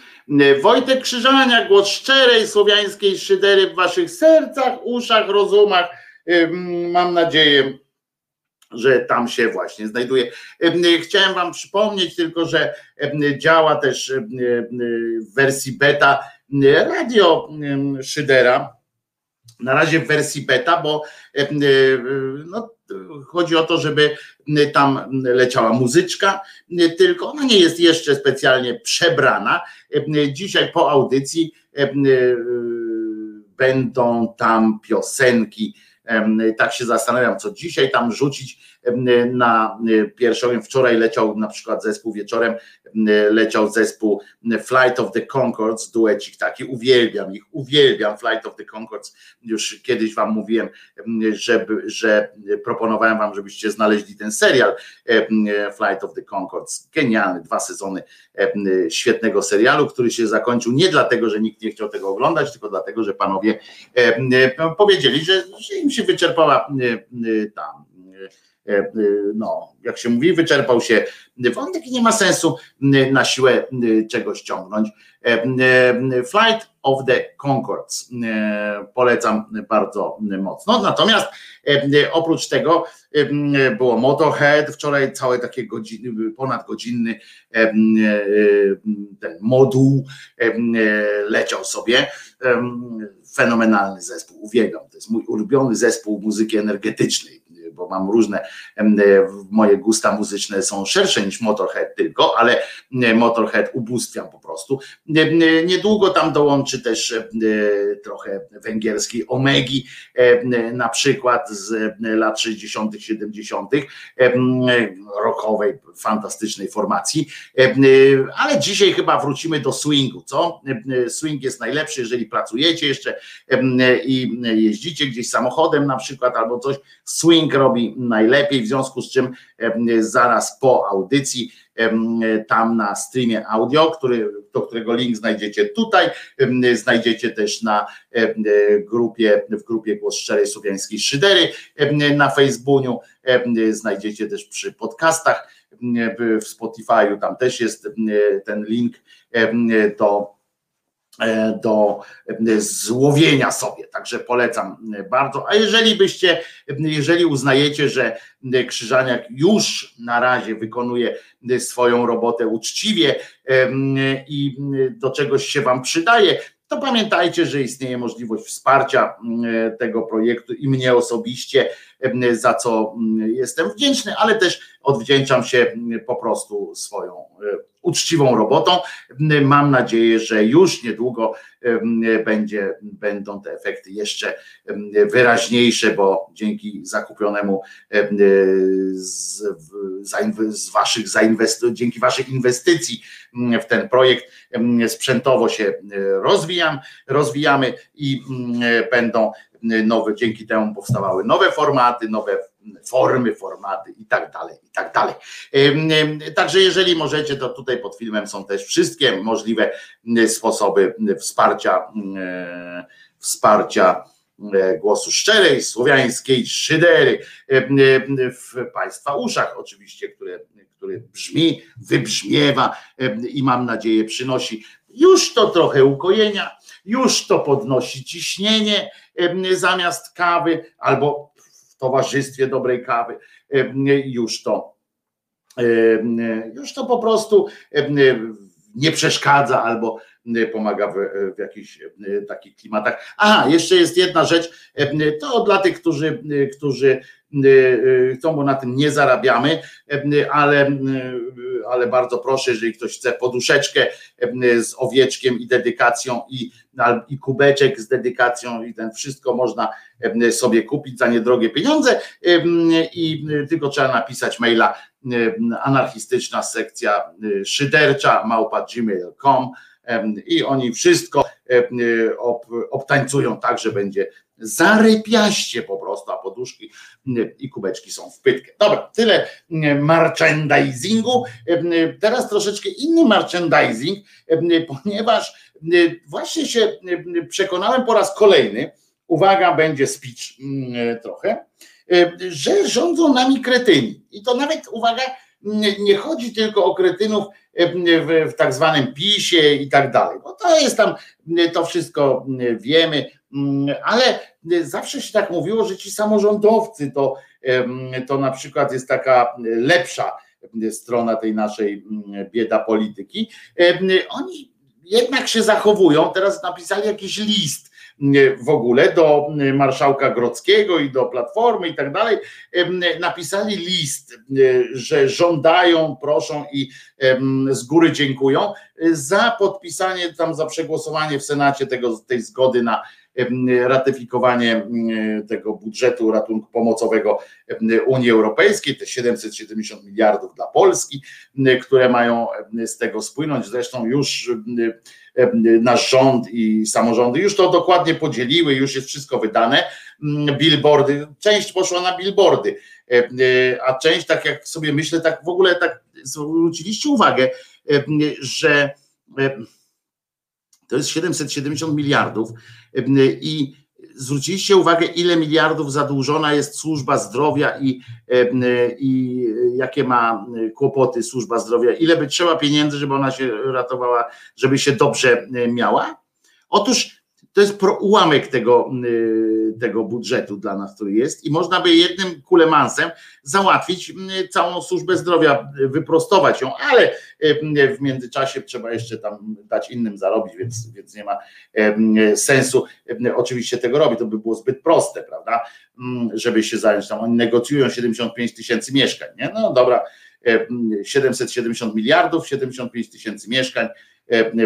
Wojtek Krzyżania, głos szczerej słowiańskiej szydery w waszych sercach, uszach, rozumach. Mam nadzieję, że tam się właśnie znajduje. Chciałem wam przypomnieć tylko, że działa też w wersji beta radio Szydera. Na razie w wersji beta, bo no, chodzi o to, żeby tam leciała muzyczka, tylko ona nie jest jeszcze specjalnie przebrana. Dzisiaj po audycji będą tam piosenki. Tak się zastanawiam, co dzisiaj tam rzucić na pierwszą. Wczoraj leciał na przykład zespół wieczorem, leciał zespół Flight of the Concords, duecik taki, uwielbiam ich, uwielbiam Flight of the Concords. Już kiedyś wam mówiłem, żeby, że proponowałem wam, żebyście znaleźli ten serial Flight of the Concords. Genialny, dwa sezony świetnego serialu, który się zakończył nie dlatego, że nikt nie chciał tego oglądać, tylko dlatego, że panowie powiedzieli, że, że im się wyczerpała tam no, jak się mówi, wyczerpał się wątek i nie ma sensu na siłę czegoś ciągnąć. Flight of the Concords polecam bardzo mocno. Natomiast oprócz tego było Motorhead, wczoraj całe takie godziny, ponad godzinny ten moduł leciał sobie. Fenomenalny zespół, uwielbiam. To jest mój ulubiony zespół muzyki energetycznej bo mam różne, moje gusta muzyczne są szersze niż Motorhead tylko, ale Motorhead ubóstwiam po prostu. Niedługo tam dołączy też trochę węgierskiej Omegi, na przykład z lat 60., 70., rockowej, fantastycznej formacji. Ale dzisiaj chyba wrócimy do swingu, co? Swing jest najlepszy, jeżeli pracujecie jeszcze i jeździcie gdzieś samochodem na przykład albo coś. Swing robi najlepiej, w związku z czym zaraz po audycji tam na streamie audio, który, do którego link znajdziecie tutaj, znajdziecie też na grupie, w grupie Głos Szczerej Słowiańskiej Szydery na Facebooku, znajdziecie też przy podcastach w Spotify'u, tam też jest ten link do do złowienia sobie. Także polecam bardzo. A jeżeli byście, jeżeli uznajecie, że Krzyżaniak już na razie wykonuje swoją robotę uczciwie i do czegoś się Wam przydaje, to pamiętajcie, że istnieje możliwość wsparcia tego projektu i mnie osobiście, za co jestem wdzięczny, ale też odwdzięczam się po prostu swoją uczciwą robotą. Mam nadzieję, że już niedługo będzie, będą te efekty jeszcze wyraźniejsze, bo dzięki zakupionemu z, z waszych zainwestycji, dzięki waszej inwestycji w ten projekt sprzętowo się rozwijam, rozwijamy i będą nowe, dzięki temu powstawały nowe formaty, nowe formy, formaty i tak dalej, i tak dalej. Także jeżeli możecie, to tutaj pod filmem są też wszystkie możliwe sposoby wsparcia, wsparcia głosu szczerej, słowiańskiej szydery w Państwa uszach oczywiście, które, który brzmi, wybrzmiewa i mam nadzieję przynosi już to trochę ukojenia, już to podnosi ciśnienie zamiast kawy albo w towarzystwie dobrej kawy, już to już to po prostu nie przeszkadza albo pomaga w, w jakichś takich klimatach. Aha, jeszcze jest jedna rzecz, to dla tych, którzy, którzy chcą, bo na tym nie zarabiamy, ale, ale bardzo proszę, jeżeli ktoś chce poduszeczkę z owieczkiem i dedykacją i, i kubeczek z dedykacją i ten wszystko można sobie kupić za niedrogie pieniądze i tylko trzeba napisać maila anarchistyczna sekcja szydercza małpa gmail.com i oni wszystko obtańcują tak, że będzie zarypiaście po prostu, a poduszki i kubeczki są w pytkę. Dobra, tyle merchandisingu. Teraz troszeczkę inny merchandising, ponieważ właśnie się przekonałem po raz kolejny, uwaga, będzie speech trochę, że rządzą nami kretyni. I to nawet, uwaga, nie chodzi tylko o kretynów w, w tak zwanym PiSie i tak dalej, bo to jest tam, to wszystko wiemy, ale zawsze się tak mówiło, że ci samorządowcy to, to na przykład jest taka lepsza strona tej naszej bieda polityki. Oni jednak się zachowują, teraz napisali jakiś list w ogóle do marszałka Grodzkiego i do Platformy i tak dalej, napisali list, że żądają, proszą i z góry dziękują za podpisanie, tam za przegłosowanie w Senacie tego, tej zgody na ratyfikowanie tego budżetu ratunku pomocowego Unii Europejskiej, te 770 miliardów dla Polski, które mają z tego spłynąć. Zresztą już nasz rząd i samorządy już to dokładnie podzieliły, już jest wszystko wydane. Billboardy, część poszła na billboardy, a część, tak jak sobie myślę, tak w ogóle tak zwróciliście uwagę, że to jest 770 miliardów i zwróciliście uwagę, ile miliardów zadłużona jest służba zdrowia i, i jakie ma kłopoty służba zdrowia, ile by trzeba pieniędzy, żeby ona się ratowała, żeby się dobrze miała? Otóż to jest ułamek tego, y, tego budżetu dla nas, który jest. I można by jednym kulemansem załatwić y, całą służbę zdrowia, y, wyprostować ją, ale w międzyczasie trzeba jeszcze tam dać innym zarobić, więc, więc nie ma sensu oczywiście tego robić, to by było zbyt proste, prawda, mm, żeby się zająć tam, oni negocjują 75 tysięcy mieszkań, nie? no dobra, 770 miliardów, 75 tysięcy mieszkań,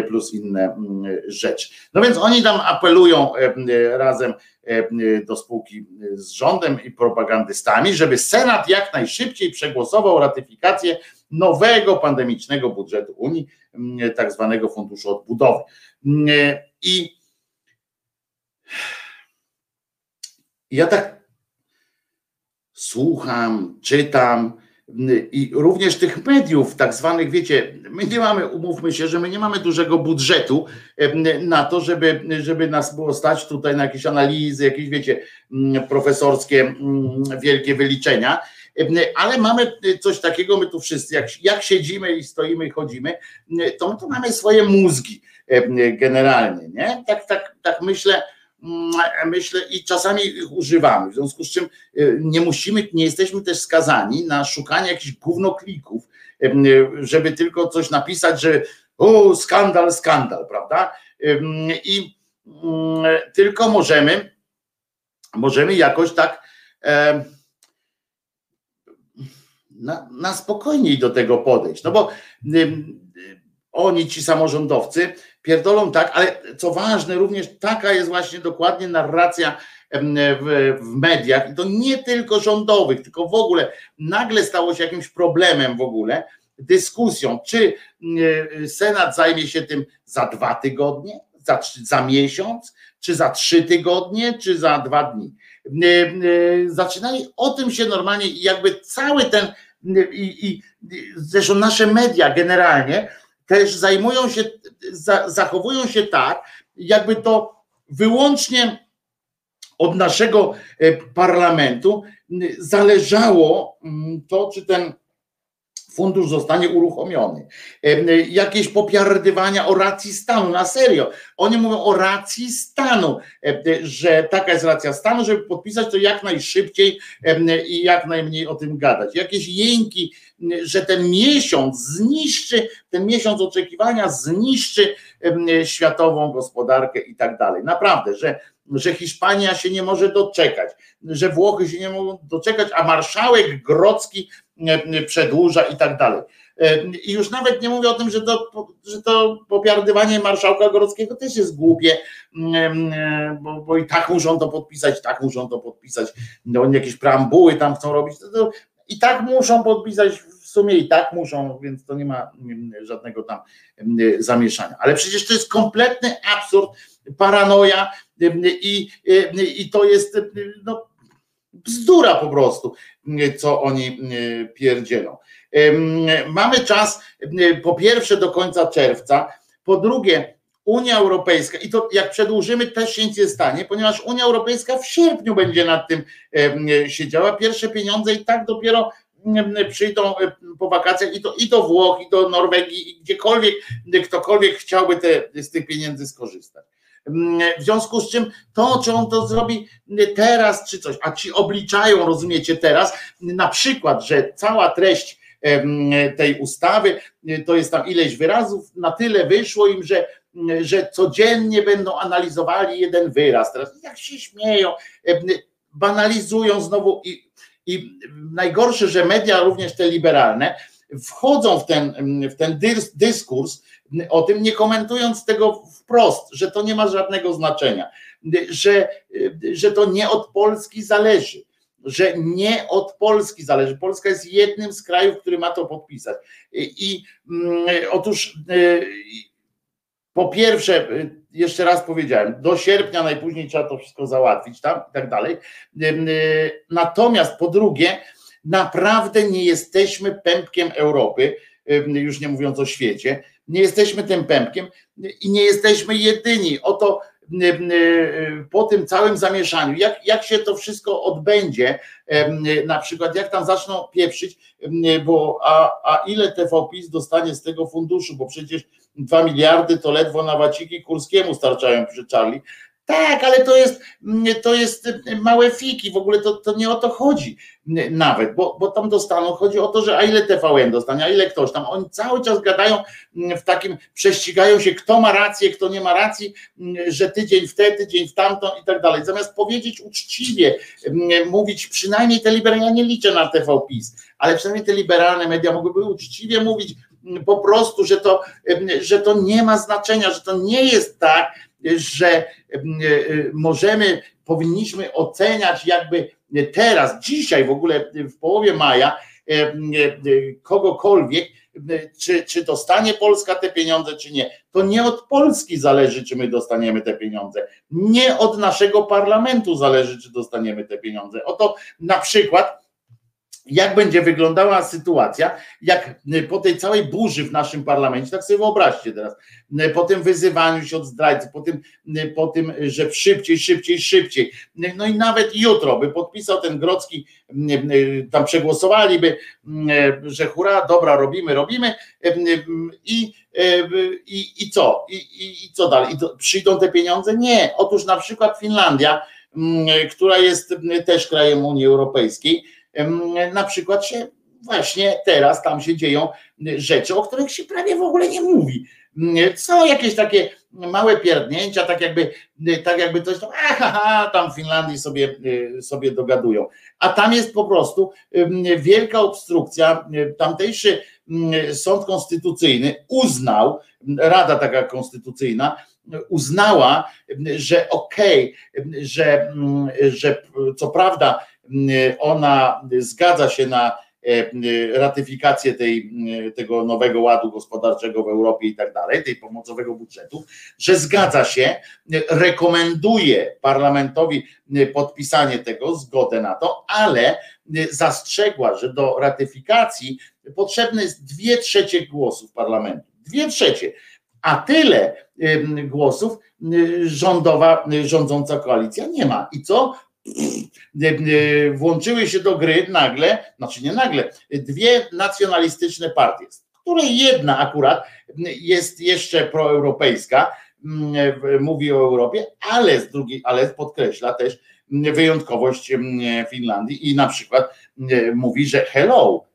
plus inne mm, rzeczy. No więc oni tam apelują e, razem e, do spółki z rządem i propagandystami, żeby Senat jak najszybciej przegłosował ratyfikację nowego pandemicznego budżetu Unii, tak zwanego Funduszu Odbudowy. I ja tak słucham, czytam, i również tych mediów, tak zwanych, wiecie, my nie mamy, umówmy się, że my nie mamy dużego budżetu na to, żeby, żeby nas było stać tutaj na jakieś analizy, jakieś, wiecie, profesorskie wielkie wyliczenia, ale mamy coś takiego, my tu wszyscy, jak, jak siedzimy i stoimy i chodzimy, to my tu mamy swoje mózgi generalnie, nie? Tak, tak, tak myślę, Mm, myślę, i czasami ich używamy, w związku z czym y, nie musimy, nie jesteśmy też skazani na szukanie jakichś gównoklików, żeby tylko coś napisać, że o, skandal, skandal, prawda? I mm, tylko możemy, możemy jakoś tak na, na spokojniej do tego podejść, no bo oni, ci samorządowcy, pierdolą tak, ale co ważne, również taka jest właśnie dokładnie narracja w, w, mediach, i to nie tylko rządowych, tylko w ogóle. Nagle stało się jakimś problemem w ogóle, dyskusją, czy Senat zajmie się tym za dwa tygodnie, za, za miesiąc, czy za trzy tygodnie, czy za dwa dni. Zaczynali o tym się normalnie, jakby cały ten, i, i zresztą nasze media generalnie, też zajmują się, zachowują się tak, jakby to wyłącznie od naszego e, parlamentu zależało to, czy ten fundusz zostanie uruchomiony. Jakieś popiardywania o racji stanu, na serio. Oni mówią o racji stanu, że taka jest racja stanu, żeby podpisać to jak najszybciej i jak najmniej o tym gadać. Jakieś jęki, że ten miesiąc zniszczy, ten miesiąc oczekiwania zniszczy światową gospodarkę i tak dalej. Naprawdę, że, że Hiszpania się nie może doczekać, że Włochy się nie mogą doczekać, a marszałek Grocki przedłuża i tak dalej. I już nawet nie mówię o tym, że to, że to popiardywanie marszałka Gorockiego też jest głupie, bo, bo i tak muszą to podpisać, tak muszą to podpisać, no, jakieś preambuły tam chcą robić, to, to i tak muszą podpisać, w sumie i tak muszą, więc to nie ma żadnego tam zamieszania. Ale przecież to jest kompletny absurd, paranoja i, i to jest no, bzdura po prostu, co oni pierdzielą. Mamy czas po pierwsze do końca czerwca, po drugie Unia Europejska, i to jak przedłużymy, też się nic nie stanie, ponieważ Unia Europejska w sierpniu będzie nad tym siedziała. Pierwsze pieniądze i tak dopiero przyjdą po wakacjach i to i do Włoch, i do Norwegii, i gdziekolwiek, ktokolwiek chciałby te, z tych pieniędzy skorzystać. W związku z czym to, czy on to zrobi teraz, czy coś, a ci obliczają, rozumiecie, teraz, na przykład, że cała treść tej ustawy to jest tam ileś wyrazów, na tyle wyszło im, że, że codziennie będą analizowali jeden wyraz. Teraz jak się śmieją, banalizują znowu i, i najgorsze, że media, również te liberalne, wchodzą w ten, w ten dyskurs o tym, nie komentując tego wprost, że to nie ma żadnego znaczenia, że, że to nie od Polski zależy, że nie od Polski zależy. Polska jest jednym z krajów, który ma to podpisać. I, i mm, otóż y, po pierwsze, y, jeszcze raz powiedziałem, do sierpnia najpóźniej trzeba to wszystko załatwić tam i tak dalej. Y, natomiast po drugie, naprawdę nie jesteśmy pępkiem Europy, już nie mówiąc o świecie, nie jesteśmy tym pępkiem i nie jesteśmy jedyni. Oto po tym całym zamieszaniu, jak, jak się to wszystko odbędzie, na przykład jak tam zaczną pieprzyć, bo a, a ile TVPiS dostanie z tego funduszu, bo przecież 2 miliardy to ledwo na waciki Kurskiemu starczają przy Charlie, tak, ale to jest, to jest małe fiki, w ogóle to, to nie o to chodzi nawet, bo, bo tam dostaną, chodzi o to, że a ile TVN dostanie, a ile ktoś tam, oni cały czas gadają w takim, prześcigają się, kto ma rację, kto nie ma racji, że tydzień w te, tydzień w tamto i tak dalej, zamiast powiedzieć uczciwie, mówić przynajmniej te liberalne, ja nie liczę na TV PiS, ale przynajmniej te liberalne media mogłyby uczciwie mówić po prostu, że to, że to nie ma znaczenia, że to nie jest tak, że e, e, możemy, powinniśmy oceniać jakby teraz, dzisiaj w ogóle w połowie maja, e, kogokolwiek, czy, czy dostanie Polska te pieniądze, czy nie. To nie od Polski zależy, czy my dostaniemy te pieniądze. Nie od naszego parlamentu zależy, czy dostaniemy te pieniądze. Oto na przykład jak będzie wyglądała sytuacja, jak y, po tej całej burzy w naszym parlamencie, tak sobie wyobraźcie teraz, y, po tym wyzywaniu się od zdrajcy, po tym, y, po tym, że szybciej, szybciej, szybciej, no i nawet jutro by podpisał ten Grocki, tam przegłosowaliby, że hura, dobra, robimy, robimy i, i, i co? I, i, i co dalej? I to, przyjdą te pieniądze? Nie. Otóż na przykład Finlandia, która jest też krajem Unii Europejskiej, na przykład się właśnie teraz tam się dzieją rzeczy, o których się prawie w ogóle nie mówi. Są jakieś takie małe pierdnięcia, tak jakby, tak jakby coś tam, aha, tam w Finlandii sobie, sobie dogadują. A tam jest po prostu wielka obstrukcja. Tamtejszy sąd konstytucyjny uznał, Rada taka konstytucyjna, uznała, że okej, okay, że, że co prawda ona zgadza się na e, ratyfikację tej, tego nowego ładu gospodarczego w Europie i tak dalej, tej pomocowego budżetu, że zgadza się, rekomenduje parlamentowi podpisanie tego, zgodę na to, ale zastrzegła, że do ratyfikacji potrzebne jest dwie trzecie głosów parlamentu. Dwie trzecie. A tyle głosów rządowa, rządząca koalicja nie ma. I co? (clears throat) włączyły się do gry nagle, znaczy nie nagle, dwie nacjonalistyczne partie, z której jedna akurat jest jeszcze proeuropejska, mówi o Europie, ale z drugiej, ale podkreśla też wyjątkowość Finlandii i na przykład mówi, że hello,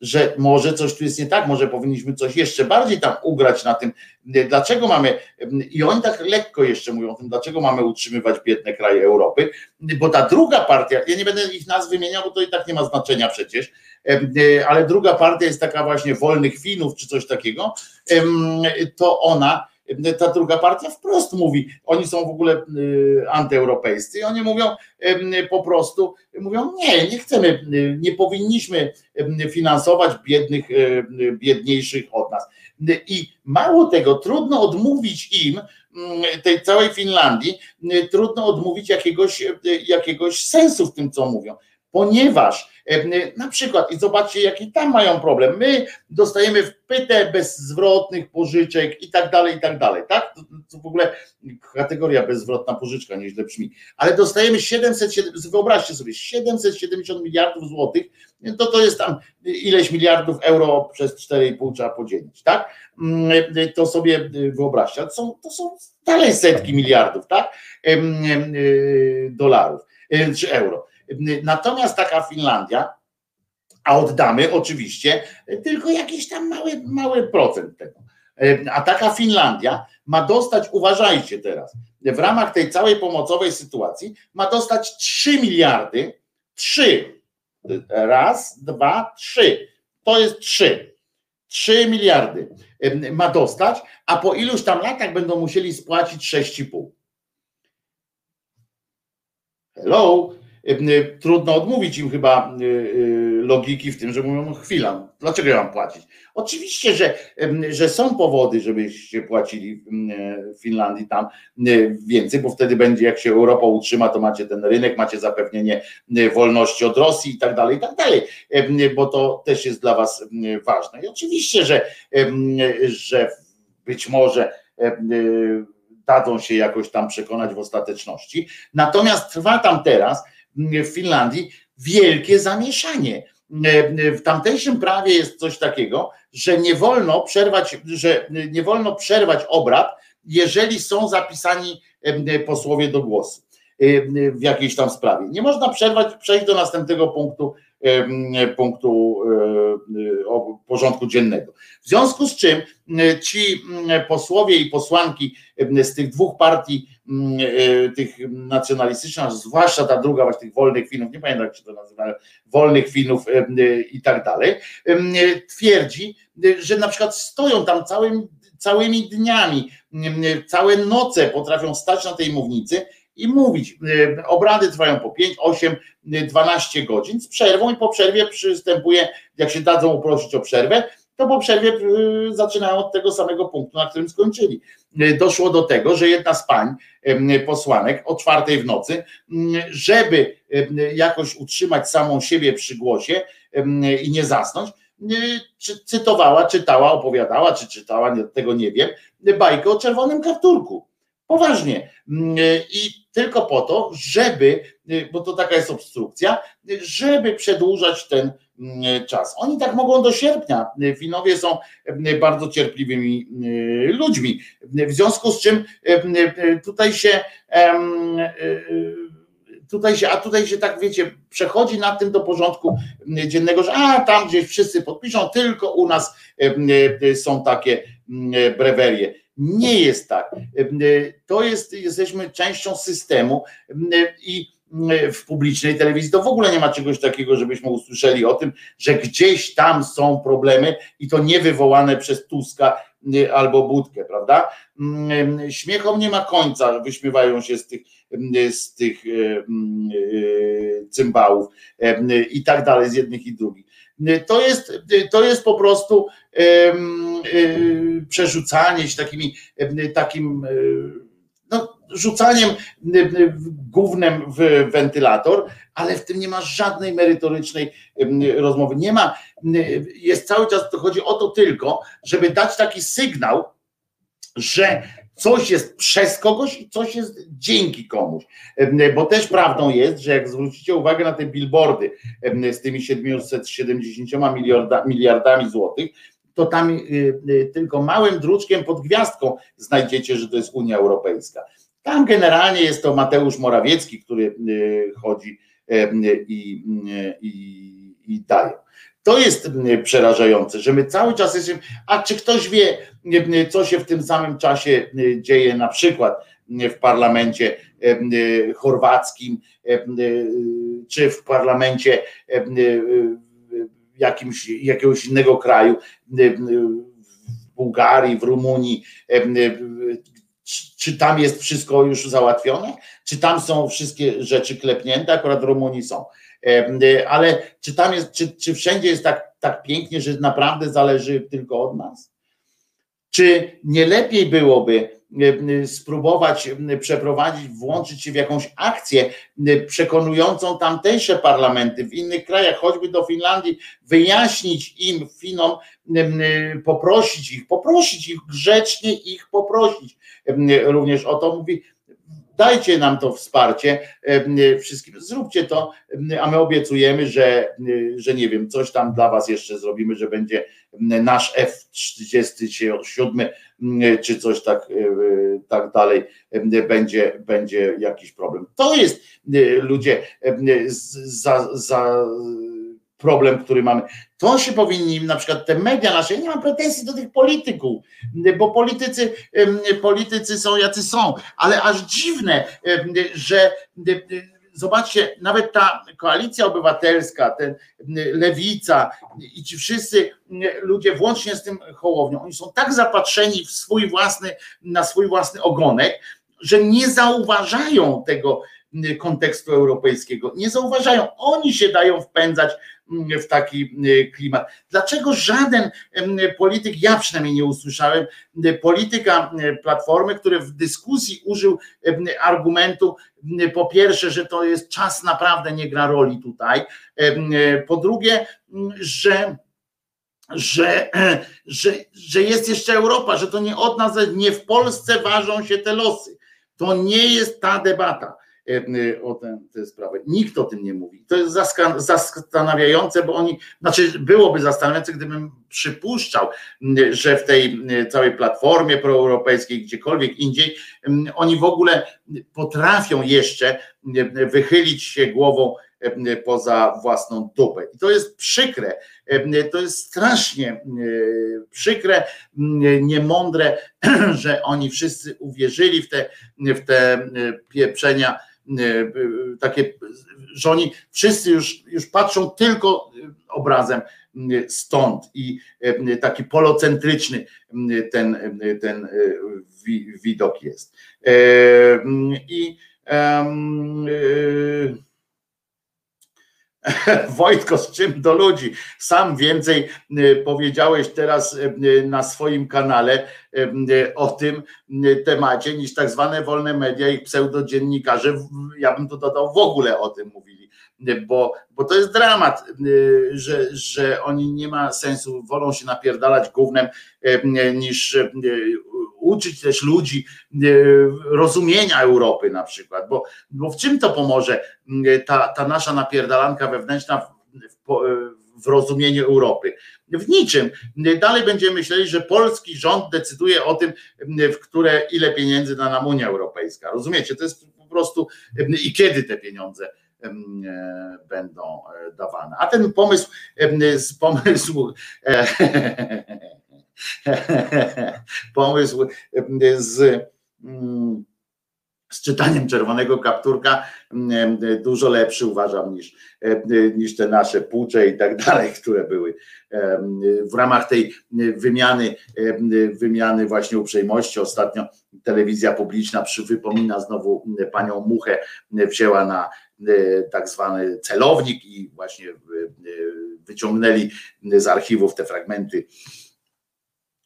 że może coś tu jest nie tak, może powinniśmy coś jeszcze bardziej tam ugrać na tym, dlaczego mamy, i oni tak lekko jeszcze mówią o tym, dlaczego mamy utrzymywać biedne kraje Europy, bo ta druga partia, ja nie będę ich nazw wymieniał, bo to i tak nie ma znaczenia przecież, ale druga partia jest taka właśnie wolnych Finów czy coś takiego, to ona ta druga partia wprost mówi, oni są w ogóle y, antyeuropejscy i oni mówią po prostu, mówią nie, nie chcemy, y, nie powinniśmy finansować biednych, y, biedniejszych od nas. I mało tego, trudno odmówić im, tej całej Finlandii, trudno odmówić jakiegoś, jakiegoś sensu w tym, co mówią ponieważ na przykład, i zobaczcie, jaki tam mają problem. My dostajemy wpytę bezzwrotnych pożyczek i tak dalej, i tak dalej, tak? To w ogóle kategoria bezzwrotna pożyczka nieźle brzmi, ale dostajemy 700, wyobraźcie sobie, 770 miliardów złotych, to to jest tam ileś miliardów euro przez 4,5 trzeba podzielić, tak? To sobie wyobraźcie, to są, to są dalej setki miliardów, tak? Dolarów czy euro. Natomiast taka Finlandia, a oddamy oczywiście tylko jakiś tam mały, mały procent tego. A taka Finlandia ma dostać, uważajcie teraz, w ramach tej całej pomocowej sytuacji, ma dostać 3 miliardy, 3. Raz, dwa, trzy. To jest 3. 3 miliardy ma dostać, a po iluś tam latach będą musieli spłacić 6,5. Hello, trudno odmówić im chyba e, logiki w tym, że mówią, no chwila, dlaczego ja mam płacić? Oczywiście, że, że są powody, żebyście płacili w Finlandii tam więcej, bo wtedy będzie, jak się Europa utrzyma, to macie ten rynek, macie zapewnienie wolności od Rosji i tak dalej, i tak dalej, bo to też jest dla was ważne. I oczywiście, że, że być może dadzą się jakoś tam przekonać w ostateczności. Natomiast trwa tam teraz w Finlandii wielkie zamieszanie. W tamtejszym prawie jest coś takiego, że nie wolno przerwać, że nie wolno przerwać obrad, jeżeli są zapisani posłowie do głosu w jakiejś tam sprawie. Nie można przerwać, przejść do następnego punktu, punktu porządku dziennego. W związku z czym ci posłowie i posłanki z tych dwóch partii, tych nacjonalistycznych, zwłaszcza ta druga, właśnie tych wolnych Finów, nie pamiętam jak się to nazywa, wolnych Finów i tak dalej, twierdzi, że na przykład stoją tam całym, całymi dniami, całe noce potrafią stać na tej mównicy i mówić. E, obrady trwają po 5, 8, 12 godzin z przerwą i po przerwie przystępuje, jak się dadzą uprosić o przerwę, to po przerwie e, zaczynają od tego samego punktu, na którym skończyli. E, doszło do tego, że jedna z pań posłanek o czwartej w nocy, żeby jakoś utrzymać samą siebie przy głosie i nie zasnąć, cytowała, czytała, opowiadała, czy czytała, tego nie wiem, bajkę o czerwonym kapturku. Poważnie. I tylko po to, żeby, bo to taka jest obstrukcja, żeby przedłużać ten mm, czas. Oni tak mogą do sierpnia. Finowie są mm, bardzo cierpliwymi mm, ludźmi. W związku z czym tutaj się tutaj się, a tutaj się tak wiecie, przechodzi nad tym do porządku dziennego, że a tam gdzieś wszyscy podpiszą, tylko u nas są takie brewerie. Nie jest tak. To jest, jesteśmy częścią systemu i w publicznej telewizji to w ogóle nie ma czegoś takiego, żebyśmy usłyszeli o tym, że gdzieś tam są problemy i to nie wywołane przez Tuska albo Budkę, prawda? Śmiechom nie ma końca, wyśmiewają się z tych, z tych cymbałów i tak dalej, z jednych i drugich. To jest, to jest po prostu przerzucanie się takimi, takim no, rzucaniem głównym w wentylator, ale w tym nie ma żadnej merytorycznej rozmowy. Nie ma, jest cały czas, to chodzi o to tylko, żeby dać taki sygnał, że coś jest przez kogoś i coś jest dzięki komuś. Bo też prawdą jest, że jak zwrócicie uwagę na te billboardy z tymi 770 miliarda, miliardami złotych, to tam y, y, tylko małym druczkiem pod gwiazdką znajdziecie, że to jest Unia Europejska. Tam generalnie jest to Mateusz Morawiecki, który y, chodzi i, i, i daje. To jest przerażające, że my cały czas jesteśmy. A czy ktoś wie, co się w tym samym czasie dzieje, na przykład w parlamencie chorwackim, czy w parlamencie jakimś, jakiegoś innego kraju, w Bułgarii, w Rumunii, czy tam jest wszystko już załatwione? Czy tam są wszystkie rzeczy klepnięte? Akurat w Rumunii są. Ale czy tam jest, czy, czy wszędzie jest tak, tak pięknie, że naprawdę zależy tylko od nas? Czy nie lepiej byłoby E, spróbować przeprowadzić, włączyć się w jakąś akcję przekonującą tamtejsze parlamenty w innych krajach, choćby do Finlandii, wyjaśnić im, Finom, poprosić ich, poprosić ich grzecznie, ich poprosić również o to, mówi, dajcie nam to wsparcie wszystkim, zróbcie to, a my obiecujemy, że, że nie wiem, coś tam dla was jeszcze zrobimy, że będzie nasz F-37 czy coś tak, tak dalej, będzie, będzie jakiś problem. To jest ludzie za, za problem, który mamy. To się powinni, na przykład te media nasze, ja nie mam pretensji do tych polityków, bo politycy, politycy są jacy są, ale aż dziwne, że zobaczcie, nawet ta koalicja obywatelska, ten lewica i ci wszyscy ludzie, włącznie z tym Hołownią, oni są tak zapatrzeni w swój własny, na swój własny ogonek, że nie zauważają tego kontekstu europejskiego. Nie zauważają. Oni się dają wpędzać w taki klimat. Dlaczego żaden polityk, ja przynajmniej nie usłyszałem, polityka Platformy, który w dyskusji użył argumentu, po pierwsze, że to jest czas naprawdę nie gra roli tutaj, po drugie, że że, (clears throat) że, że jest jeszcze Europa, że to nie od nas, nie w Polsce ważą się te losy. To nie jest ta debata. E, o tę, sprawę. Nikt o tym nie mówi. To jest zastanawiające, bo oni, znaczy byłoby zastanawiające, gdybym przypuszczał, że w tej całej platformie proeuropejskiej, gdziekolwiek indziej, oni w ogóle potrafią jeszcze wychylić się głową poza własną dupę. I to jest przykre, to jest strasznie przykre, niemądre, (clears throat) że oni wszyscy uwierzyli w te, w te pieprzenia E, takie, że oni wszyscy już, już patrzą tylko obrazem stąd i taki polocentryczny ten, ten widok jest. I (laughs) Wojtko, z czym do ludzi? Sam więcej powiedziałeś teraz na swoim kanale o tym temacie niż tak zwane wolne media i pseudodziennikarze. Ja bym tu dodał w ogóle o tym mówili, bo, bo to jest dramat, że, że oni nie ma sensu, wolą się napierdalać głównym niż uczyć też ludzi rozumienia Europy na przykład, bo, bo w czym to pomoże ta, ta nasza napierdalanka wewnętrzna w, w, rozumieniu Europy. W niczym. Dalej będziemy myśleli, że polski rząd decyduje o tym, w które ile pieniędzy da nam Unia Europejska. Rozumiecie? To jest po prostu i kiedy te pieniądze będą e, dawane. A ten pomysł, (laughs) pomysł pomysł z mm, z czytaniem czerwonego kapturka dużo lepszy uważam niż, niż te nasze płucze i tak dalej, które były w ramach tej wymiany, wymiany właśnie uprzejmości. Ostatnio telewizja publiczna przywypomina znowu panią Muchę wzięła na tak zwany celownik i właśnie wyciągnęli z archiwów te fragmenty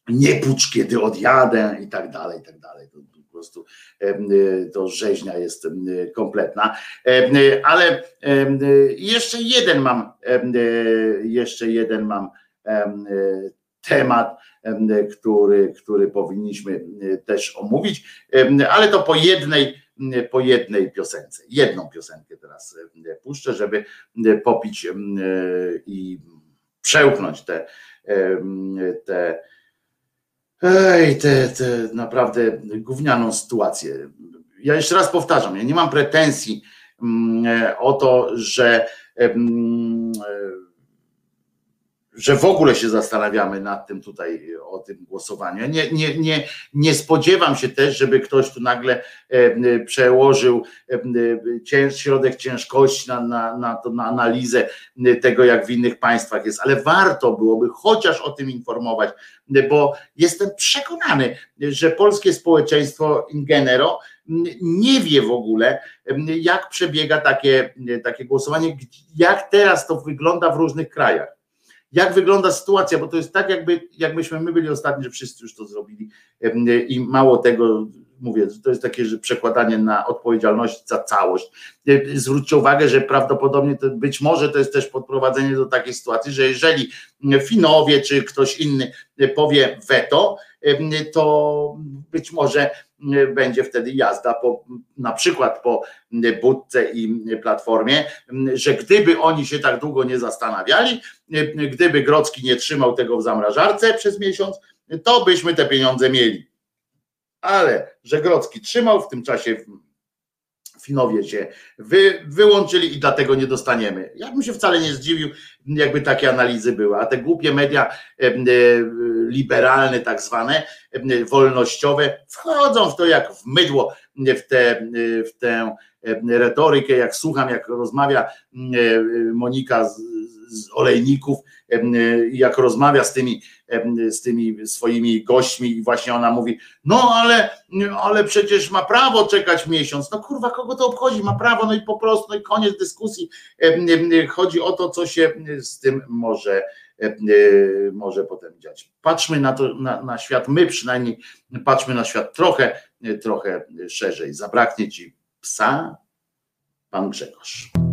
nie pucz, kiedy odjadę i tak dalej, i tak dalej. To, po prostu to rzeźnia jest kompletna. Ale jeszcze jeden mam, jeszcze jeden mam temat, który, który powinniśmy też omówić, ale to po jednej, po jednej piosence. Jedną piosenkę teraz puszczę, żeby popić i przełknąć te, te, ej, te, te naprawdę gównianą sytuację. Ja jeszcze raz powtarzam, ja nie mam pretensji o to, że że w ogóle się zastanawiamy nad tym tutaj o tym głosowaniu. Nie, nie, nie, nie spodziewam się też, żeby ktoś tu nagle e, przełożył e, środek ciężkości na, na, na, na analizę tego, jak w innych państwach jest, ale warto byłoby chociaż o tym informować, bo jestem przekonany, że polskie społeczeństwo in genero nie wie w ogóle, jak przebiega takie, takie głosowanie, jak teraz to wygląda w różnych krajach jak wygląda sytuacja, bo to jest tak, jakby, jakbyśmy my byli ostatni, że wszyscy już to zrobili i mało tego, mówię, to jest takie że przekładanie na odpowiedzialność za całość. Zwróćcie uwagę, że prawdopodobnie to być może to jest też podprowadzenie do takiej sytuacji, że jeżeli Finowie czy ktoś inny powie weto, to być może będzie wtedy jazda po, na przykład po Budce i Platformie, że gdyby oni się tak długo nie zastanawiali, gdyby Grocki nie trzymał tego w zamrażarce przez miesiąc, to byśmy te pieniądze mieli. Ale że Grocki trzymał w tym czasie Finowie się wy, wyłączyli i dlatego nie dostaniemy. Ja bym się wcale nie zdziwił, jakby takie analizy były, a te głupie media e, liberalne, tak zwane, wolnościowe, wchodzą w to jak w mydło, w tę w tę retorykę, jak słucham, jak rozmawia Monika z, z olejników, jak rozmawia z tymi, z tymi swoimi gośćmi i właśnie ona mówi, no ale, ale przecież ma prawo czekać miesiąc. No kurwa, kogo to obchodzi? Ma prawo, no i po prostu, no i koniec dyskusji. Chodzi o to, co się z tym może może potem dziać. Patrzmy na to, na, na świat, my przynajmniej patrzmy na świat trochę, trochę szerzej. Zabraknie ci psa, pan Grzegorz.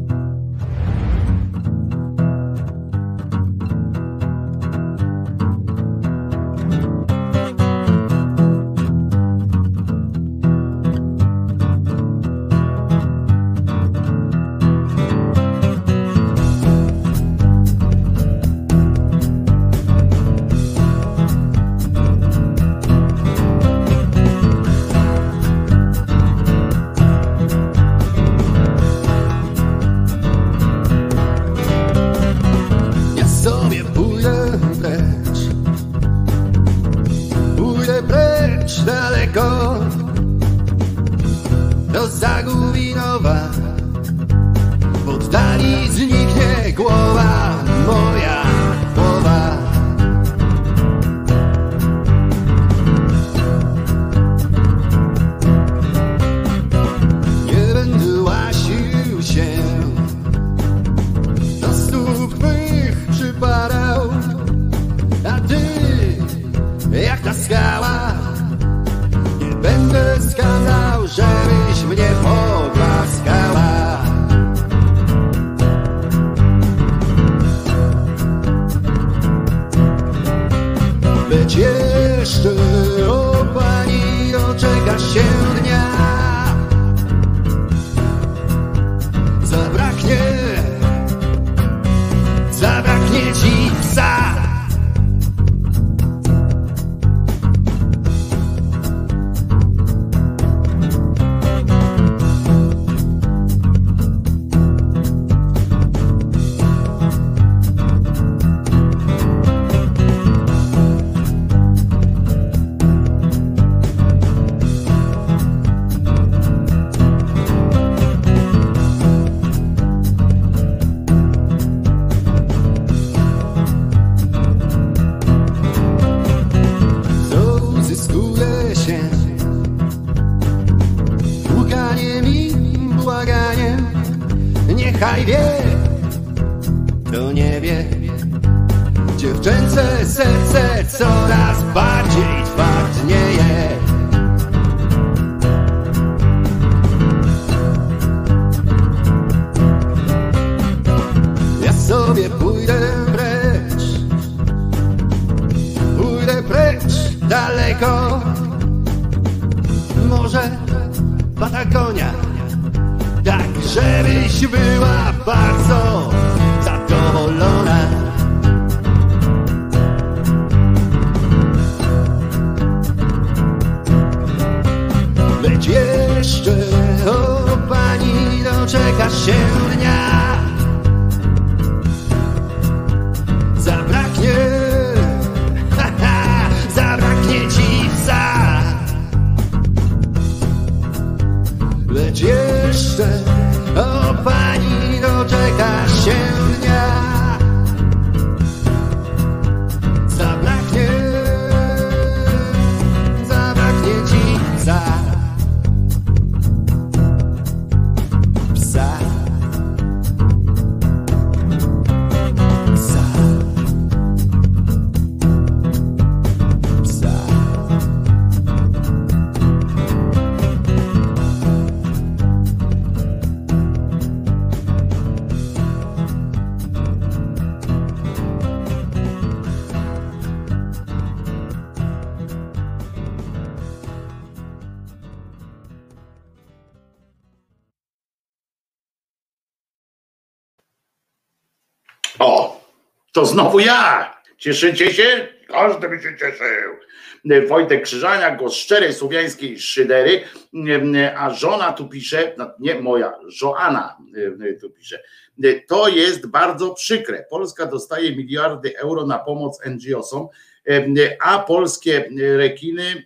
To znowu ja. Cieszycie się? Każdy by się cieszył. Wojtek Krzyżania, głos szczerej słowiańskiej szydery, a żona tu pisze, no nie moja, Joanna tu pisze, to jest bardzo przykre. Polska dostaje miliardy euro na pomoc NGO-som, a polskie rekiny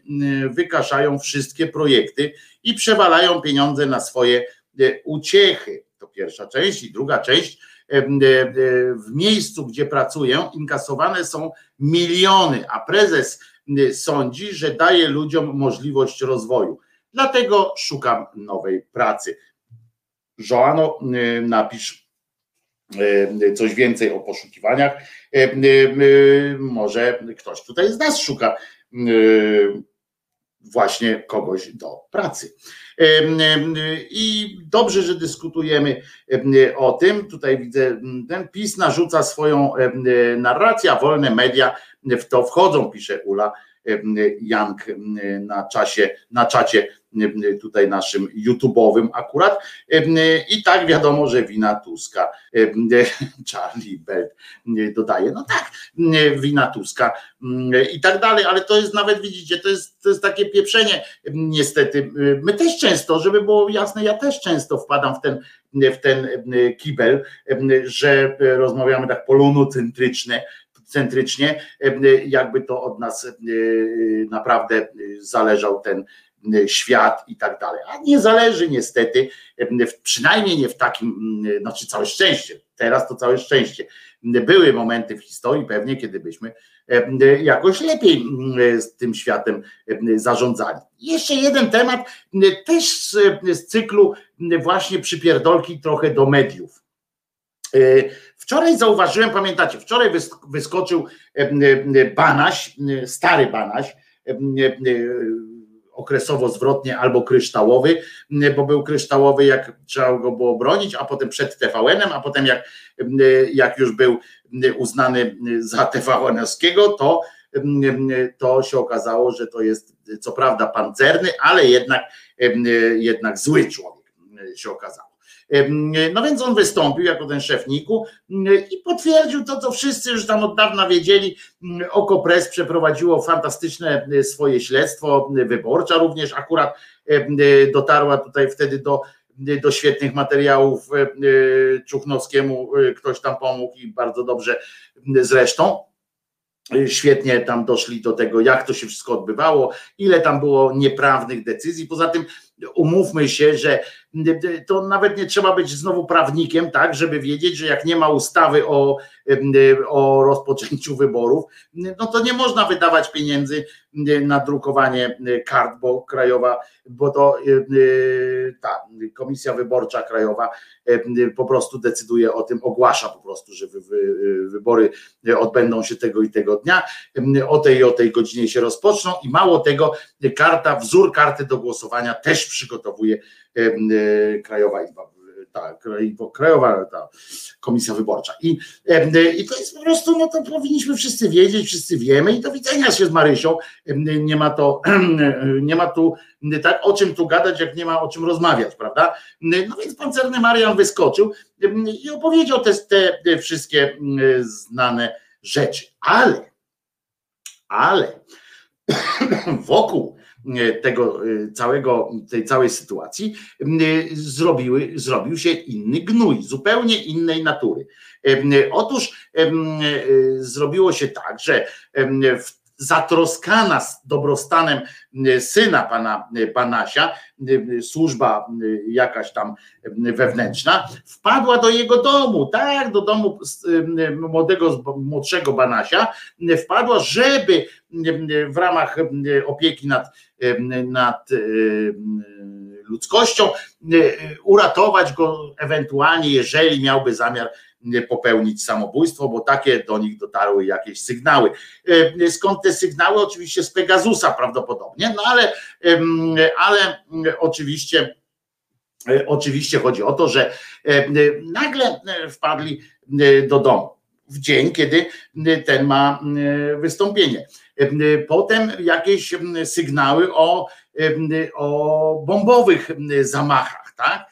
wykaszają wszystkie projekty i przewalają pieniądze na swoje uciechy. To pierwsza część i druga część w miejscu, gdzie pracuję, inkasowane są miliony, a prezes sądzi, że daje ludziom możliwość rozwoju. Dlatego szukam nowej pracy. Joano, napisz coś więcej o poszukiwaniach. Może ktoś tutaj z nas szuka właśnie kogoś do pracy. I dobrze, że dyskutujemy o tym. Tutaj widzę, ten PiS narzuca swoją narrację, a wolne media w to wchodzą, pisze Ula Jank na czasie, na czacie tutaj naszym YouTube'owym akurat. I tak wiadomo, że wina Tuska. Charlie Belt dodaje, no tak, wina Tuska i tak dalej, ale to jest nawet, widzicie, to jest, to jest takie pieprzenie niestety. My też często, żeby było jasne, ja też często wpadam w ten, w ten kibel, że rozmawiamy tak polonocentryczne, centrycznie, jakby to od nas naprawdę zależał ten świat i tak dalej. A nie zależy niestety, przynajmniej nie w takim, znaczy całe szczęście, teraz to całe szczęście. Były momenty w historii pewnie, kiedy byśmy jakoś lepiej z tym światem zarządzali. Jeszcze jeden temat, też z cyklu właśnie przypierdolki trochę do mediów. Wczoraj zauważyłem, pamiętacie, wczoraj wyskoczył Banaś, stary Banaś, okresowo zwrotnie albo kryształowy, bo był kryształowy jak trzeba go było bronić, a potem przed TVN-em, a potem jak, jak już był uznany za TVN-owskiego, to, to się okazało, że to jest co prawda pancerny, ale jednak, jednak zły człowiek się okazało. No więc on wystąpił jako ten szefniku i potwierdził to, co wszyscy już tam od dawna wiedzieli. Okopres przeprowadziło fantastyczne swoje śledztwo, wyborcza również akurat dotarła tutaj wtedy do, do świetnych materiałów Czuchnowskiemu, ktoś tam pomógł i bardzo dobrze zresztą. Świetnie tam doszli do tego, jak to się wszystko odbywało, ile tam było nieprawnych decyzji. Poza tym umówmy się, że to nawet nie trzeba być znowu prawnikiem, tak, żeby wiedzieć, że jak nie ma ustawy o, o rozpoczęciu wyborów, no to nie można wydawać pieniędzy na drukowanie kart, bo krajowa, bo to ta komisja wyborcza krajowa po prostu decyduje o tym, ogłasza po prostu, że wybory odbędą się tego i tego dnia, o tej i o tej godzinie się rozpoczną i mało tego, karta, wzór karty do głosowania też przygotowuje Krajowa Izba Krajowa ta Komisja Wyborcza. I, I to jest po prostu, no to powinniśmy wszyscy wiedzieć, wszyscy wiemy i do widzenia się z Marysią. Nie ma to, nie ma tu tak o czym tu gadać, jak nie ma o czym rozmawiać, prawda? No więc pancerny Marian wyskoczył i opowiedział te, te wszystkie znane rzeczy, ale, ale (coughs) wokół tego całego, tej całej sytuacji zrobiły, zrobił się inny gnój, zupełnie innej natury. Otóż zrobiło się tak, że w zatroskana dobrostanem e, syna pana e, Banasia, e, służba jakaś tam wewnętrzna, wpadła do jego domu, tak, do domu młodego, młodszego Banasia, wpadła, żeby w ramach opieki nad, nad ludzkością uratować go ewentualnie, jeżeli miałby zamiar popełnić samobójstwo, bo takie do nich dotarły jakieś sygnały. E, skąd te sygnały? Oczywiście z Pegasusa prawdopodobnie, no ale, ale oczywiście. E, oczywiście chodzi o to, że e, nagle wpadli do domu w dzień, kiedy ten ma wystąpienie. Potem jakieś sygnały o, o bombowych zamachach, tak?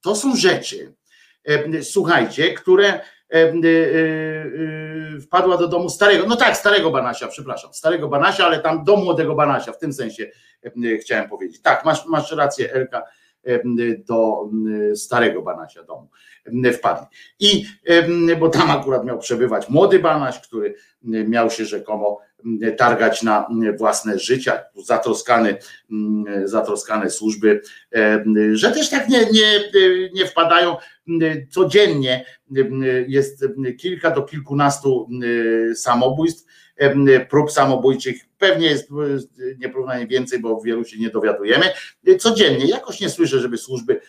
To są rzeczy, słuchajcie, które e, e, wpadła do domu starego, no tak, starego Banasia, przepraszam, starego Banasia, ale tam do młodego Banasia, w tym sensie chciałem powiedzieć. Tak, masz, masz rację, Elka, do starego Banasia domu wpadli. I bo tam akurat miał przebywać młody Banaś, który miał się rzekomo targać na własne życia, zatroskane, zatroskane służby, że też tak nie, nie, nie wpadają codziennie. Jest kilka do kilkunastu samobójstw, prób samobójczych pewnie jest nieporównanie więcej, bo wielu się nie dowiadujemy. Codziennie jakoś nie słyszę, żeby służby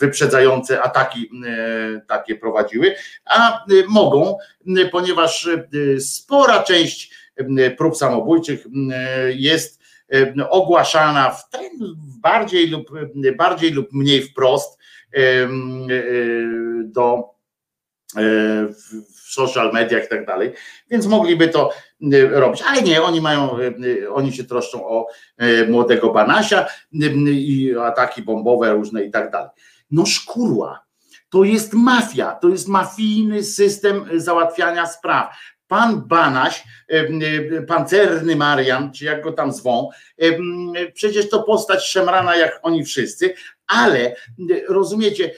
wyprzedzające ataki takie prowadziły, a mogą, ponieważ spora część prób samobójczych jest ogłaszana w bardziej lub, bardziej lub mniej wprost do w social mediach i tak dalej, więc mogliby to robić, ale nie, oni mają, oni się troszczą o młodego Banasia i ataki bombowe różne i tak dalej. No szkurła, to jest mafia, to jest mafijny system załatwiania spraw. Pan Banaś, pancerny Marian, czy jak go tam zwą, przecież to postać szemrana jak oni wszyscy, ale rozumiecie,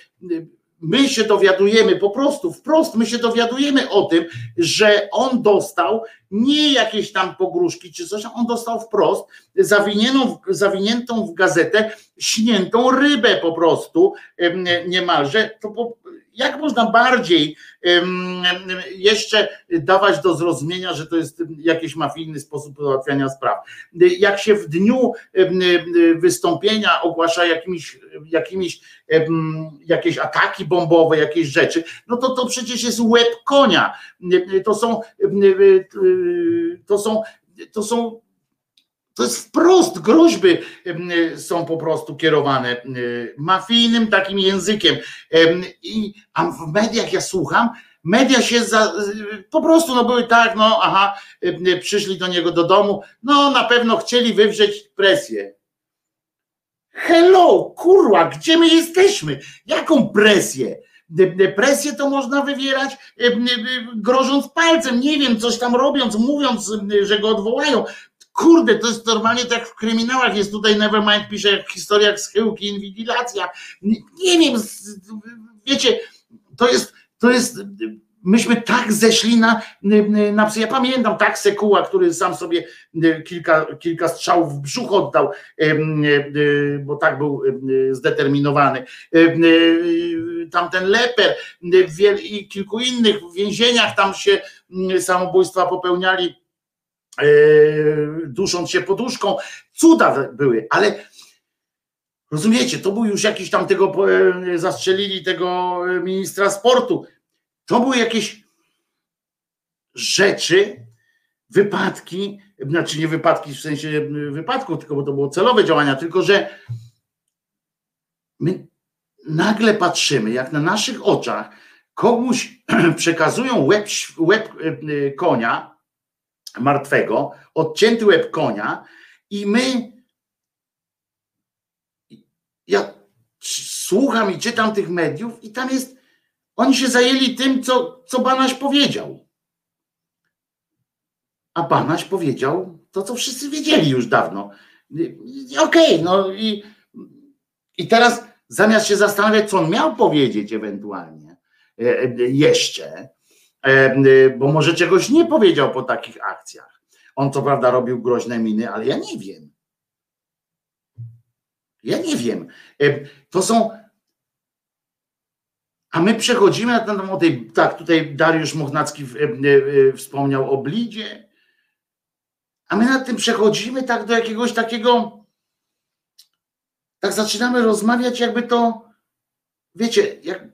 my się dowiadujemy po prostu, wprost my się dowiadujemy o tym, że on dostał nie jakieś tam pogróżki czy coś, on dostał wprost zawiniętą, zawiniętą w gazetę śniętą rybę po prostu niemalże. To po, jak można bardziej jeszcze dawać do zrozumienia, że to jest jakiś mafijny sposób załatwiania spraw. Jak się w dniu wystąpienia ogłasza jakimiś, jakimiś jakieś ataki bombowe, jakieś rzeczy, no to to przecież jest łeb konia. To są to są to są to jest wprost, groźby są po prostu kierowane mafijnym takim językiem. I, a w mediach ja słucham, media się za, po prostu no były tak, no aha, przyszli do niego do domu, no na pewno chcieli wywrzeć presję. Hello, kurwa, gdzie my jesteśmy? Jaką presję? Presję to można wywierać grożąc palcem, nie wiem, coś tam robiąc, mówiąc, że go odwołają. Kurde, to jest normalnie tak w kryminałach jest tutaj Nevermind pisze jak historiach schyłki, inwigilacja. Nie wiem, wiecie, to jest, to jest, myśmy tak zeszli na, na psy. Ja pamiętam tak Sekuła, który sam sobie kilka, kilka strzałów w brzuch oddał, bo tak był zdeterminowany. Tamten Leper i kilku innych w więzieniach tam się samobójstwa popełniali dusząc się poduszką. Cuda były, ale rozumiecie, to był już jakiś tam tego, e, zastrzelili tego ministra sportu. To były jakieś rzeczy, wypadki, znaczy nie wypadki w sensie wypadków, tylko bo to było celowe działania, tylko że my nagle patrzymy, jak na naszych oczach komuś (clears throat) przekazują łeb, łeb e, konia martwego, odcięty łeb konia i my ja słucham i czytam tych mediów i tam jest, oni się zajęli tym, co, co Banaś powiedział. A Banaś powiedział to, co wszyscy wiedzieli już dawno. Okej, okay, no i, i teraz zamiast się zastanawiać, co on miał powiedzieć ewentualnie e, e, jeszcze, bo może czegoś nie powiedział po takich akcjach. On co prawda robił groźne miny, ale ja nie wiem. Ja nie wiem. To są. A my przechodzimy na ten tej. Tak, tutaj Dariusz Mochnacki wspomniał o blidzie. A my nad tym przechodzimy tak do jakiegoś takiego tak zaczynamy rozmawiać, jakby to, wiecie, jak,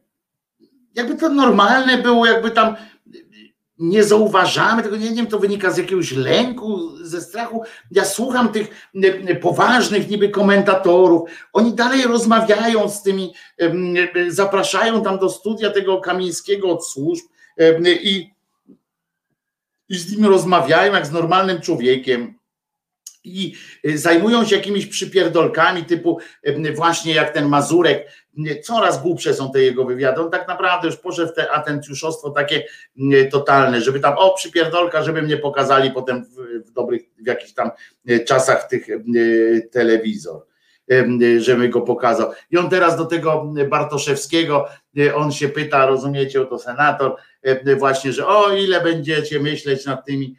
jakby to normalne było, jakby tam nie zauważamy tego, nie, wiem, to wynika z jakiegoś lęku, ze strachu. Ja słucham tych poważnych niby komentatorów, oni dalej rozmawiają z tymi, zapraszają tam do studia tego Kamińskiego od służb i, i z nimi rozmawiają jak z normalnym człowiekiem i y, zajmują się jakimiś przypierdolkami typu y, właśnie jak ten Mazurek, y, coraz głupsze są te jego wywiady, on tak naprawdę już poszedł w te atencjuszostwo takie totalne, żeby tam o przypierdolka, żeby mnie pokazali potem w, w dobrych, w jakichś tam czasach tych telewizor żeby go pokazał. I on teraz do tego Bartoszewskiego, on się pyta, rozumiecie, oto senator, właśnie, że o ile będziecie myśleć nad tymi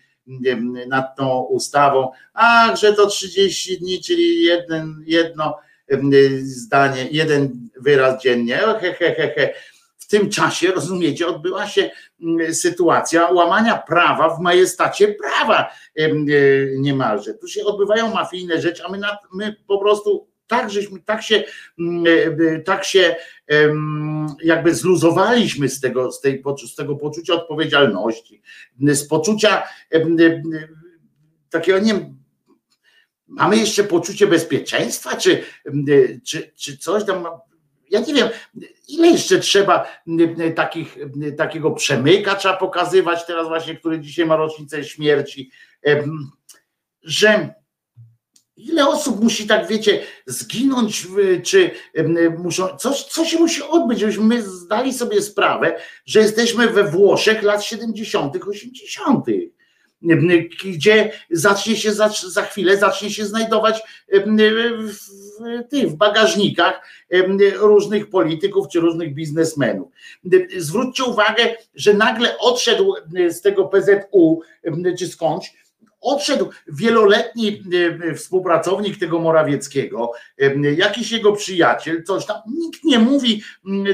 nad tą ustawą, a że to 30 dni, czyli jeden, jedno zdanie, jeden wyraz dziennie. He, he, he, he. W tym czasie, rozumiecie, odbyła się sytuacja łamania prawa w majestacie prawa e, niemalże. Tu się odbywają mafijne rzeczy, a my, my po prostu tak żeśmy, tak się, mm, e, e, tak się jakby zluzowaliśmy z tego, z, tej, z tego poczucia odpowiedzialności, z poczucia takiego, nie wiem, mamy jeszcze poczucie bezpieczeństwa, czy, czy, czy coś tam, ja nie wiem, ile jeszcze trzeba takich, takiego przemyka trzeba pokazywać teraz właśnie, który dzisiaj ma rocznicę śmierci, że Ile osób musi tak, wiecie, zginąć, czy muszą, coś, co się musi odbyć, żebyśmy my zdali sobie sprawę, że jesteśmy we Włoszech lat 70., 80., gdzie zacznie się za, za chwilę zacznie się znajdować w, w, w bagażnikach różnych polityków czy różnych biznesmenów. Zwróćcie uwagę, że nagle odszedł z tego PZU czy skądś odszedł wieloletni e, e, współpracownik tego Morawieckiego, e, jakiś jego przyjaciel, coś tam, nikt nie mówi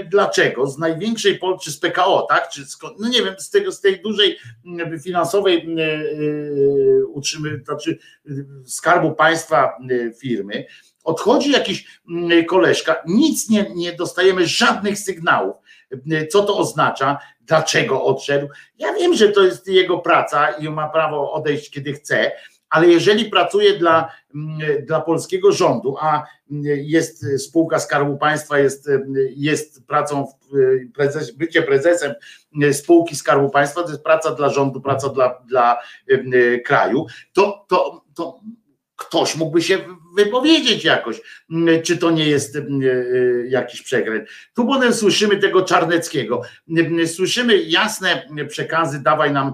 dlaczego, z największej czy z PKO, tak, czy z, no nie wiem, z tego, z tej dużej finansowej utrzymy, znaczy skarbu państwa firmy, odchodzi jakiś koleżka, nic nie, nie dostajemy, żadnych sygnałów, co to oznacza, dlaczego odszedł. Ja wiem, że to jest jego praca i ma prawo odejść, kiedy chce, ale jeżeli pracuje dla, mm, dla polskiego rządu, a mm, jest spółka Skarbu Państwa, jest, jest pracą, prezes, bycie prezesem spółki Skarbu Państwa, to jest praca dla rządu, praca dla, dla mm, kraju, to, to, to ktoś mógłby się wypowiedzieć jakoś, czy to nie jest e, jakiś przekręt. Tu potem słyszymy tego Czarneckiego, słyszymy jasne przekazy, dawaj nam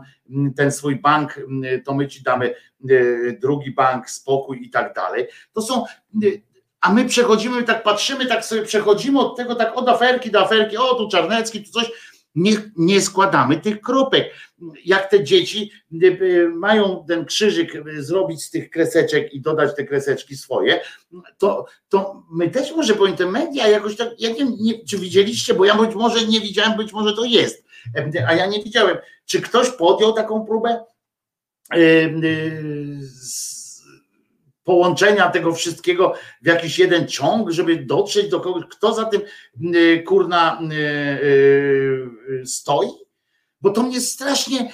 ten swój bank, to my ci damy e, drugi bank, spokój i tak dalej. To są a my przechodzimy, tak patrzymy, tak sobie przechodzimy od tego, tak od aferki do aferki, o tu Czarnecki, tu coś, nie, nie składamy tych kropek. Jak te dzieci mają ten krzyżyk zrobić z tych kreseczek i dodać te kreseczki swoje, to, to my też może powinny te media jakoś tak, ja nie, nie, czy widzieliście, bo ja być może nie widziałem, być może to jest, a ja nie widziałem. Czy ktoś podjął taką próbę? Połączenia tego wszystkiego w jakiś jeden ciąg, żeby dotrzeć do kogoś, kto za tym y, kurna y, y, stoi? Bo to mnie strasznie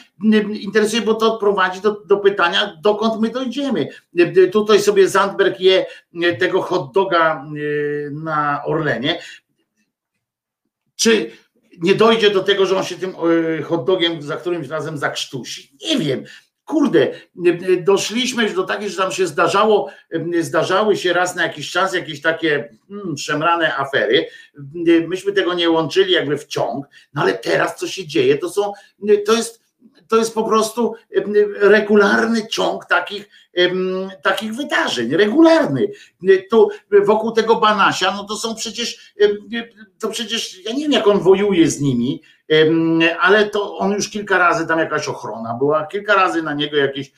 interesuje, bo to prowadzi do, do pytania, dokąd my dojdziemy. Tutaj sobie Zandberg je tego hot doga na Orlenie. Czy nie dojdzie do tego, że on się tym hot dogiem za którymś razem zakrztusi? Nie wiem. Kurde, doszliśmy już do takiej, że tam się zdarzało, zdarzały się raz na jakiś czas jakieś takie hmm, szemrane afery. Myśmy tego nie łączyli jakby w ciąg, no ale teraz co się dzieje, to są, to jest to jest po prostu regularny ciąg takich, takich wydarzeń, regularny. Tu wokół tego Banasia, no to są przecież, to przecież, ja nie wiem jak on wojuje z nimi, ale to on już kilka razy tam jakaś ochrona była, kilka razy na niego jakieś,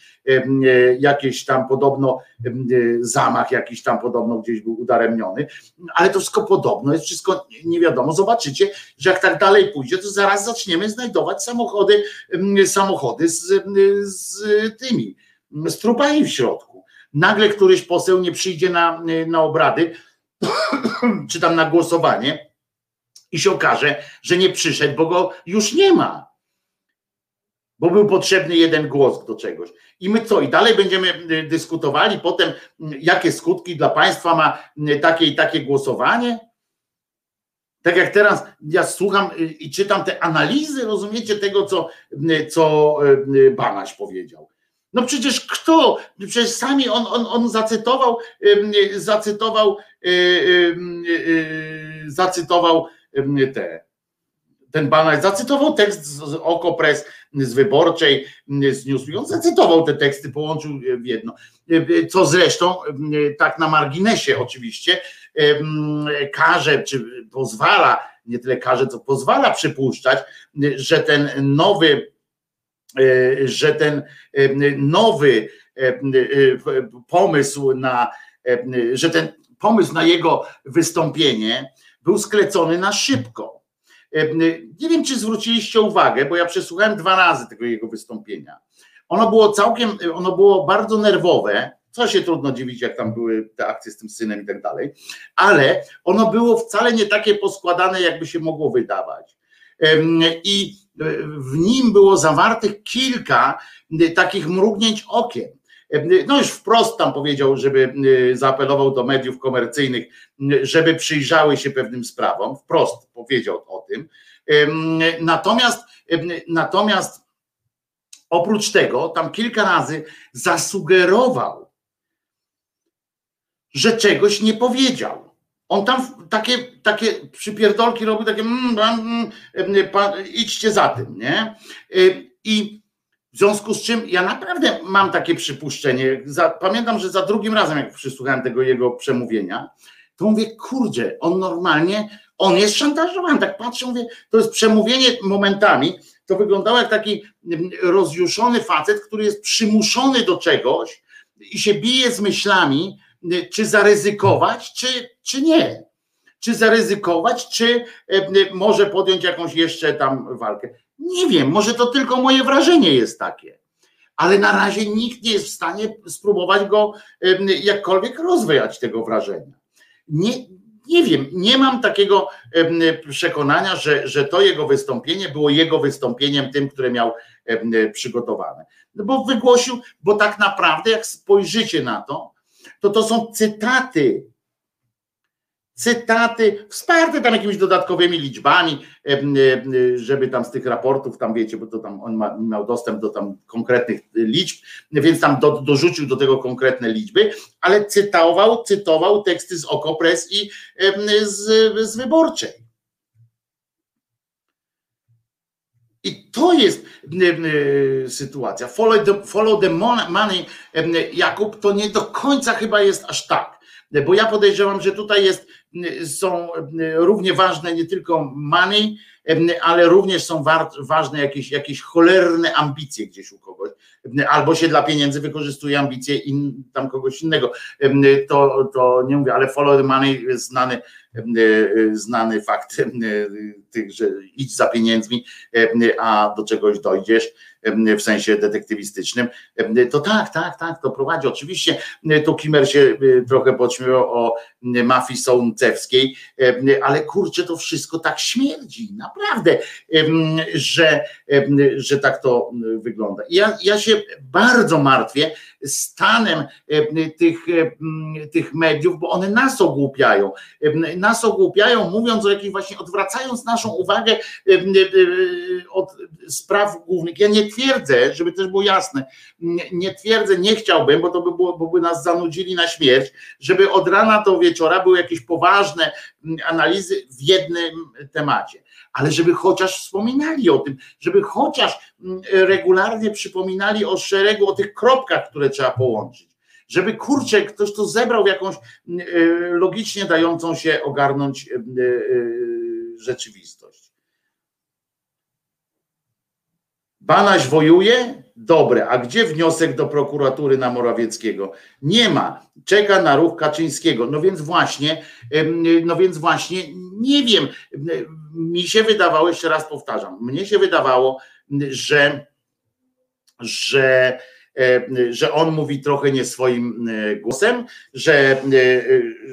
jakieś tam podobno zamach, jakiś tam podobno gdzieś był udaremniony, ale to wszystko podobno, jest wszystko nie wiadomo. Zobaczycie, że jak tak dalej pójdzie, to zaraz zaczniemy znajdować samochody, samochody z, z tymi, z trupami w środku. Nagle któryś poseł nie przyjdzie na, na obrady, (clears throat) czy tam na głosowanie, i się okaże, że nie przyszedł, bo go już nie ma. Bo był potrzebny jeden głos do czegoś. I my co? I dalej będziemy y, dyskutowali potem, y, jakie skutki dla państwa ma y, takie i takie głosowanie? Tak jak teraz ja słucham i czytam te analizy, rozumiecie, tego, co, co Banaś powiedział. No przecież kto? Przecież sami on, on, on zacytował, zacytował, zacytował te. Ten Banaś zacytował tekst z Okopres, z Wyborczej, z Newsweek. On zacytował te teksty, połączył w jedno. Co zresztą, tak na marginesie oczywiście, każe, czy pozwala, nie tyle każe, co pozwala przypuszczać, że ten nowy, że ten nowy pomysł na, że ten pomysł na jego wystąpienie był sklecony na szybko. E, nie wiem, czy zwróciliście uwagę, bo ja przesłuchałem dwa razy tego jego wystąpienia. Ono było całkiem, ono było bardzo nerwowe, co się trudno dziwić, jak tam były te akcje z tym synem i tak dalej, ale ono było wcale nie takie poskładane, jakby się mogło wydawać. I w nim było zawartych kilka takich mrugnięć okiem. No już wprost tam powiedział, żeby y, zaapelował do mediów komercyjnych, y, żeby przyjrzały się pewnym sprawom. Wprost powiedział o tym. Natomiast, natomiast oprócz tego, tam kilka razy zasugerował, że czegoś nie powiedział. On tam takie, takie przypierdolki robił, takie mm, mm, mm, idźcie za tym, nie? Y, I w związku z czym ja naprawdę mam takie przypuszczenie. Za, pamiętam, że za drugim razem, jak przysłuchałem tego jego przemówienia, to mówię, kurczę, on normalnie, on jest szantażowany. Tak patrzę, mówię, to jest przemówienie momentami, to wyglądało jak taki mm, rozjuszony facet, który jest przymuszony do czegoś i się bije z myślami, y, czy zaryzykować, czy, czy nie. Czy zaryzykować, czy y, może podjąć jakąś jeszcze tam walkę. Nie wiem, może to tylko moje wrażenie jest takie, ale na razie nikt nie jest w stanie spróbować go jakkolwiek rozwijać tego wrażenia. Nie, nie wiem, nie mam takiego przekonania, że, że to jego wystąpienie było jego wystąpieniem tym, które miał przygotowane. No bo wygłosił, bo tak naprawdę, jak spojrzycie na to, to to są cytaty cytaty, wsparte tam jakimiś dodatkowymi liczbami, żeby tam z tych raportów, tam wiecie, bo to tam on ma, miał dostęp do tam konkretnych liczb, więc tam do, dorzucił do tego konkretne liczby, ale cytował, cytował teksty z Okopres i z, z Wyborczej. I to jest sytuacja. Follow the, follow the money, Jakub, to nie do końca chyba jest aż tak. Bo ja podejrzewam, że tutaj jest są równie ważne nie tylko money, ale również są ważne jakieś, jakieś cholerne ambicje gdzieś u kogoś, albo się dla pieniędzy wykorzystuje ambicje in, tam kogoś innego. To, to nie mówię, ale follow the money jest znany, znany fakt tych, że idź za pieniędzmi, a do czegoś dojdziesz w sensie detektywistycznym, to tak, tak, tak, to prowadzi. Oczywiście tu Kimer się trochę podśmiewał o mafii sołncewskiej, ale kurczę, to wszystko tak śmierdzi, naprawdę, że, że tak to wygląda. Ja, ja się bardzo martwię stanem tych, tych mediów, bo one nas ogłupiają. Nas ogłupiają, mówiąc o jakiejś właśnie, odwracając naszą uwagę od spraw głównych. Ja nie twierdzę, żeby też było jasne, nie twierdzę, nie chciałbym, bo to by było, bo by nas zanudzili na śmierć, żeby od rana do wieczora były jakieś poważne analizy w jednym temacie ale żeby chociaż wspominali o tym, żeby chociaż regularnie przypominali o szeregu, o tych kropkach, które trzeba połączyć. Żeby kurczę, ktoś to zebrał w jakąś mm, e, logicznie dającą się ogarnąć e, e, rzeczywistość. Banaś wojuje? Dobre. A gdzie wniosek do prokuratury na Morawieckiego? Nie ma. Czeka na ruch Kaczyńskiego. No więc właśnie, no więc właśnie nie wiem. Mi się wydawało, jeszcze raz powtarzam, mnie się wydawało, że, że, że on mówi trochę nie swoim e, głosem, że, e,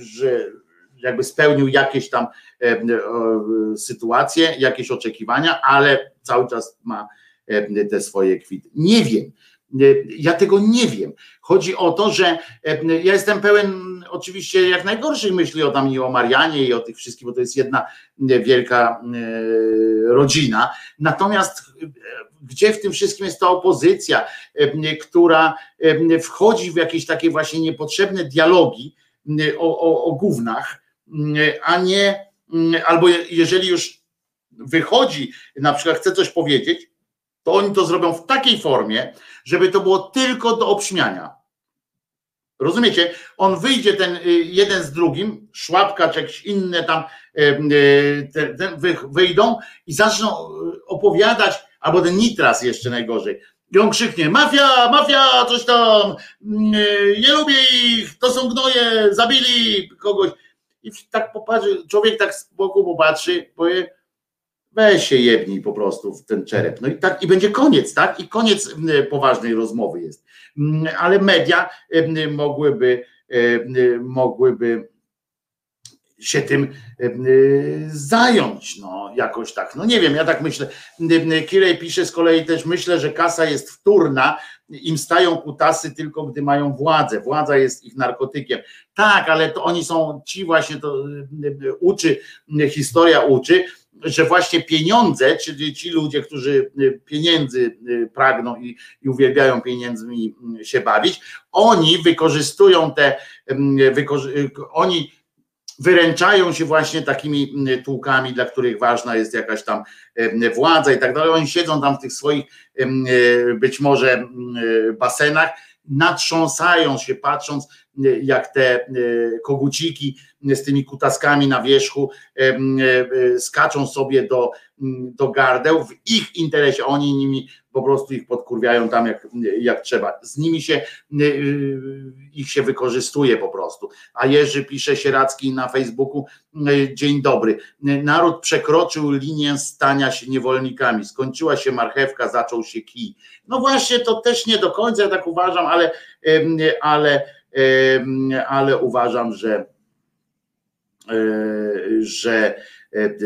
że jakby spełnił jakieś tam sytuacje, jakieś oczekiwania, ale cały czas ma E, te swoje kwity. Nie wiem. E, ja tego nie wiem. Chodzi o to, że e, ja jestem pełen oczywiście jak najgorszych myśli o tam i o Marianie i o tych wszystkich, bo to jest jedna wielka rodzina. Natomiast gdzie w tym wszystkim jest ta opozycja, która wchodzi w jakieś takie właśnie niepotrzebne dialogi o, o, o gównach, a nie, albo jeżeli już wychodzi, na przykład chce coś powiedzieć, to oni to zrobią w takiej formie, żeby to było tylko do obśmiania. Rozumiecie? On wyjdzie ten y, jeden z drugim, szłapka czy jakieś inne tam y, te, te wyjdą i zaczną y, opowiadać, albo ten nitras jeszcze najgorzej. I on krzyknie, mafia, mafia, coś tam, nie lubię ich, to są gnoje, zabili kogoś. I tak popatrzy, człowiek tak z boku popatrzy, powie, weź się jebnij po prostu w ten czerep. No i tak, i będzie koniec, tak? I koniec poważnej rozmowy jest. Ale media mogłyby, mogłyby się tym zająć, no jakoś tak. No nie wiem, ja tak myślę. Kirej pisze z kolei też, myślę, że kasa jest wtórna, im stają kutasy tylko gdy mają władzę. Władza jest ich narkotykiem. Tak, ale to oni są, ci właśnie to uczy, historia uczy, że właśnie pieniądze, czyli ci ludzie, którzy y, pieniędzy y, pragną i, i uwielbiają pieniędzmi y, się bawić, oni wykorzystują te, wykorzy oni wyręczają się właśnie takimi tłukami, dla których ważna jest jakaś tam władza i tak dalej. Oni siedzą tam w tych swoich być może basenach, natrząsają się patrząc, jak te koguciki z tymi kutaskami na wierzchu skaczą sobie do, do gardeł w ich interesie, oni nimi po prostu ich podkurwiają tam jak, jak trzeba. Z nimi się ich się wykorzystuje po prostu. A Jerzy pisze Sieracki na Facebooku, dzień dobry. Naród przekroczył linię stania się niewolnikami. Skończyła się marchewka, zaczął się kij. No właśnie, to też nie do końca, tak uważam, ale, ale, ale uważam, że E, że,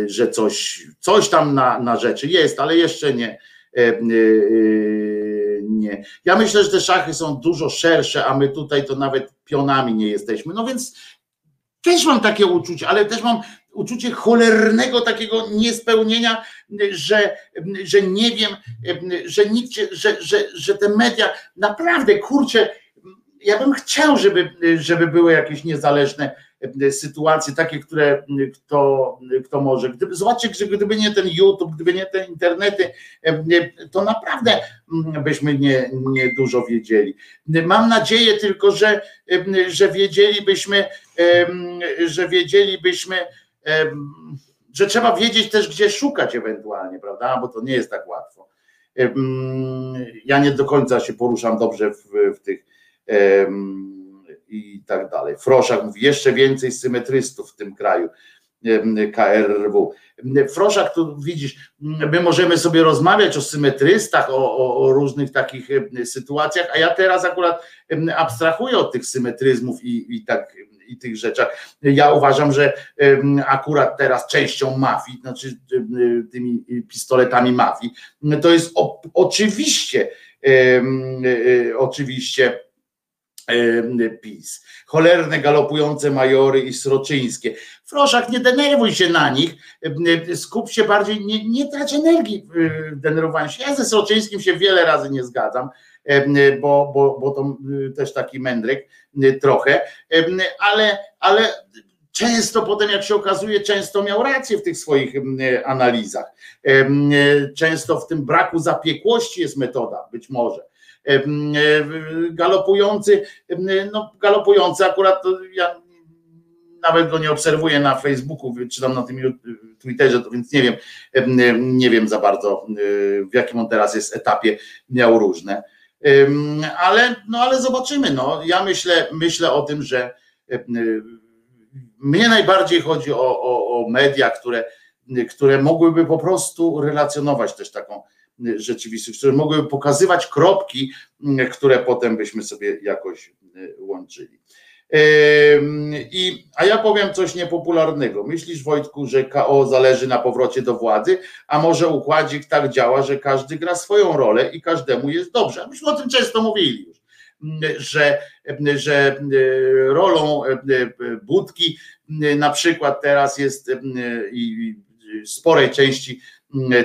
że coś, coś tam na, na rzeczy jest, ale jeszcze nie. E, nie. Ja myślę, że te szachy są dużo szersze, a my tutaj to nawet pionami nie jesteśmy. No więc też mam takie uczucie, ale też mam uczucie cholernego takiego niespełnienia, że, że nie wiem, że, nikt, że, że, że te media naprawdę kurczę, ja bym chciał, żeby, żeby były jakieś niezależne E, sytuacje takie, które kto, kto może. Gdyby, zobaczcie, że gdyby nie ten YouTube, gdyby nie te internety, e, to naprawdę byśmy nie, nie dużo wiedzieli. Mam nadzieję tylko, że, że wiedzielibyśmy, że wiedzielibyśmy, że trzeba wiedzieć też, gdzie szukać ewentualnie, prawda? Bo to nie jest tak łatwo. Ja nie do końca się poruszam dobrze w, w tych i tak dalej. Froszak mówi, jeszcze więcej symetrystów w tym kraju. KRW. Froszak, tu widzisz, my możemy sobie rozmawiać o symetrystach, o, o, o, różnych takich sytuacjach, a ja teraz akurat abstrahuję od tych symetryzmów i, i tak i tych rzeczach. Ja uważam, że akurat teraz częścią mafii, znaczy tymi pistoletami mafii, to jest o, oczywiście, oczywiście PiS. Cholerne galopujące majory i sroczyńskie. Froszak, nie denerwuj się na nich, skup się bardziej, nie, nie trać energii denerwowania się. Ja ze Sroczyńskim się wiele razy nie zgadzam, bo, bo, bo to też taki mędrek trochę, ale, ale często potem, jak się okazuje, często miał rację w tych swoich analizach. Często w tym braku zapiekłości jest metoda, być może galopujący, no galopujący akurat ja nawet go nie obserwuję na Facebooku, czy tam na tym Twitterze, to więc nie wiem, nie wiem za bardzo w jakim on teraz jest etapie, miał różne. Ale, no ale zobaczymy. No. Ja myślę, myślę o tym, że mnie najbardziej chodzi o, o, o media, które, które mogłyby po prostu relacjonować też taką rzeczywistość, które mogłyby pokazywać kropki, które potem byśmy sobie jakoś łączyli. I, a ja powiem coś niepopularnego. Myślisz, Wojtku, że KO zależy na powrocie do władzy, a może układzik tak działa, że każdy gra swoją rolę i każdemu jest dobrze. Myśmy o tym często mówili już, że, że rolą Budki na przykład teraz jest i sporej części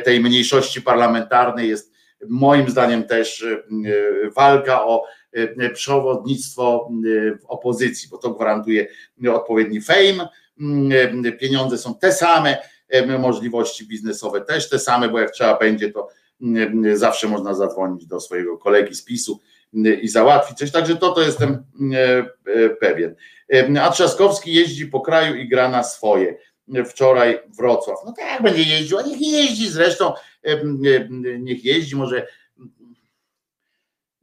tej mniejszości parlamentarnej jest moim zdaniem też walka o E, przewodnictwo w opozycji, bo to gwarantuje odpowiedni fame. Mm, pieniądze są te same, możliwości biznesowe też te same, bo jak trzeba będzie, to zawsze można zadzwonić do swojego kolegi z PiSu i załatwić coś. Także to to jestem pewien. A Trzaskowski jeździ po kraju i gra na swoje. Wczoraj Wrocław. No tak, będzie jeździł, a niech jeździ zresztą, niech jeździ, może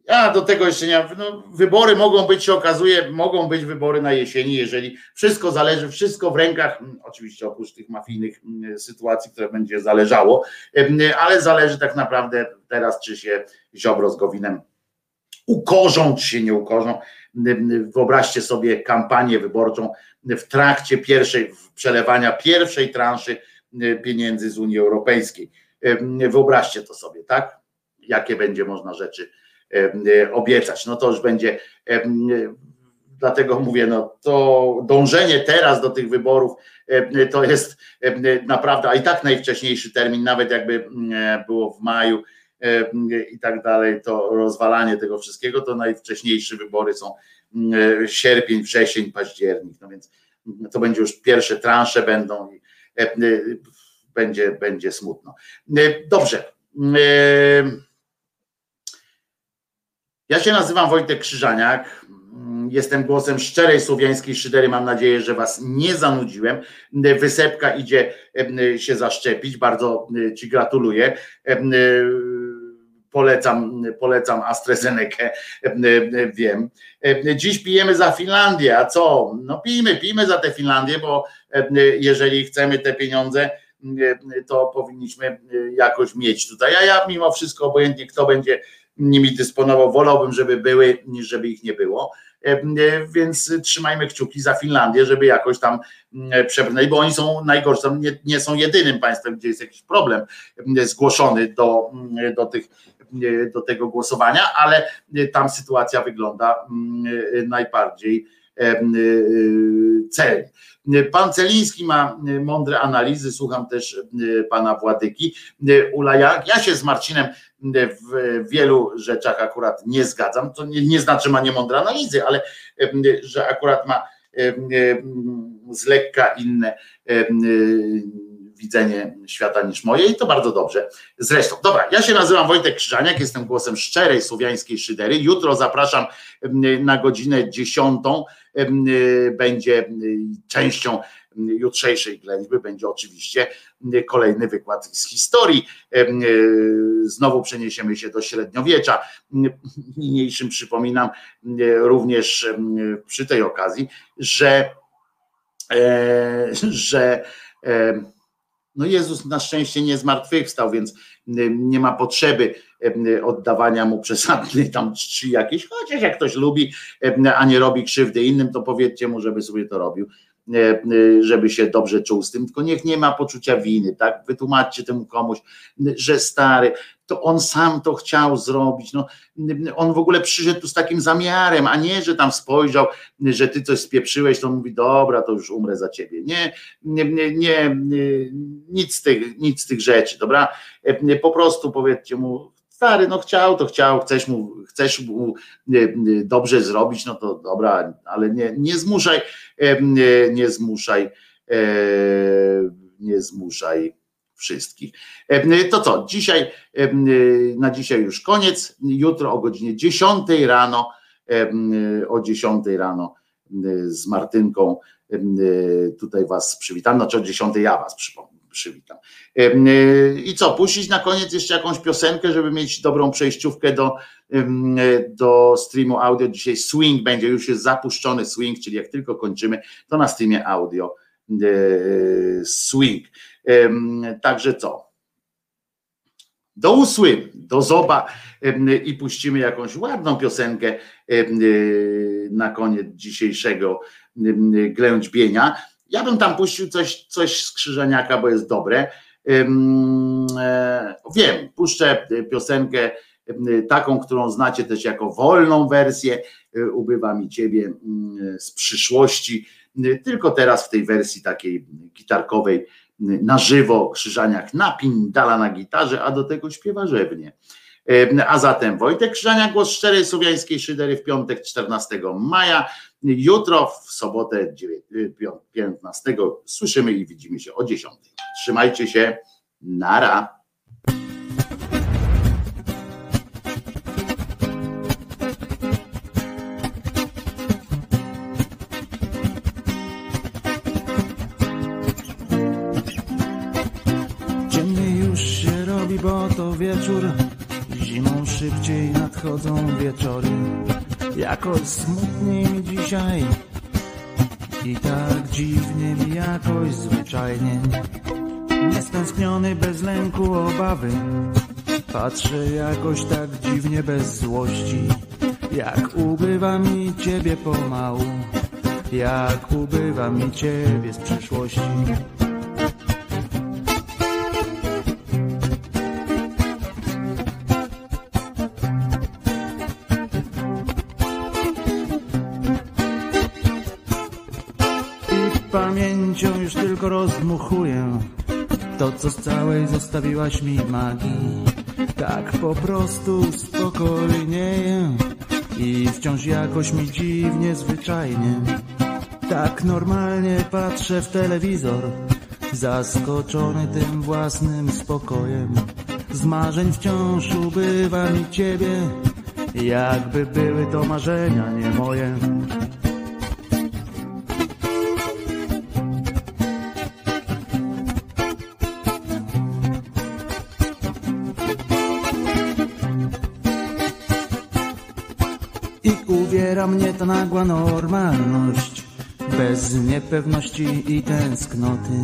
ja do tego jeszcze nie. No, wybory mogą być, się okazuje, mogą być wybory na jesieni, jeżeli wszystko zależy, wszystko w rękach, mm, oczywiście oprócz tych mafijnych mm, sytuacji, które będzie zależało, ale zależy tak naprawdę teraz, czy się Ziobro z Gowinem ukorzą, czy się nie ukorzą. Wyobraźcie sobie kampanię wyborczą w trakcie pierwszej, przelewania pierwszej transzy pieniędzy z Unii Europejskiej. Wyobraźcie to sobie, tak? Jakie będzie można rzeczy E, obiecać. No to już będzie, dlatego mówię, no to dążenie teraz do tych wyborów to jest naprawdę, a i tak najwcześniejszy termin, nawet jakby było w maju i tak dalej, to rozwalanie tego wszystkiego, to najwcześniejsze wybory są sierpień, wrzesień, październik, no więc to będzie już pierwsze transze będą i będzie, będzie smutno. Dobrze. Ja się nazywam Wojtek Krzyżaniak. Jestem głosem szczerej słowiańskiej szydery. Mam nadzieję, że Was nie zanudziłem. Wysepka idzie się zaszczepić. Bardzo Ci gratuluję. Polecam, polecam AstraZeneca, wiem. Dziś pijemy za Finlandię, a co? No pijmy, pijmy za tę Finlandię, bo jeżeli chcemy te pieniądze, to powinniśmy jakoś mieć tutaj. A ja mimo wszystko, obojętnie kto będzie nimi dysponował, wolałbym, żeby były, niż żeby ich nie było. Więc trzymajmy kciuki za Finlandię, żeby jakoś tam przebrnęli, bo oni są najgorsi, nie, nie są jedynym państwem, gdzie jest jakiś problem zgłoszony do, do, tych, do tego głosowania, ale tam sytuacja wygląda najbardziej celnie. Pan Celiński ma mądre analizy, słucham też pana Władyki. Ula, ja się z Marcinem w wielu rzeczach akurat nie zgadzam. To nie, nie znaczy ma niemądre analizy, ale że akurat ma z lekka inne widzenie świata niż moje i to bardzo dobrze. Zresztą, dobra, ja się nazywam Wojtek Krzyżaniak, jestem głosem szczerej słowiańskiej szydery. Jutro zapraszam na godzinę dziesiątą. Będzie częścią jutrzejszej ględźby będzie oczywiście kolejny wykład z historii. Znowu przeniesiemy się do średniowiecza. Niniejszym przypominam również przy tej okazji, że, e, że no Jezus na szczęście nie zmartwychwstał, więc nie ma potrzeby oddawania mu przesadnej tam czci jakieś, chociaż jak ktoś lubi, a nie robi krzywdy innym, to powiedzcie mu, żeby sobie to robił żeby się dobrze czuł z tym, tylko niech nie ma poczucia winy, tak? Wytłumaczcie temu komuś, że stary, to on sam to chciał zrobić. No, on w ogóle przyszedł tu z takim zamiarem, a nie, że tam spojrzał, że ty coś spieprzyłeś, to on mówi, dobra, to już umrę za ciebie. Nie, nie, nie, nie nic, z tych, nic z tych rzeczy, dobra? Po prostu powiedzcie mu, stary, no chciał, to chciał, chcesz mu, chcesz mu dobrze zrobić, no to dobra, ale nie, nie zmuszaj, nie, zmuszaj, nie zmuszaj wszystkich. To co, dzisiaj, na dzisiaj już koniec, jutro o godzinie 10 rano, o 10 rano z Martynką tutaj was przywitam, znaczy o 10 ja was przypomnę przywitam. I co, puścić na koniec jeszcze jakąś piosenkę, żeby mieć dobrą przejściówkę do, do streamu audio. Dzisiaj swing będzie, już jest zapuszczony swing, czyli jak tylko kończymy, to na streamie audio swing. Także co? Do usły, do zoba i puścimy jakąś ładną piosenkę na koniec dzisiejszego ględźbienia. Ja bym tam puścił coś, coś z Krzyżaniaka, bo jest dobre. E, wiem, puszczę piosenkę taką, którą znacie też jako wolną wersję. E, ubywa mi ciebie z przyszłości, tylko teraz w tej wersji takiej gitarkowej na żywo Krzyżaniak napindala na gitarze, a do tego śpiewa rzewnie. A zatem Wojtek Krzyżania, głos szczerej słowiańskiej szydery w piątek 14 maja. Jutro w sobotę 15 słyszymy i widzimy się o 10. Trzymajcie się. Nara. wieczór Zimą szybciej nadchodzą wieczory Jakoś smutniej dzisiaj I tak dziwnie mi jakoś zwyczajnie. Niestęskniony bez lęku obawy. Patrzę jakoś tak dziwnie bez złości. Jak ubywa mi ciebie pomału. Jak ubywa mi ciebie z przyszłości tylko To co z całej zostawiłaś mi magii Tak po prostu spokojnieję I wciąż jakoś mi dziwnie zwyczajnie. Tak normalnie patrzę w telewizor Zaskoczony tym własnym spokojem. Z marzeń wciąż ubywa mi ciebie Jakby były to marzenia nie moje Uwiera mnie ta nagła normalność Bez niepewności i tęsknoty.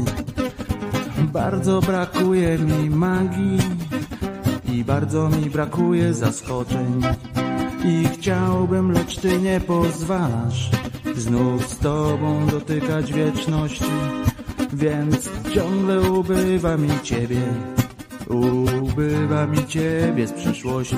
Bardzo brakuje mi magii I bardzo mi brakuje zaskoczeń. I chciałbym, lecz ty nie pozwalasz Znów z tobą dotykać wieczności Więc ciągle ubywa mi ciebie Ubywa mi ciebie z przyszłości